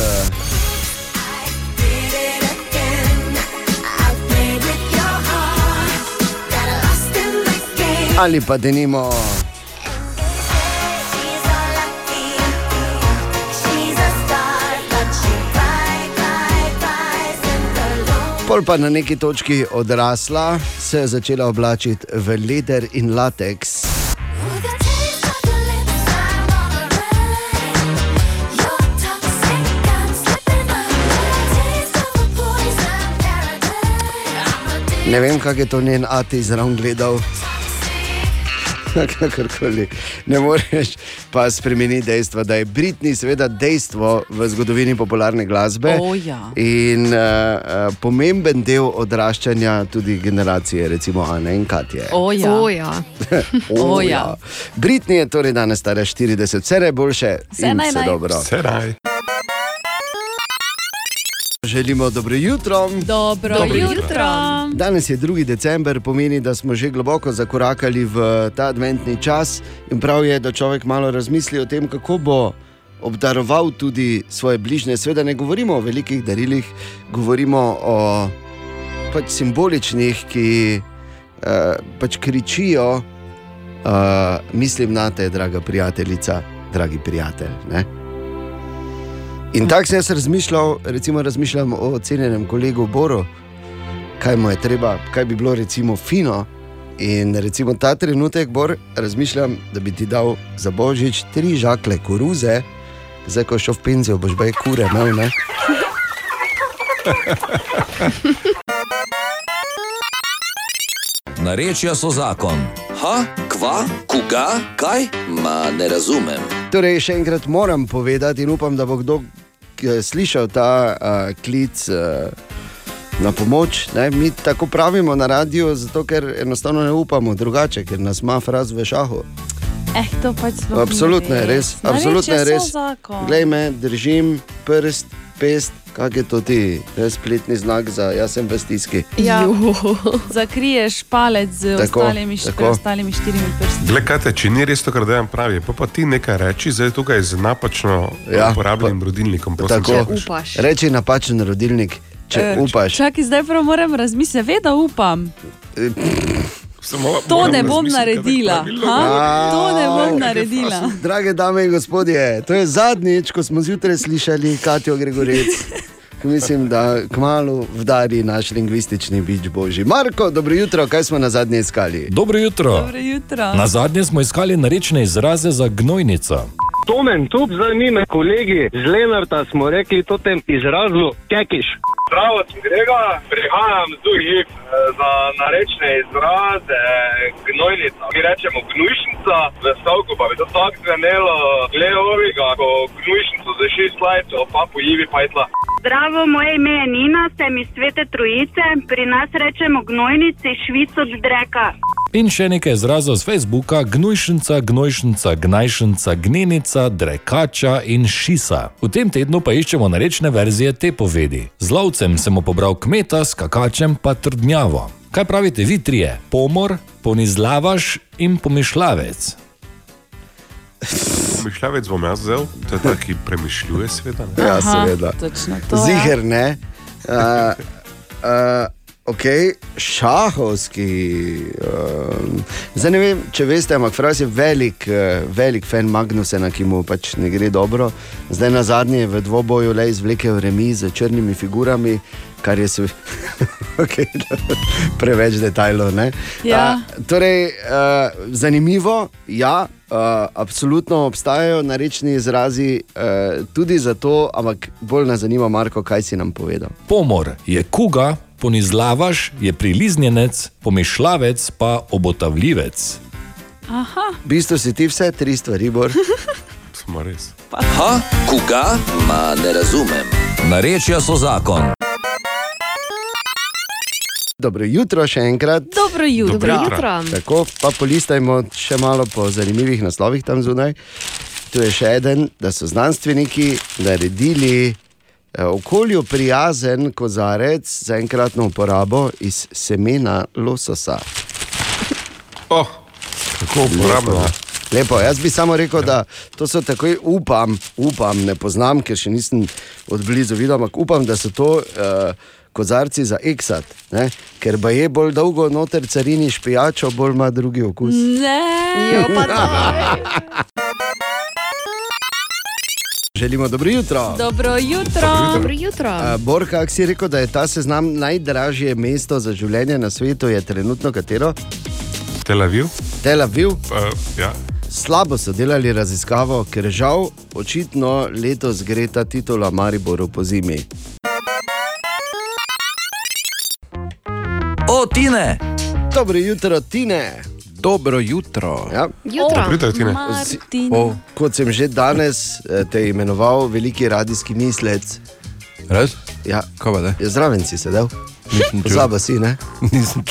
ali pa denimo. Pol pa na neki točki odrasla, se je začela oblačiti v leder in lateks. Ne vem, kako je to njen ati zraven gledal. Kakorkoli. Ne moreš pa spremeniti dejstva, da je Britney, seveda, dejstvo v zgodovini popularne glasbe O, ja. in uh, pomemben del odraščanja tudi generacije, recimo Ane in Katje. O, ja. O, ja. O, O, ja. Britney je torej danes stara 40, vse najboljše Vse in naj, vse naj. Želimo dobro jutro. Dobro, Dobro jutro. jutro. Danes je 2. december, pomeni, da smo že globoko zakorakali v ta adventni čas in prav je, da človek malo razmisli o tem, kako bo obdaroval tudi svoje bližnje. Sveda ne govorimo o velikih darilih, govorimo o pač simboličnih, ki uh, pač kričijo, uh, mislim na te, draga prijateljica, dragi prijatelj. Ne? In tako sem jaz razmišljal, recimo razmišljam o cenjenem kolegu Boru, kaj mu je treba, kaj bi bilo recimo fino. In recimo ta trenutek, Bor, razmišljam, da bi ti dal za božič tri žakle koruze, zdaj ko šel v penzijo, boš baj kure imel. Ne? Narečja so zakon. Ha, kva, koga, kaj? Ma ne razumem. Torej, še enkrat moram povedati, in upam, da bo kdo slišal ta uh, klic uh, na pomoč. Ne? Mi tako pravimo na radiju, zato ker enostavno ne upamo drugače, ker nas ima fraz v šahu. Eh, to pač ni Absolutno je res, absolutno je res. Glej me, držim prst, pest, kak je to ti, to je spletni znak za jaz sem v stiski. Ja. Zakriješ palec z Tako, ostalimi, št- tako. ostalimi štirimi prsti. Glej, kaj te, če ni res to, kar dejem pravi, pa, pa ti nekaj reči, zdaj tukaj z napačno Ja, uporabljenim rodilnikom. prosim, Tako, slušaš. reči napačen rodilnik, če Eh, upaš. Čakaj, zdaj prav moram razmisliti, ve, da upam. To ne bom naredila. Ha? To ne bom naredila. Drage dame in gospodje, to je zadnjič, ko smo zjutraj slišali Katijo Gregorec. Mislim, da kmalo vdari naš lingvistični bič božji. Marko, dobro jutro, kaj smo na zadnje iskali? Dobro jutro. Dobro jutro. Na zadnje smo iskali narečne izraze za gnojnico. Tomen, tu zanime kolegi z Lenarta smo rekli to tem izrazu kekiš. Zdravo, Grega, prihajam z Duhih za narečne izraze gnojnica. Mi rečemo gnojšnica, v stavku pa bi to tako zvenelo, glede ovega, ko gnojšnico za šest lajcev, pa po Ivi pajtla. Zdravo, moje ime je Nina, sem iz Svete Trojice. Pri nas rečemo gnojnici, švico od dreka. In še nekaj izrazov z Facebooka: gnojšnica, gnojšnica, gnajšnica, gnenica, drekača in šisa. V tem tednu pa iščemo narečne verzije te povedi. Z lovcem sem pobral kmeta, skakačem pa trdnjavo. Kaj pravite vi trije? Pomor, ponizlavaš in pomišljavec. Mišljavec bom jaz vzel, to je ta, ki premišljuje sveda. ne? Ja, seveda. Točno to. Ziger ne. Uh, uh, ok, šahovski. Uh, zdaj ne vem, če veste, ampak Fras je velik, uh, velik fan Magnusena, ki mu pač ne gre dobro. Zdaj na zadnje je v dvoboju le izvlekel remi z črnimi figurami. Kar je se, okay, preveč detajlov. ne. Ja. A, torej, uh, zanimivo, ja, uh, absolutno obstajajo narečni izrazi uh, tudi zato, ampak bolj nas zanima, Marko, kaj si nam povedal. Pomor je kuga, ponizlavaš je priliznjenec, pomišljavec pa obotavljivec. Aha. V bistvu si ti vse tri stvari, Bor. Smo res. Ha, koga? Ma ne razumem. Narečja so zakon. Dobro jutro še enkrat. Dobro jutro. Dobro jutro. Tako, pa polistajmo še malo po zanimivih naslovih tam zunaj. Tu je še en, da so znanstveniki naredili okolju prijazen kozarec za enkratno uporabo iz semena lososa. Oh, kako uporabno. Lepo, Lepo, jaz bi samo rekel, da to so takoj, upam, upam, ne poznam, ker še nisem odblizu videl, ampak upam, da so to uh, kozarci za eksat, ne? ker pa je bolj dolgo noter carini špijačo, bolj ima drugi okus. Ne, Jo, pa daj. Želimo dobro jutro. Dobro jutro. Dobro jutro. Uh, Bor, kak si rekel, da je ta seznam najdražje mesto za življenje na svetu, je trenutno katero? Tel Aviv? Tel Aviv. Uh, ja. Slabo so delali raziskavo, ker žal očitno letos gre ta titula Mariboru po zimi. O, Tine! Dobro jutro, Tine. Dobro jutro. Ja. Jutro. Dobro jutro. Martin. O, kot sem že danes eh, te imenoval, veliki radijski mislec. Res? Ja, pa da? je zraven si sedel. Pozaba si, ne? Nisem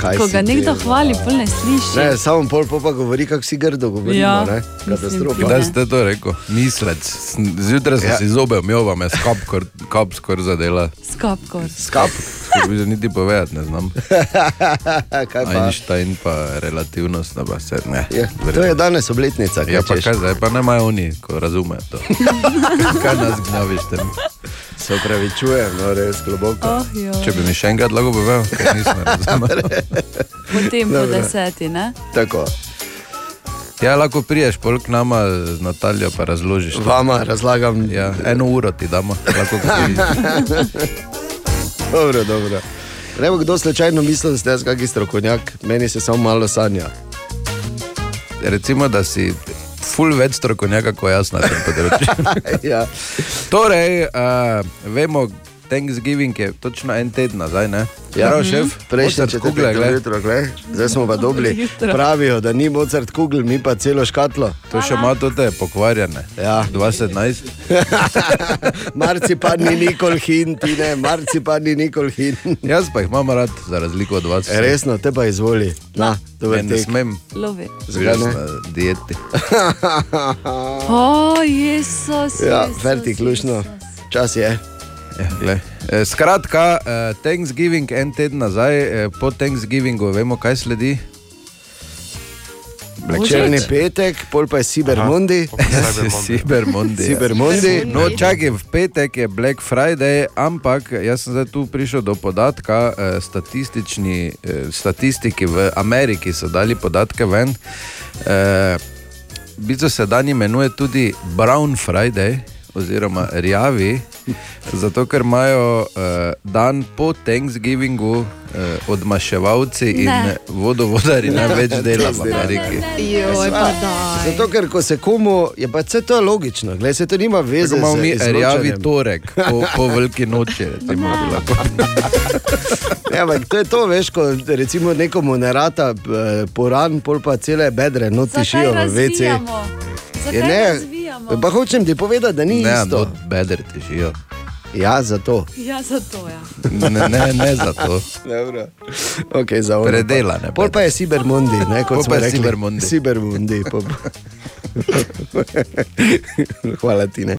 kaj Ko ga nekdo hvali, pol ne sliši. Ne, samo pol pol pa govori, kako si grdo govori. Ja, Katastrofa. Kdaj ste to rekel? Mislec. Zjutraj sem Ja. ja. si zobe umil, me skop, kor, kop skoraj zadela. Skopkor. Skap. Bi že niti povedati ne znam. kaj pa? Einstein pa relativnost, da pa se ne. Ja, to je danes obletnica. Ja, pa češ? kaj zdaj, pa ne imajo oni, ko razumejo to. kaj nas gnaviš tam? Se upravičujem, no res globoko. Oh, jo. Če bi mi še enkrat lahko povedal, ker nisem razumel. Potem po deseti, ne? Tako. Ja, lahko priješ pol k nama z Nataljo pa razložiš. Vama razlagam. Ja, eno uro ti damo, lahko priješ. Dobro, dobro. Ne bo kdo slučajno mislil, da ste jaz kakšen strokovnjak, meni se samo malo sanja. Recimo, da si ful več strokovnjaka kot jaz na tem področju. ja. Torej, uh, vemo, Thanksgiving je točno en teden nazaj, ne? Ja, Prav, šef, prejšnji Mozart četrtek, glej. jutro, glej. zdaj smo pa dobili. Pravijo, da ni Mozart Kugel, mi pa celo škatlo. To še ima tudi pokvarjene. Ja. 2017. Marcipan ni nikoli hin, ti ne, marcipan ni nikoli hin. Jaz pa jih imam rad, za razliko od vas. E, Resno, te pa izvoli. Na, Ne, ne smem, Lovi. Ne? na dieti. O, Jezus. Ja, Jezus, verti klušno, čas je. Ja. Eh, Skratka, eh, Thanksgiving en teden nazaj, eh, po Thanksgivingu vemo, kaj sledi. Črni petek, pol pa je Cybermundi. Cybermundi. Cybermundi. No, čakaj, v petek je Black Friday, ampak jaz sem zdaj tu prišel do podatka. eh, statistični, eh, Statistiki v Ameriki so dali podatke ven. Eh, V bistvu se dan imenuje tudi Brown Friday, oziroma rjavi, zato ker imajo eh, dan po Thanksgivingu eh, odmaševalci in Ne. vodovodari Ne. največ dela v Ameriki. Zato, ker ko se komu, je pa vse to logično, Glej, se to nima veze. Imamo mi rjavi torek, po, po veliki noči. Ja, ampak to je to, veš, ko recimo nekomu ne rata eh, poran, pol pa cele bedre, no tišijo v WC. Je ne, pa hočem ti povedati, da ni Ne, isto. no, bedre tišijo. Ja, zato. Ja, zato ja. Ne, ne, ne zato. Dobro. Okay, za ono pa. Predelane Pol pa je Cybermundi, ne, kot smo rekli. Cybermundi. Cybermundi. Hvala ti. Ne.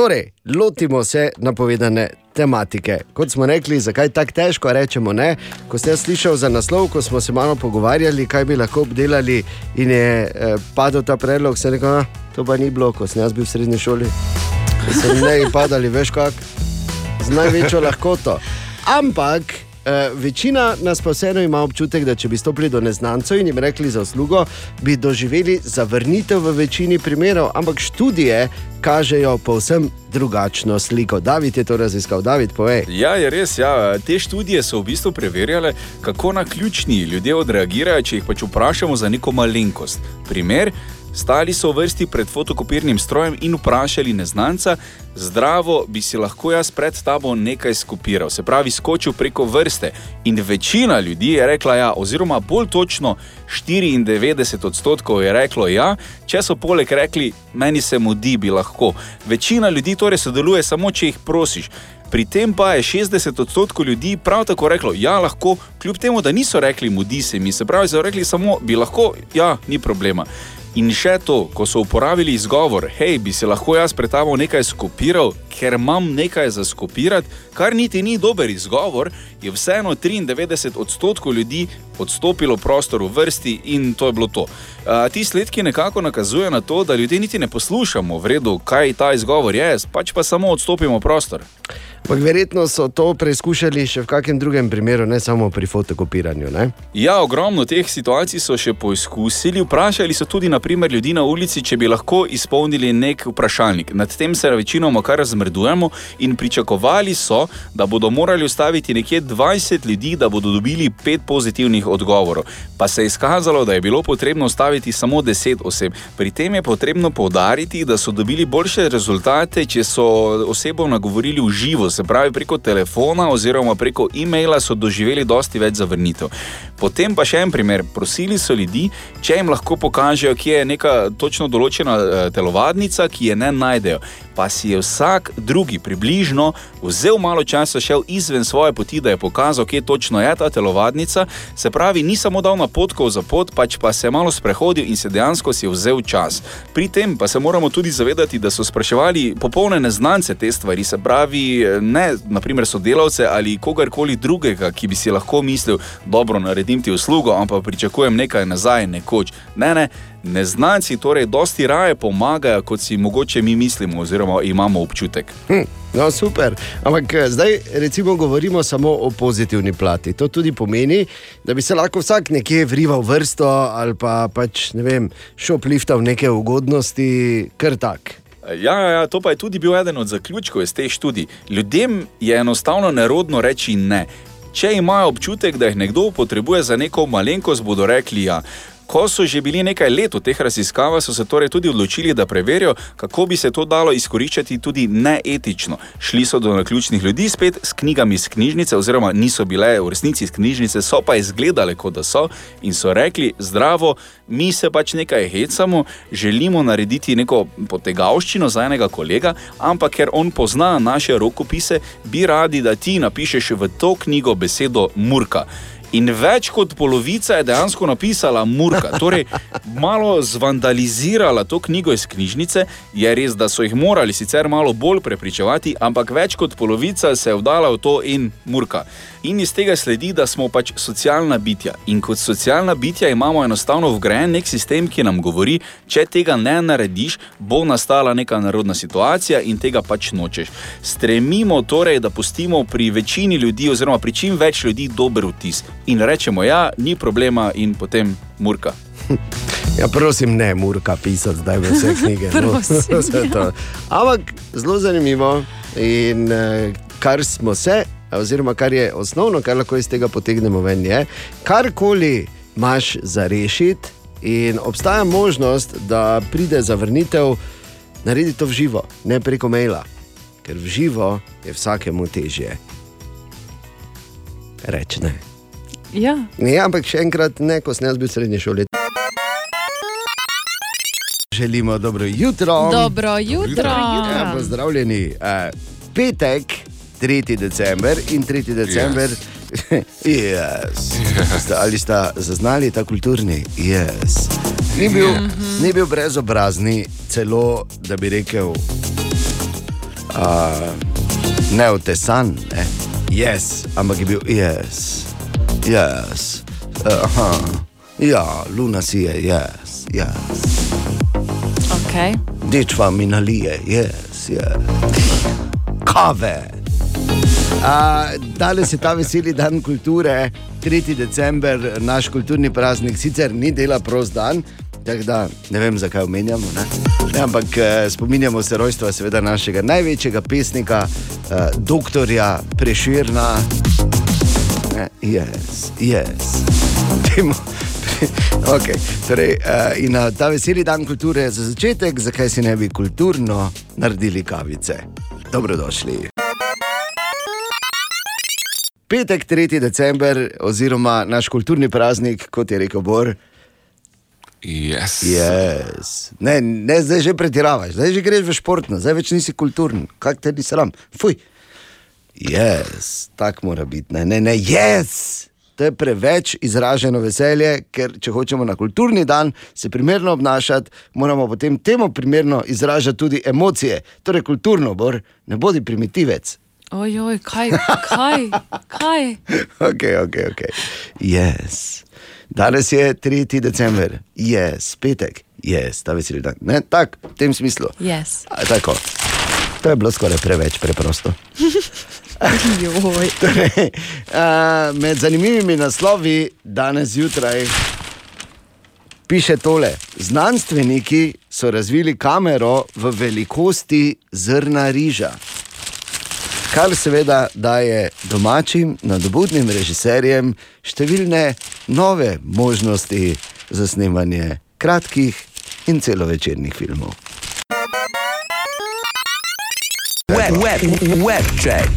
Torej, lotimo se napovedane tematike. Kot smo rekli, zakaj tako težko rečemo ne? Ko ste slišali za naslov, ko smo se malo pogovarjali, kaj bi lahko obdelali, in je eh, padel ta predlog, se je rekel, "Ah, to pa ni bilo, ko sem jaz bil v srednji šoli. Mi ne padali, veš kak, z največjo lahkoto. Ampak. Uh, večina nas pa vseeno ima občutek, da če bi stopili do neznancev in jim rekli za uslugo, bi doživeli zavrnitev v večini primerov, ampak študije kažejo povsem drugačno sliko. David je to raziskal, David, povej. Ja, je res. Ja. Te študije so v bistvu preverjale, kako na ključni ljudje odreagirajo, če jih pač vprašamo za neko malenkost. Primer. Stali so v vrsti pred fotokopirnim strojem in vprašali neznanca, zdravo, bi si lahko jaz pred tabo nekaj skopiral, se pravi, skočil preko vrste. In večina ljudi je rekla ja, oziroma bolj točno 94 odstotkov je reklo ja, če so poleg rekli, meni se mudi, bi lahko. Večina ljudi torej sodeluje samo, če jih prosiš. Pri tem pa je 60 odstotkov ljudi prav tako reklo, ja, lahko, kljub temu, da niso rekli, mudi se mi, se pravi, so rekli samo, bi lahko, ja, ni problema. In še to, ko so uporabili izgovor, hej, bi si lahko jaz pred tabo nekaj skopiral, ker imam nekaj za skopirati, kar niti ni dober izgovor, je vseeno 93 odstotkov ljudi odstopilo prostor v vrsti in to je bilo to. A, ti sledki nekako nakazujejo na to, da ljudje niti ne poslušamo v redu, kaj ta izgovor je, pač pa samo odstopimo prostor. Ampak verjetno so to preizkušali še v kakšnem drugem primeru, ne samo pri fotokopiranju. Ne? Ja, ogromno teh situacij so še poizkusili. Vprašali so tudi naprimer, ljudi na ulici, če bi lahko izpolnili nek vprašalnik. Nad tem se večinoma kar razmrdujemo in pričakovali so, da bodo morali ustaviti nekje 20 ljudi, da bodo dobili 5 pozitivnih odgovorov. Pa se je izkazalo, da je bilo potrebno ustaviti samo 10 oseb. Pri tem je potrebno povdariti, da so dobili boljše rezultate, če so osebo nagovorili v živo, se pravi preko telefona oziroma preko e-maila so doživeli dosti več zavrnitev. Potem pa še en primer. Prosili so ljudi, če jim lahko pokažejo, kje je neka točno določena eh, telovadnica, ki je ne najdejo. Pa si je vsak drugi približno vzel malo časa, šel izven svoje poti, da je pokazal, kje točno je ta telovadnica. Se pravi, ni samo dal napotkov za pot, pač pa se je malo sprehodil in se dejansko si je vzel čas. Pri tem pa se moramo tudi zavedati, da so spraševali popolne neznance te stvari, se pravi, ne naprimer sodelavce ali kogarkoli drugega, ki bi si lahko mislil, dobro, naredim ti uslugo, ampak pričakujem nekaj nazaj, nekoč. Ne, ne. Neznanci torej dosti raje pomagajo, kot si mogoče mi mislimo, oziroma imamo občutek. Hm, no, super. Ampak eh, zdaj recimo govorimo samo o pozitivni plati. To tudi pomeni, da bi se lahko vsak nekje vrival vrsto ali pa pač ne vem, šopliftal neke ugodnosti, kar tak. Ja, ja, ja, to pa je tudi bil eden od zaključkov iz te študije. Ljudem je enostavno nerodno reči ne. Če imajo občutek, da jih nekdo potrebuje za neko malenkost, bodo rekli ja. Ko so že bili nekaj let v teh raziskavah, so se torej tudi odločili, da preverijo, kako bi se to dalo izkoriščati tudi neetično. Šli so do naključnih ljudi spet s knjigami iz knjižnice, oziroma niso bile v resnici iz knjižnice, so pa izgledale kot da so in so rekli: Zdravo, mi se pač nekaj hecamo, želimo narediti neko potegavščino za enega kolega, ampak ker on pozna naše rokopise, bi radi, da ti napišeš v to knjigo besedo Murka. In več kot polovica je dejansko napisala Murka, torej malo zvandalizirala to knjigo iz knjižnice. Je res, da so jih morali sicer malo bolj prepričevati, ampak več kot polovica se je vdala v to in Murka. In iz tega sledi, da smo pač socialna bitja. In kot socialna bitja imamo enostavno vgrajen nek sistem, ki nam govori, če tega ne narediš, bo nastala neka narodna situacija in tega pač nočeš. Stremimo torej, da pustimo pri večini ljudi, oziroma pri čim več ljudi, dober vtis. In rečemo, ja, ni problema, in potem murka. Ja, prosim, ne, Murka, pisati zdaj v vse knjige. no. To. Ampak zelo zanimivo in eh, kar smo se, oziroma kar je osnovno, kar lahko iz tega potegnemo ven, je, karkoli imaš za rešiti, in obstaja možnost, da pride zavrnitev, naredi to v živo, ne preko maila, ker v živo je vsakemu težje. Reč ne. Ja. Ja, ampak še enkrat, ne, ko sem jaz bil v srednji šoli. Želimo dobro jutro. Dobro jutro. Ja, pozdravljeni. Uh, petek, 3. december in 3. december. Yes. Ste, ali sta zaznali ta kulturni? Yes. Ni, bil, Mhm. ni bil brezobrazni, celo da bi rekel, uh, neotesan, ne? yes, ampak je bil yes, yes. Aha. Ja, Luna si je, yes, yes. Okay. Dečva mi nalije, yes, yes. Kave. A, danes je ta veseli dan kulture, 3. december, naš kulturni praznik, sicer ni dela prost dan, tako da ne vem, zakaj omenjamo. Ne? Ne, ampak eh, spominjamo se rojstva seveda našega največjega pesnika, eh, doktorja Preširna. Yes, yes. Temu, okay, torej, uh, in uh, ta veseli dan kulture za začetek, zakaj si ne bi kulturno naredili kavice. Dobrodošli. Petek, 3. december, oziroma naš kulturni praznik, kot je rekel Bor. Yes. Yes. Ne, ne, zdaj že pretiravaš, zdaj že greš v športno, zdaj več nisi kulturen, kaj te ni sram. Fuj. Yes, tako mora biti. Ne, ne, ne, yes. To je preveč izraženo veselje, ker če hočemo na kulturni dan se primerno obnašati, moramo potem temu primerno izražati tudi emocije. Torej, kulturno, bor, ne bodi primitivec. Ojoj, kaj, kaj, kaj? Ok, ok, ok. Yes. Danes je 3. december, yes, petek, yes, ta veseli dan. Ne, tak, v tem smislu. Yes. A, tako. To je bilo skoraj preveč preprosto. Torej, uh, med zanimivimi naslovi danes zjutraj piše tole: Znanstveniki so razvili kamero v velikosti zrna riža. Kar seveda daje domačim nadobudnim režiserjem številne nove možnosti za snemanje kratkih in celovečernih filmov. Web, web, web check.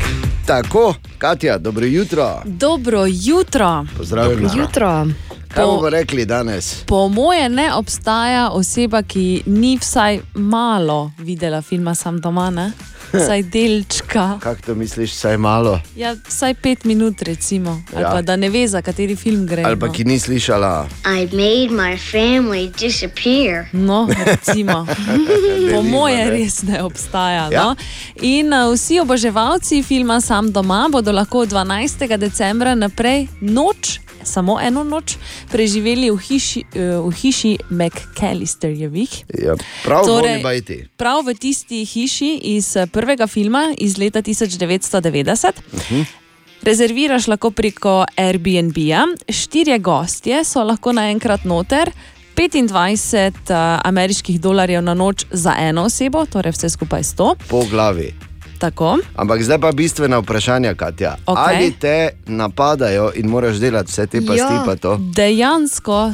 Tako, Katja, dobro jutro. Dobro jutro. Pozdravljena. Dobro jutro. Kaj bomo rekli danes? Po moje ne obstaja oseba, ki ni vsaj malo videla filma Sam doma, ne? Vsaj delčka. Kako to misliš, vsaj malo? Ja, vsaj pet minut, recimo, Ja. pa da ne ve, za kateri film gre. Ali pa no. ki ni slišala? I made my family disappear. No, recimo. po moje res ne obstaja. Ja. No? In uh, vsi oboževalci filma Sam doma bodo lahko od 12. decembra naprej noč. Samo eno noč preživeli v hiši, eh, v hiši McAllisterjevih. Ja, prav Torej. Prav v tisti hiši iz eh, prvega filma iz leta 1990. Mhm. Rezerviraš lahko preko Airbnb-ja, štirje gostje so lahko naenkrat noter. 25 uh, ameriških dolarjev na noč za eno osebo, torej vse skupaj 100. Po glavi. Tako. Ampak zdaj pa bistvena vprašanja, Katja. Okej. Ali te napadajo in moraš delati vse te pasti, pa to? Dejansko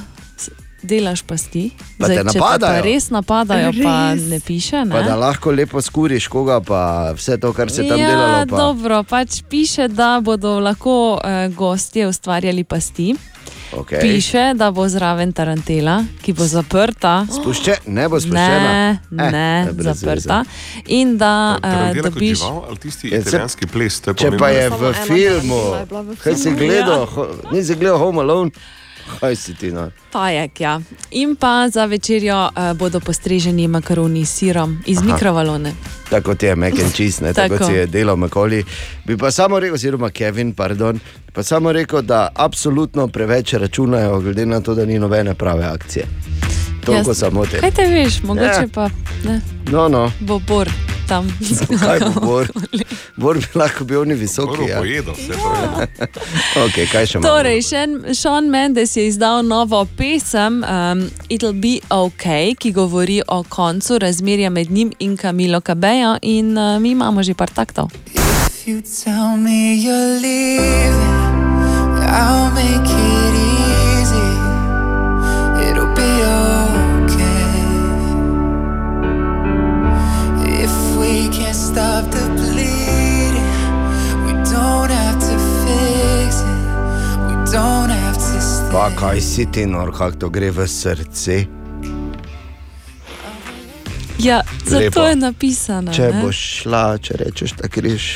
delaš pasti. Pa te če te pa napadajo? res napadajo, pa Res? ne piše. Ne? Pa da lahko lepo skuriš koga, pa vse to, kar se tam ja, delalo. Pa. dobro, pač piše, da bodo lahko uh, gostje ustvarjali pasti. Okay. Piše, da bo zraven Tarantela, ki bo zaprta. Spušče, ne bo spuščena. Ne, Eh, ne, ne, brez zaprta. In da kot dobiš. žival tisti Ja, italijanski ples? Če pa je v filmu, kaj si gledal, ho, nisi gledal Home Alone, kaj si ti no? Pajek, ja. In pa za večerjo uh, bodo postreženi makaroni s sirom iz Aha. mikrovalone. Tako kot je and cheese, ne, tako, Tako. si je delal Makoli. Bi pa samo rekel, oziroma Kevin, pardon, pa samo rekel, da absolutno preveč računajo, glede na to, da ni nobene prave akcije. Toliko Jaz- samo te. Kaj te veš, mogoče Ja. pa ne, No, no. bo bor tam. Kaj bo bor? Bor bi lahko bil oni visoki. Bor bo Ja. pojedel vse to, okay, kaj še imamo? Torej, Sean- Sean Mendes je izdal novo pesem um, It'll Be OK, ki govori o koncu razmerja med njim in Kamilo Kabejo, in uh, mi imamo že par taktov. If you tell me you're leaving, I'll make it easy. Stop the bleeding, we don't have to fix it. We don't have to stay. Pa kaj si ti nor, kako to gre v srce? Ja, zato Lepo. je napisano. Če ne? boš šla, če rečeš, da greš,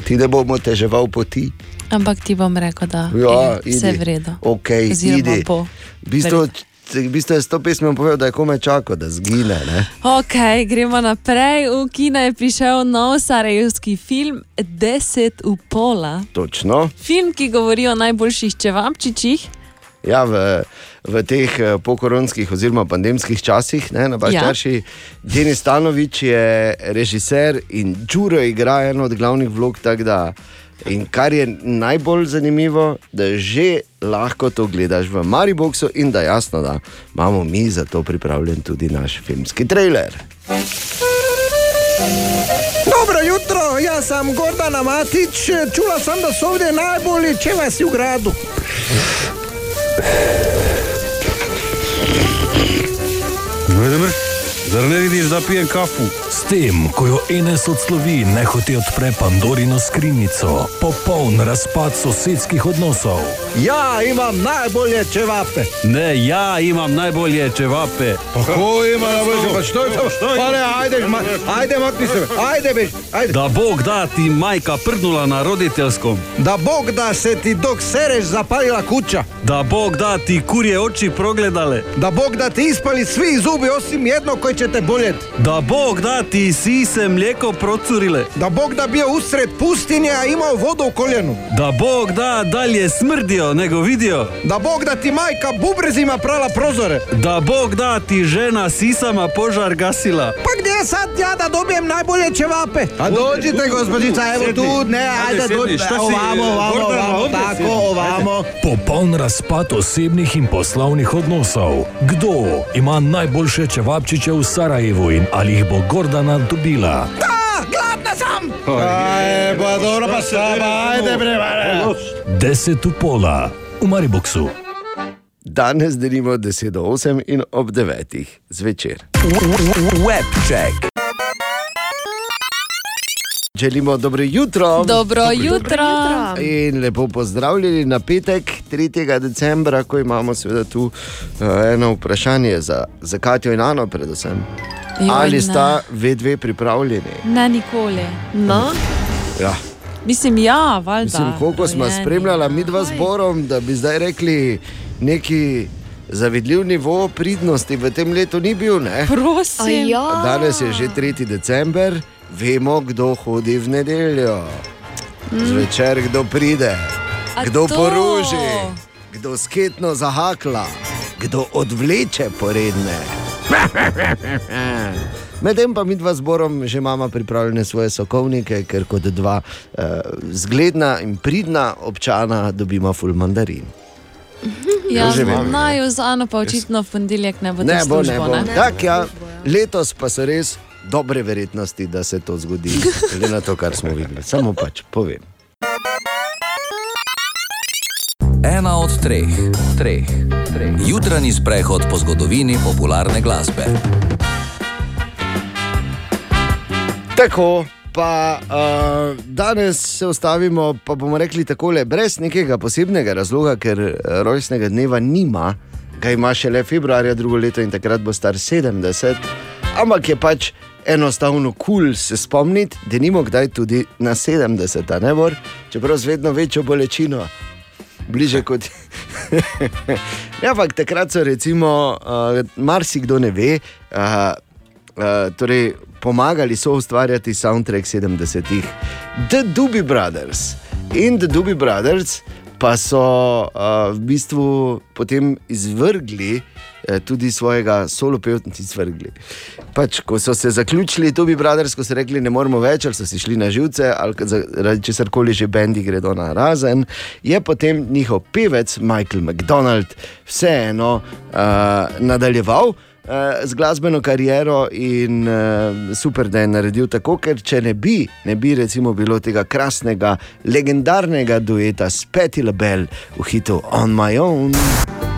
ti ne bomo teževal poti. Ampak ti bom rekel, da Ja, je vse idi. v redu. Okay, Oziroma idi. bo. V bistvu, v bistvu je s to pesmijo povedal, da je komaj čakal, da zgine. Ne? Ok, gremo naprej. V kino je prišel nov sarajevski film Deset v pola. Točno. Film, ki govori o najboljših čevapčičih. Ja, v, v teh eh, pokoronskih oziroma pandemskih časih, ne, na Ja. Baščarši, Denis Stanovič je režiser in Đuro igra eno od glavnih vlog. tako Da, in kar je najbolj zanimivo, da že lahko to gledaš v Mariboku in da jasno, da imamo mi za to pripravljen tudi naš filmski trailer. Dobro jutro, jaz sem Gordana Matič, čula sem, da so ovdje najbolji čevasi v gradu. Vladimir, zar ne vidiš, da pijem kafu? S tem, ko jo Enes odslovi, ne hoti odpre Pandorino skrinjico, popoln razpad sosedskih odnosov. Ja, imam najbolje čevape. Ne, ja imam najbolje čevape. Kako ima najboljše? Pa što je to? Pa ne, ajde, ma, ajde, makni se, ajde, bež, ajde. Da Bog da ti majka prdnula na roditeljskom. Da Bog da se ti dok sereš zapalila kuća. Da Bog da ti kurje oči progledale. Da Bog da ti ispali svi zubi osim jednog koji će te boljeti. Da Bog da ti sise mlijeko procurile. Da Bog da bio usred pustinje, a imao vodu u koljenu. Da Bog da dalje smrdio nego vidio. Da Bog da ti majka bubrezima prala prozore. Da Bog da ti žena sisama požar gasila. Pa gdje sad ja da dobijem najbolje ćevape? A dođite gospođica, evo Sjedni. tu, ne, Ajde, ajde, dođite, šta si, ovamo, ovamo, ovamo, ovdje tako, sjedni. ovamo. Popoln razpad osebnih in poslovnih odnosov. Kdo ima najboljše čevapčiče v Sarajevu in ali jih bo Gordana dobila? Da, gladna sam! Aj, pa dobro, pa slaba, ajde bre, bare. Deset v pola v Mariboksu. Danes delimo 10 do 8 in ob 9 zvečer. Webcheck. Želimo dobro jutro. Dobro jutro. In lepo pozdravljeni na petek, 3. decembra, ko imamo seveda tu uh, eno vprašanje za, za Katijo in Ano, predvsem. Joj, Ali sta ve dve pripravljeni? Ne, nikoli. No, Ja. Mislim, ja, valjda. Mislim, koliko smo spremljali mi dva zborom, da bi zdaj rekli neki zavidljiv nivo pridnosti v tem letu ni bil. Ne? Prosim. A ja. Danes je že 3. december, vemo, kdo hodi v nedeljo. Zvečer kdo pride, A kdo to? poruži, kdo sketno zahakla, kdo odvleče poredne. Medtem pa mi dva zborom že imamo pripravljene svoje sokovnike, ker kot dva uh, zgledna in pridna občana dobimo ful mandarin. Ja, vem. naj z Ano pa očitno v ponedeljek ne bo Ne bo, ne bo. Tak, ja, letos pa so res dobre verjetnosti, da se to zgodi, glede na to, kar smo videli. Samo pač povem. Ena od treh, treh, treh. Jutranji sprehod po zgodovini popularne glasbe. Tako, pa uh, danes se ustavimo, pa bomo rekli takole, brez nekega posebnega razloga, ker eh, rojstnega dneva nima, ga ima šele februarja drugo leto in takrat bo star 70, ampak je pač enostavno kul cool se spomniti, da nimo kdaj tudi na 70, a ne bor, čeprav z vedno večjo bolečino. Bliže kot. ja, ampak takrat so, recimo, uh, marsikdo ne ve, uh, uh, torej pomagali so ustvarjati soundtrack 70-ih, The Doobie Brothers. In The Doobie Brothers pa so uh, v bistvu potem izvrgli. eh, Tudi svojega solo pevca, izvrgli. Pač, ko so se zaključili, to bi brothers, ko so rekli, ne moremo več, ali so si šli na živce, ali zaradi česar koli že bendi gredo na razen, je potem njihov pevec Michael McDonald vseeno uh, nadaljeval. Z glasbeno kariero in uh, super, da je naredil tako, ker če ne bi, ne bi recimo bilo tega krasnega, legendarnega dueta s Petty LaBelle v hitu On My Own.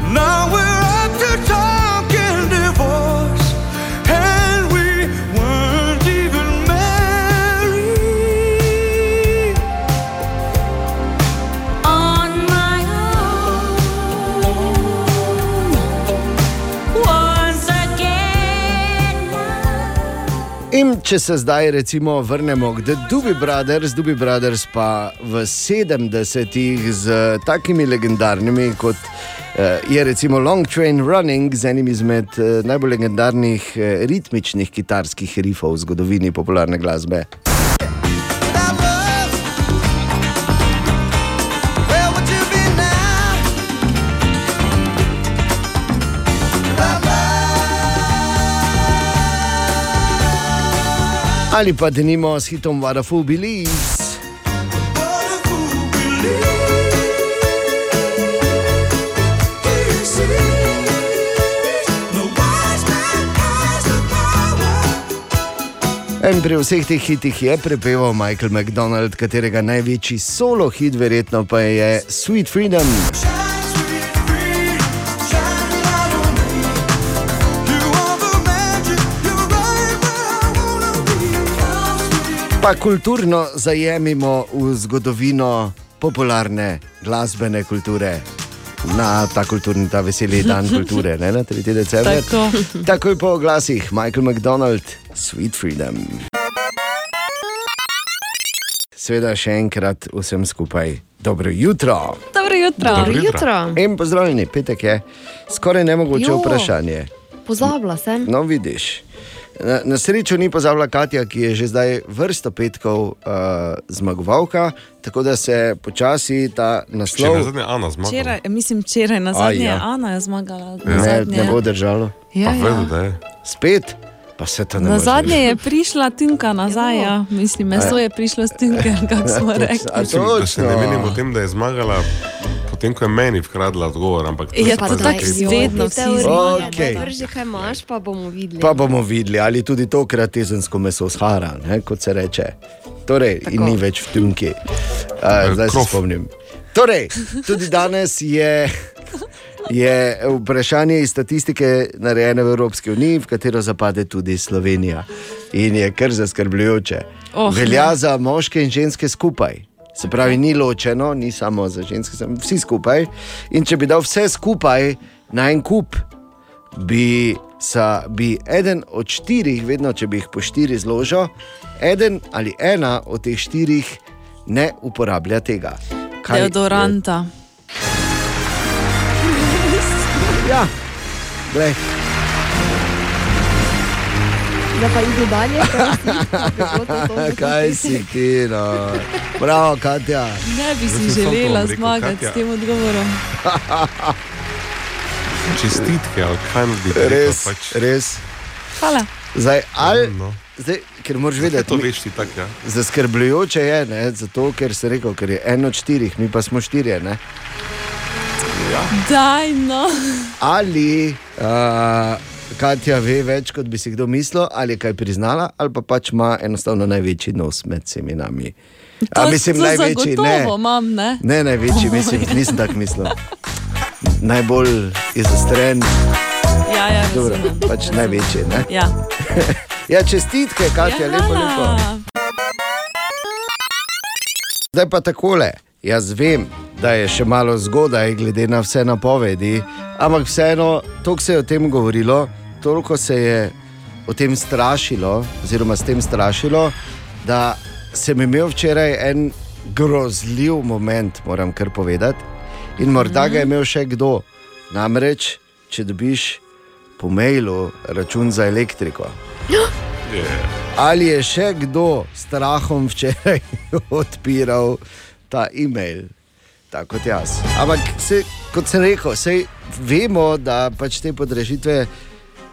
In če se zdaj recimo vrnemo k The Doobie Brothers, Doobie Brothers pa v 70-ih z takimi legendarnimi kot eh, je recimo Long Train Running, z enim izmed eh, najbolj legendarnih eh, ritmičnih kitarskih rifov v zgodovini popularne glasbe. Ali pa denimo s hitom Fool Believes. In pri vseh teh hitih je prepeval Michael McDonald, katerega največji solo hit verjetno pa je Sweet Freedom. Pa kulturno zajemimo v zgodovino popularne glasbene kulture. Na ta kulturni, ta veseli dan kulture, ne na 3. december. Tako. Takoj po oglasih Michael McDonald, Sweet Freedom. Sveda še enkrat vsem skupaj dobro jutro. Dobro jutro. Dobro jutro. In pozdravljeni, petek je skoraj nemogoče Jo. vprašanje. Pozabila sem. No, vidiš. Na, na srečo ni pozabila Katja, ki je že zdaj vrsto petkov uh, zmagovalka, tako da se počasi ta naslov. Če nazadnje Ana zmaga. Včeraj, mislim, včeraj na zadnje, ja. Ana je zmagala. Ne, nazadnje. ne bo držalo. Ja, Pa ja. vedo, da je. Spet, pa se to ne Na more. zadnje je prišla tinka nazaj, ja. mislim, meso je prišlo z tinke, kako smo rekli. Mislim, da se ne menim o tem, da je zmagala, potem ko je meni vkradla odgovor. Ampak Ja, je pa tako zdaj- vedno vsi zmagajo. Okej. Drži, kaj imaš, pa bomo videli. Pa bomo videli, ali tudi tokrat tezensko meso shara, ne, kot se reče. Torej, in ni več v tunki. Uh, zdaj se spomnim. Torej, tudi danes je, je vprašanje iz statistike narejene v Evropski uniji, v katero zapade tudi Slovenija. In je kar zaskrbljujoče. Oh, Velja ne. za moške in ženske skupaj. Se pravi, ni ločeno, ni samo za ženske, samo vsi skupaj. In če bi dal vse skupaj na en kup, bi, sa, bi eden od štirih, vedno če bi jih po štiri zložil, eden ali ena od teh štirih ne uporablja tega. Kaj je- Deodoranta. Ja, glej. Zdaj pa idi dalje, kaj bilo to to. Kaj si ti, no? Bravo, Katja. Ne bi si to želela zmagati s tem odgovorom. Čestitke, ali kaj bi rekel. Res, Pač. res. Hvala. Zdaj, ali, No. zdaj, ker moraš vedeti, To mi- veš ti tako, ja. Zaskrbljujoče je, ne, zato ker se rekel, ker je eno od štirih, mi pa smo štirje. Ne? Daj, no. Ali uh, Katja ve več, kot bi si kdo mislil, ali je kaj priznala, ali pa pač ima enostavno največji nos med vsemi nami. To, A mislim, to največji, ne. imam, ne? Ne, največji, mislim, nisem tako mislil. Najbolj izostren, Ja, ja, dobro, razumem. pač največji. Ne? Ja. Ja, čestitke, Katja, Ja, lepo, lepo. Zdaj pa takole. Jaz vem, da je še malo zgodaj, glede na vse napovedi, ampak vseeno, toliko se je o tem govorilo, toliko se je o tem strašilo, oziroma s tem strašilo, da sem imel včeraj en grozljiv moment, moram kar povedati. In morda ga je imel še kdo. Namreč, če dobiš po mailu račun za elektriko. Ali je še kdo s strahom včeraj odpiral ta e-mail, tako kot jaz? Ampak, se, kot sem rekel, sej vemo, da pač te podražitve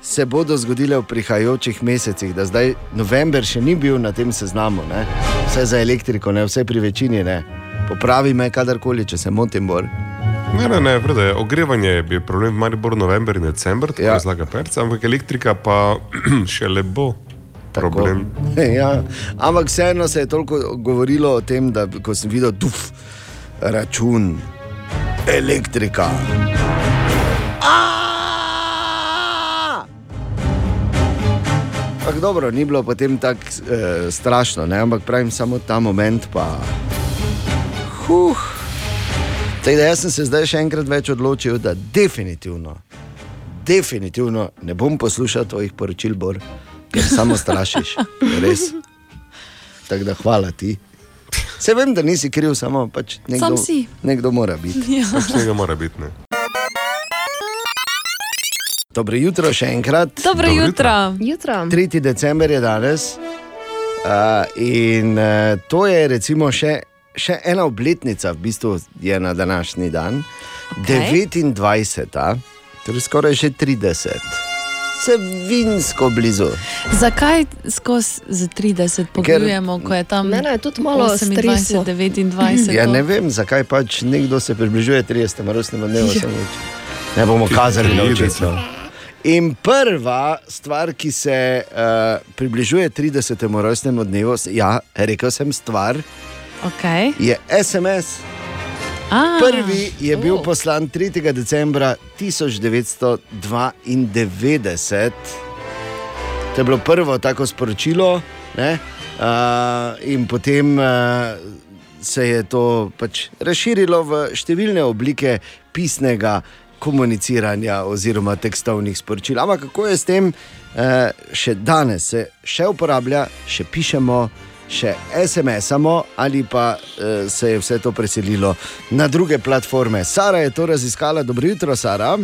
se bodo zgodile v prihajajočih mesecih, da zdaj november še ni bil na tem seznamu, ne? vse za elektriko, ne vse pri večini. Ne? Popravi me kadarkoli, če se motim. Bor. Ne, ne, ne, vrde, ogrevanje je bil problem v Mariboru november in december, tako ja. razlaga Perca, ampak elektrika pa še le bo problem. Ja, ampak vseeno se je toliko govorilo o tem, da ko sem videl, duf, račun, elektrika. Ampak dobro, ni bilo potem tako eh, strašno, ne? ampak pravim samo ta moment. Pa... Huh. Tako da jaz sem se zdaj še enkrat več odločil, da definitivno, definitivno ne bom poslušal tvojih poročil, Bor, ker samo strašiš. Res. Tako da hvala ti. Se vem, da nisi kriv, samo pač nekdo, nekdo mora biti. Ja. Pač nekaj mora biti. Ne? Dobro jutro še enkrat. Dobro Dobro jutro. jutro. 3. december je danes. Uh, in uh, to je recimo še, še ena obletnica, v bistvu je na današnji dan, Okej. 29. Torej skoraj že 30. Se vinsko blizu. Zakaj skozi za 30 pogledujemo, ko je tam Mene je tudi malo 28, stresno. 29? Ja, ne vem, zakaj pač nekdo se približuje 30. rojstnemu dnevu. Ja. Ja. Ne bomo kazali na Trideset. In prva stvar, ki se uh, približuje 30. rojstnemu dnevu, ja, rekel sem stvar, Okay. je SMS. A, Prvi je bil poslan 3. decembra 1992. To je bilo prvo tako sporočilo, ne? uh, in potem uh, se je to pač razširilo v številne oblike pisnega komuniciranja oziroma tekstovnih sporočil. Ampak kako je s tem, uh, še danes se še uporablja, še pišemo. Še SMS-amo ali pa uh, se je vse to preselilo na druge platforme. Sara je to raziskala, dobro jutro, Sara.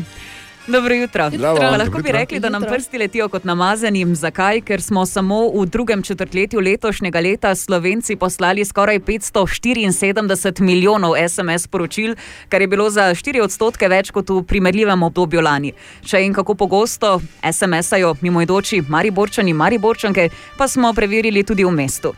Dobro jutro. Zdravo. Zdravo. Dobro Lahko bi jutro. rekli, da nam Jutro. prsti letijo kot namazani. Zakaj? Ker smo samo v drugem četrtletju letošnjega leta Slovenci poslali skoraj 574 milijonov SMS poročil, kar je bilo za 4 odstotke več kot v primerljivem obdobju lani. Če in kako pogosto SMS-ajo mimoidoči Mariborčani, Mariborčanke, pa smo preverili tudi v mestu.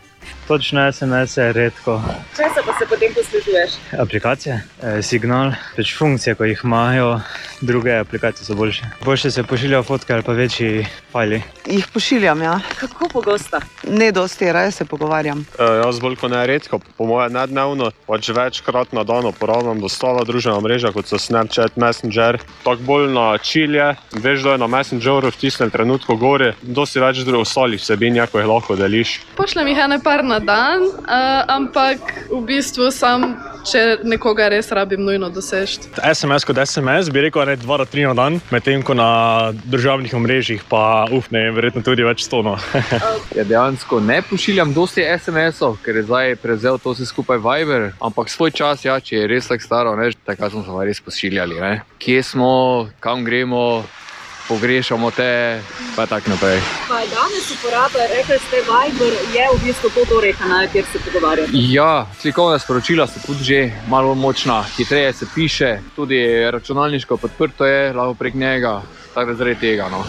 Točno SMS je redko. Če se pa se potem poslužuješ? Aplikacije, eh, signal, pač funkcije, ko jih imajo, druge aplikacije so boljše. Boljše se pošiljajo fotke ali pa večji fajli. Jih pošiljam, ja. Kako pogosto? Ne dosti, raje se pogovarjam. Uh, jaz bolj kot ne redko, po mojem ne dnevno, pač večkrat na dan uporabljam dostava družbena mreža, kot so Snapchat, Messenger. Tako bolj na čilje, veš, da je na Messengeru v tistem trenutku gori, dosti več drugih ostalih vsebin, ko jih lahko deliš. Pošljem jih ene par na dan, uh, ampak v bistvu sam, če nekoga res rabim nujno doseči. SMS kot SMS bi rekel, ne 2 do 3 na dan, medtem ko na državnih omrežjih pa uf, ne, verjetno tudi več stono. Ja, dejansko ne pošiljam dosti SMS-ov, ker je zdaj prevzel to vse skupaj Viber, ampak svoj čas, ja, če je res tako staro, ne, takrat smo se res pošiljali. Ne. Kje smo, kam gremo, pogrešamo te, pa tako naprej. Kaj danes uporablja, rekli ste, Viber je v bistvu to torej kanal, kjer se pogovarjate. Ja, slikovna sporočila so tudi že malo močna, hitreje se piše, tudi računalniško podprto je, lahko prek njega, tako da zaradi tega. No.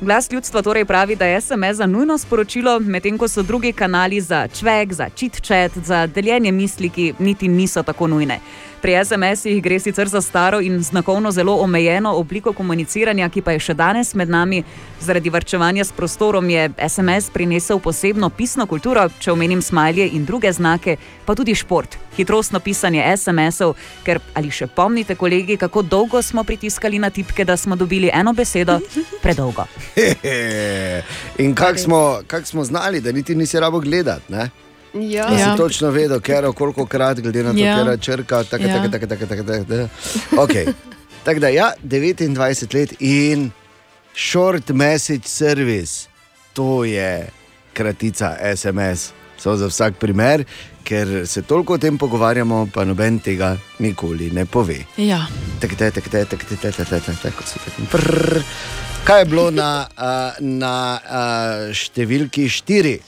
Glas ljudstva torej pravi, da je SMS za nujno sporočilo, medtem ko so drugi kanali za čvek, za čit-čet, za deljenje misli, ki niti niso tako nujne. Pri SMS-ih gre sicer za staro in znakovno zelo omejeno obliko komuniciranja, ki pa je še danes med nami. Zaradi varčevanja s prostorom je SMS prinesel posebno pisno kulturo, če omenim smajlje in druge znake, pa tudi šport, hitrostno pisanje SMS-ov, ker ali še pomnite, kolegi, kako dolgo smo pritiskali na tipke, da smo dobili eno besedo predolgo. In kako smo, kak smo znali, da niti nisi rabo gledati. Ne? Ja. Da si točno vedel, ker koliko krat, glede na to, ja. ker je črka, tako, ja. tako, tako, tako, tako, tako, tako. Okay. Tako da, ja, 29 let in short message service, to je kratica SMS. So za vsak primer, ker se toliko o tem pogovarjamo, pa noben tega nikoli ne pove. Ja. Tako da, tako da, tako da, tako da, tako da. Kaj je bilo na, na, na številki 4?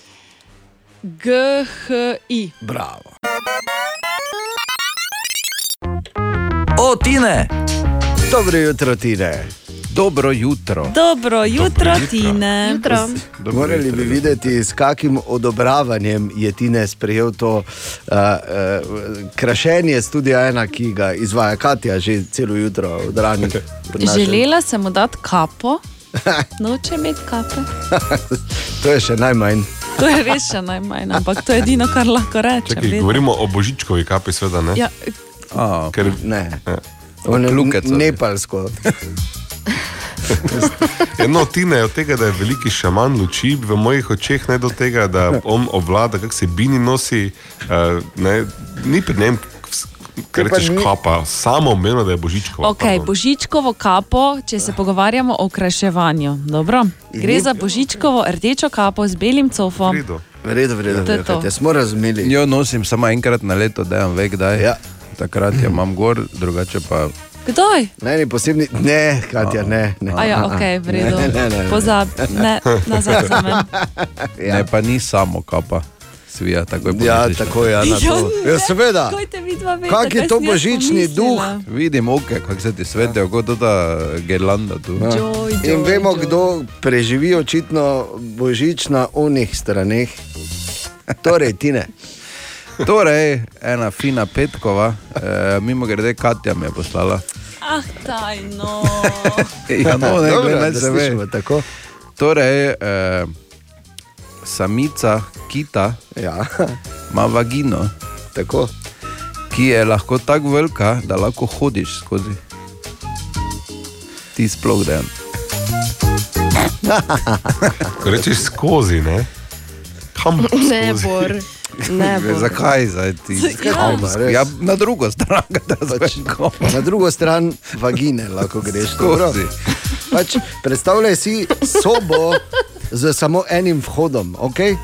GHI. Bravo. O, Tine! Dobro jutro, Tine. Dobro jutro. Dobro jutro, Tine. Jutro. Morali bi videti, s kakim odobravanjem je Tine sprejel to uh, uh, krašenje studia ena, ki ga izvaja Katja že celo jutro od ranih. Želela sem mu dati kapo, noče imeti kape. to je še najmanj. To je res še najmanj, ampak to je edino, kar lahko rečem. Čakaj, govorimo o božičkovi kapi, seveda ne. Ja, A, Ker, ne. Ja. On je Klukec, nepalsko. Eno tine je od tega, da je veliki šaman luči v mojih očeh, ne do tega, da on obvlada, kako se bini nosi. Uh, ne, ni pri njem, pa rečeš, ni- kapa, samo umeno, da je božičkova. Okay, božičkovo kapo, če se pogovarjamo o okraševanju. Dobro? Gre za božičkovo rdečo kapo z belim cofom. V redu, v redu, To je v redu, to. Katja, smo razumeli. Jo nosim samo enkrat na leto, da vam ve, kdaj. Ja. Takrat jo imam gor, drugače pa. Kdaj? Ne, ni posebni, ne, Katja, ne. ne. A ja, ok, v redu. Ne, ne, ne. Pozab, ne, nazaj za men. Ja. Ne, pa ni samo kapa. Svija, tako je Ja, pomisliš. tako je, na to. Ja, seveda. Kaj te vidva veste, Kak je to božični duh? Vidim, oke, kako se ti svetijo, kot ta gerlanda tu. Ja. In vemo, kdo preživi očitno božič na onih straneh. Torej, Tine. Torej, ena fina petkova, e, mimo grede Katja me je poslala. Ah, taj, no. Ja, no, ne, Dobro, gledaj, da se ve. slišimo tako. Torej, e, samica kita ja. ima vagino, tako. ki je lahko tako velika, da lahko hodiš skozi. Ti sploh den. Ko rečeš skozi, ne? Kam Ne, skozi? Bor. Ne, Bor. Zakaj zdaj ti? Kam, res? Ja, na drugo stran, da Pač, na drugo stran vagine lahko greš. dobro? Skozi. Pač, predstavljaj si sobo z samo enim vhodom. Okay?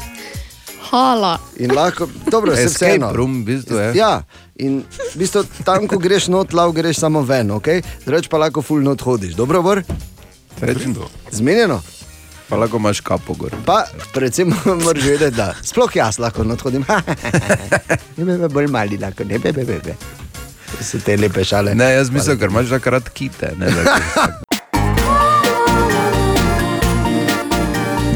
Hala. In lahko, dobro, se vseeno. room, v bistvu je. Ja, in v bistvu, tam, ko greš not, lav greš samo ven, okay? drugače pa lahko full not hodiš. Dobro, bor? Zmenjeno. Pa lahko imaš kapo gor. Pa predvsem moraš vedeti, da sploh jaz lahko not hodim. ne bi bolj mali, lahko ne bi, bi, bi. So te lepe šale. Ne, jaz mislim, ker imaš takrat kite. Ne,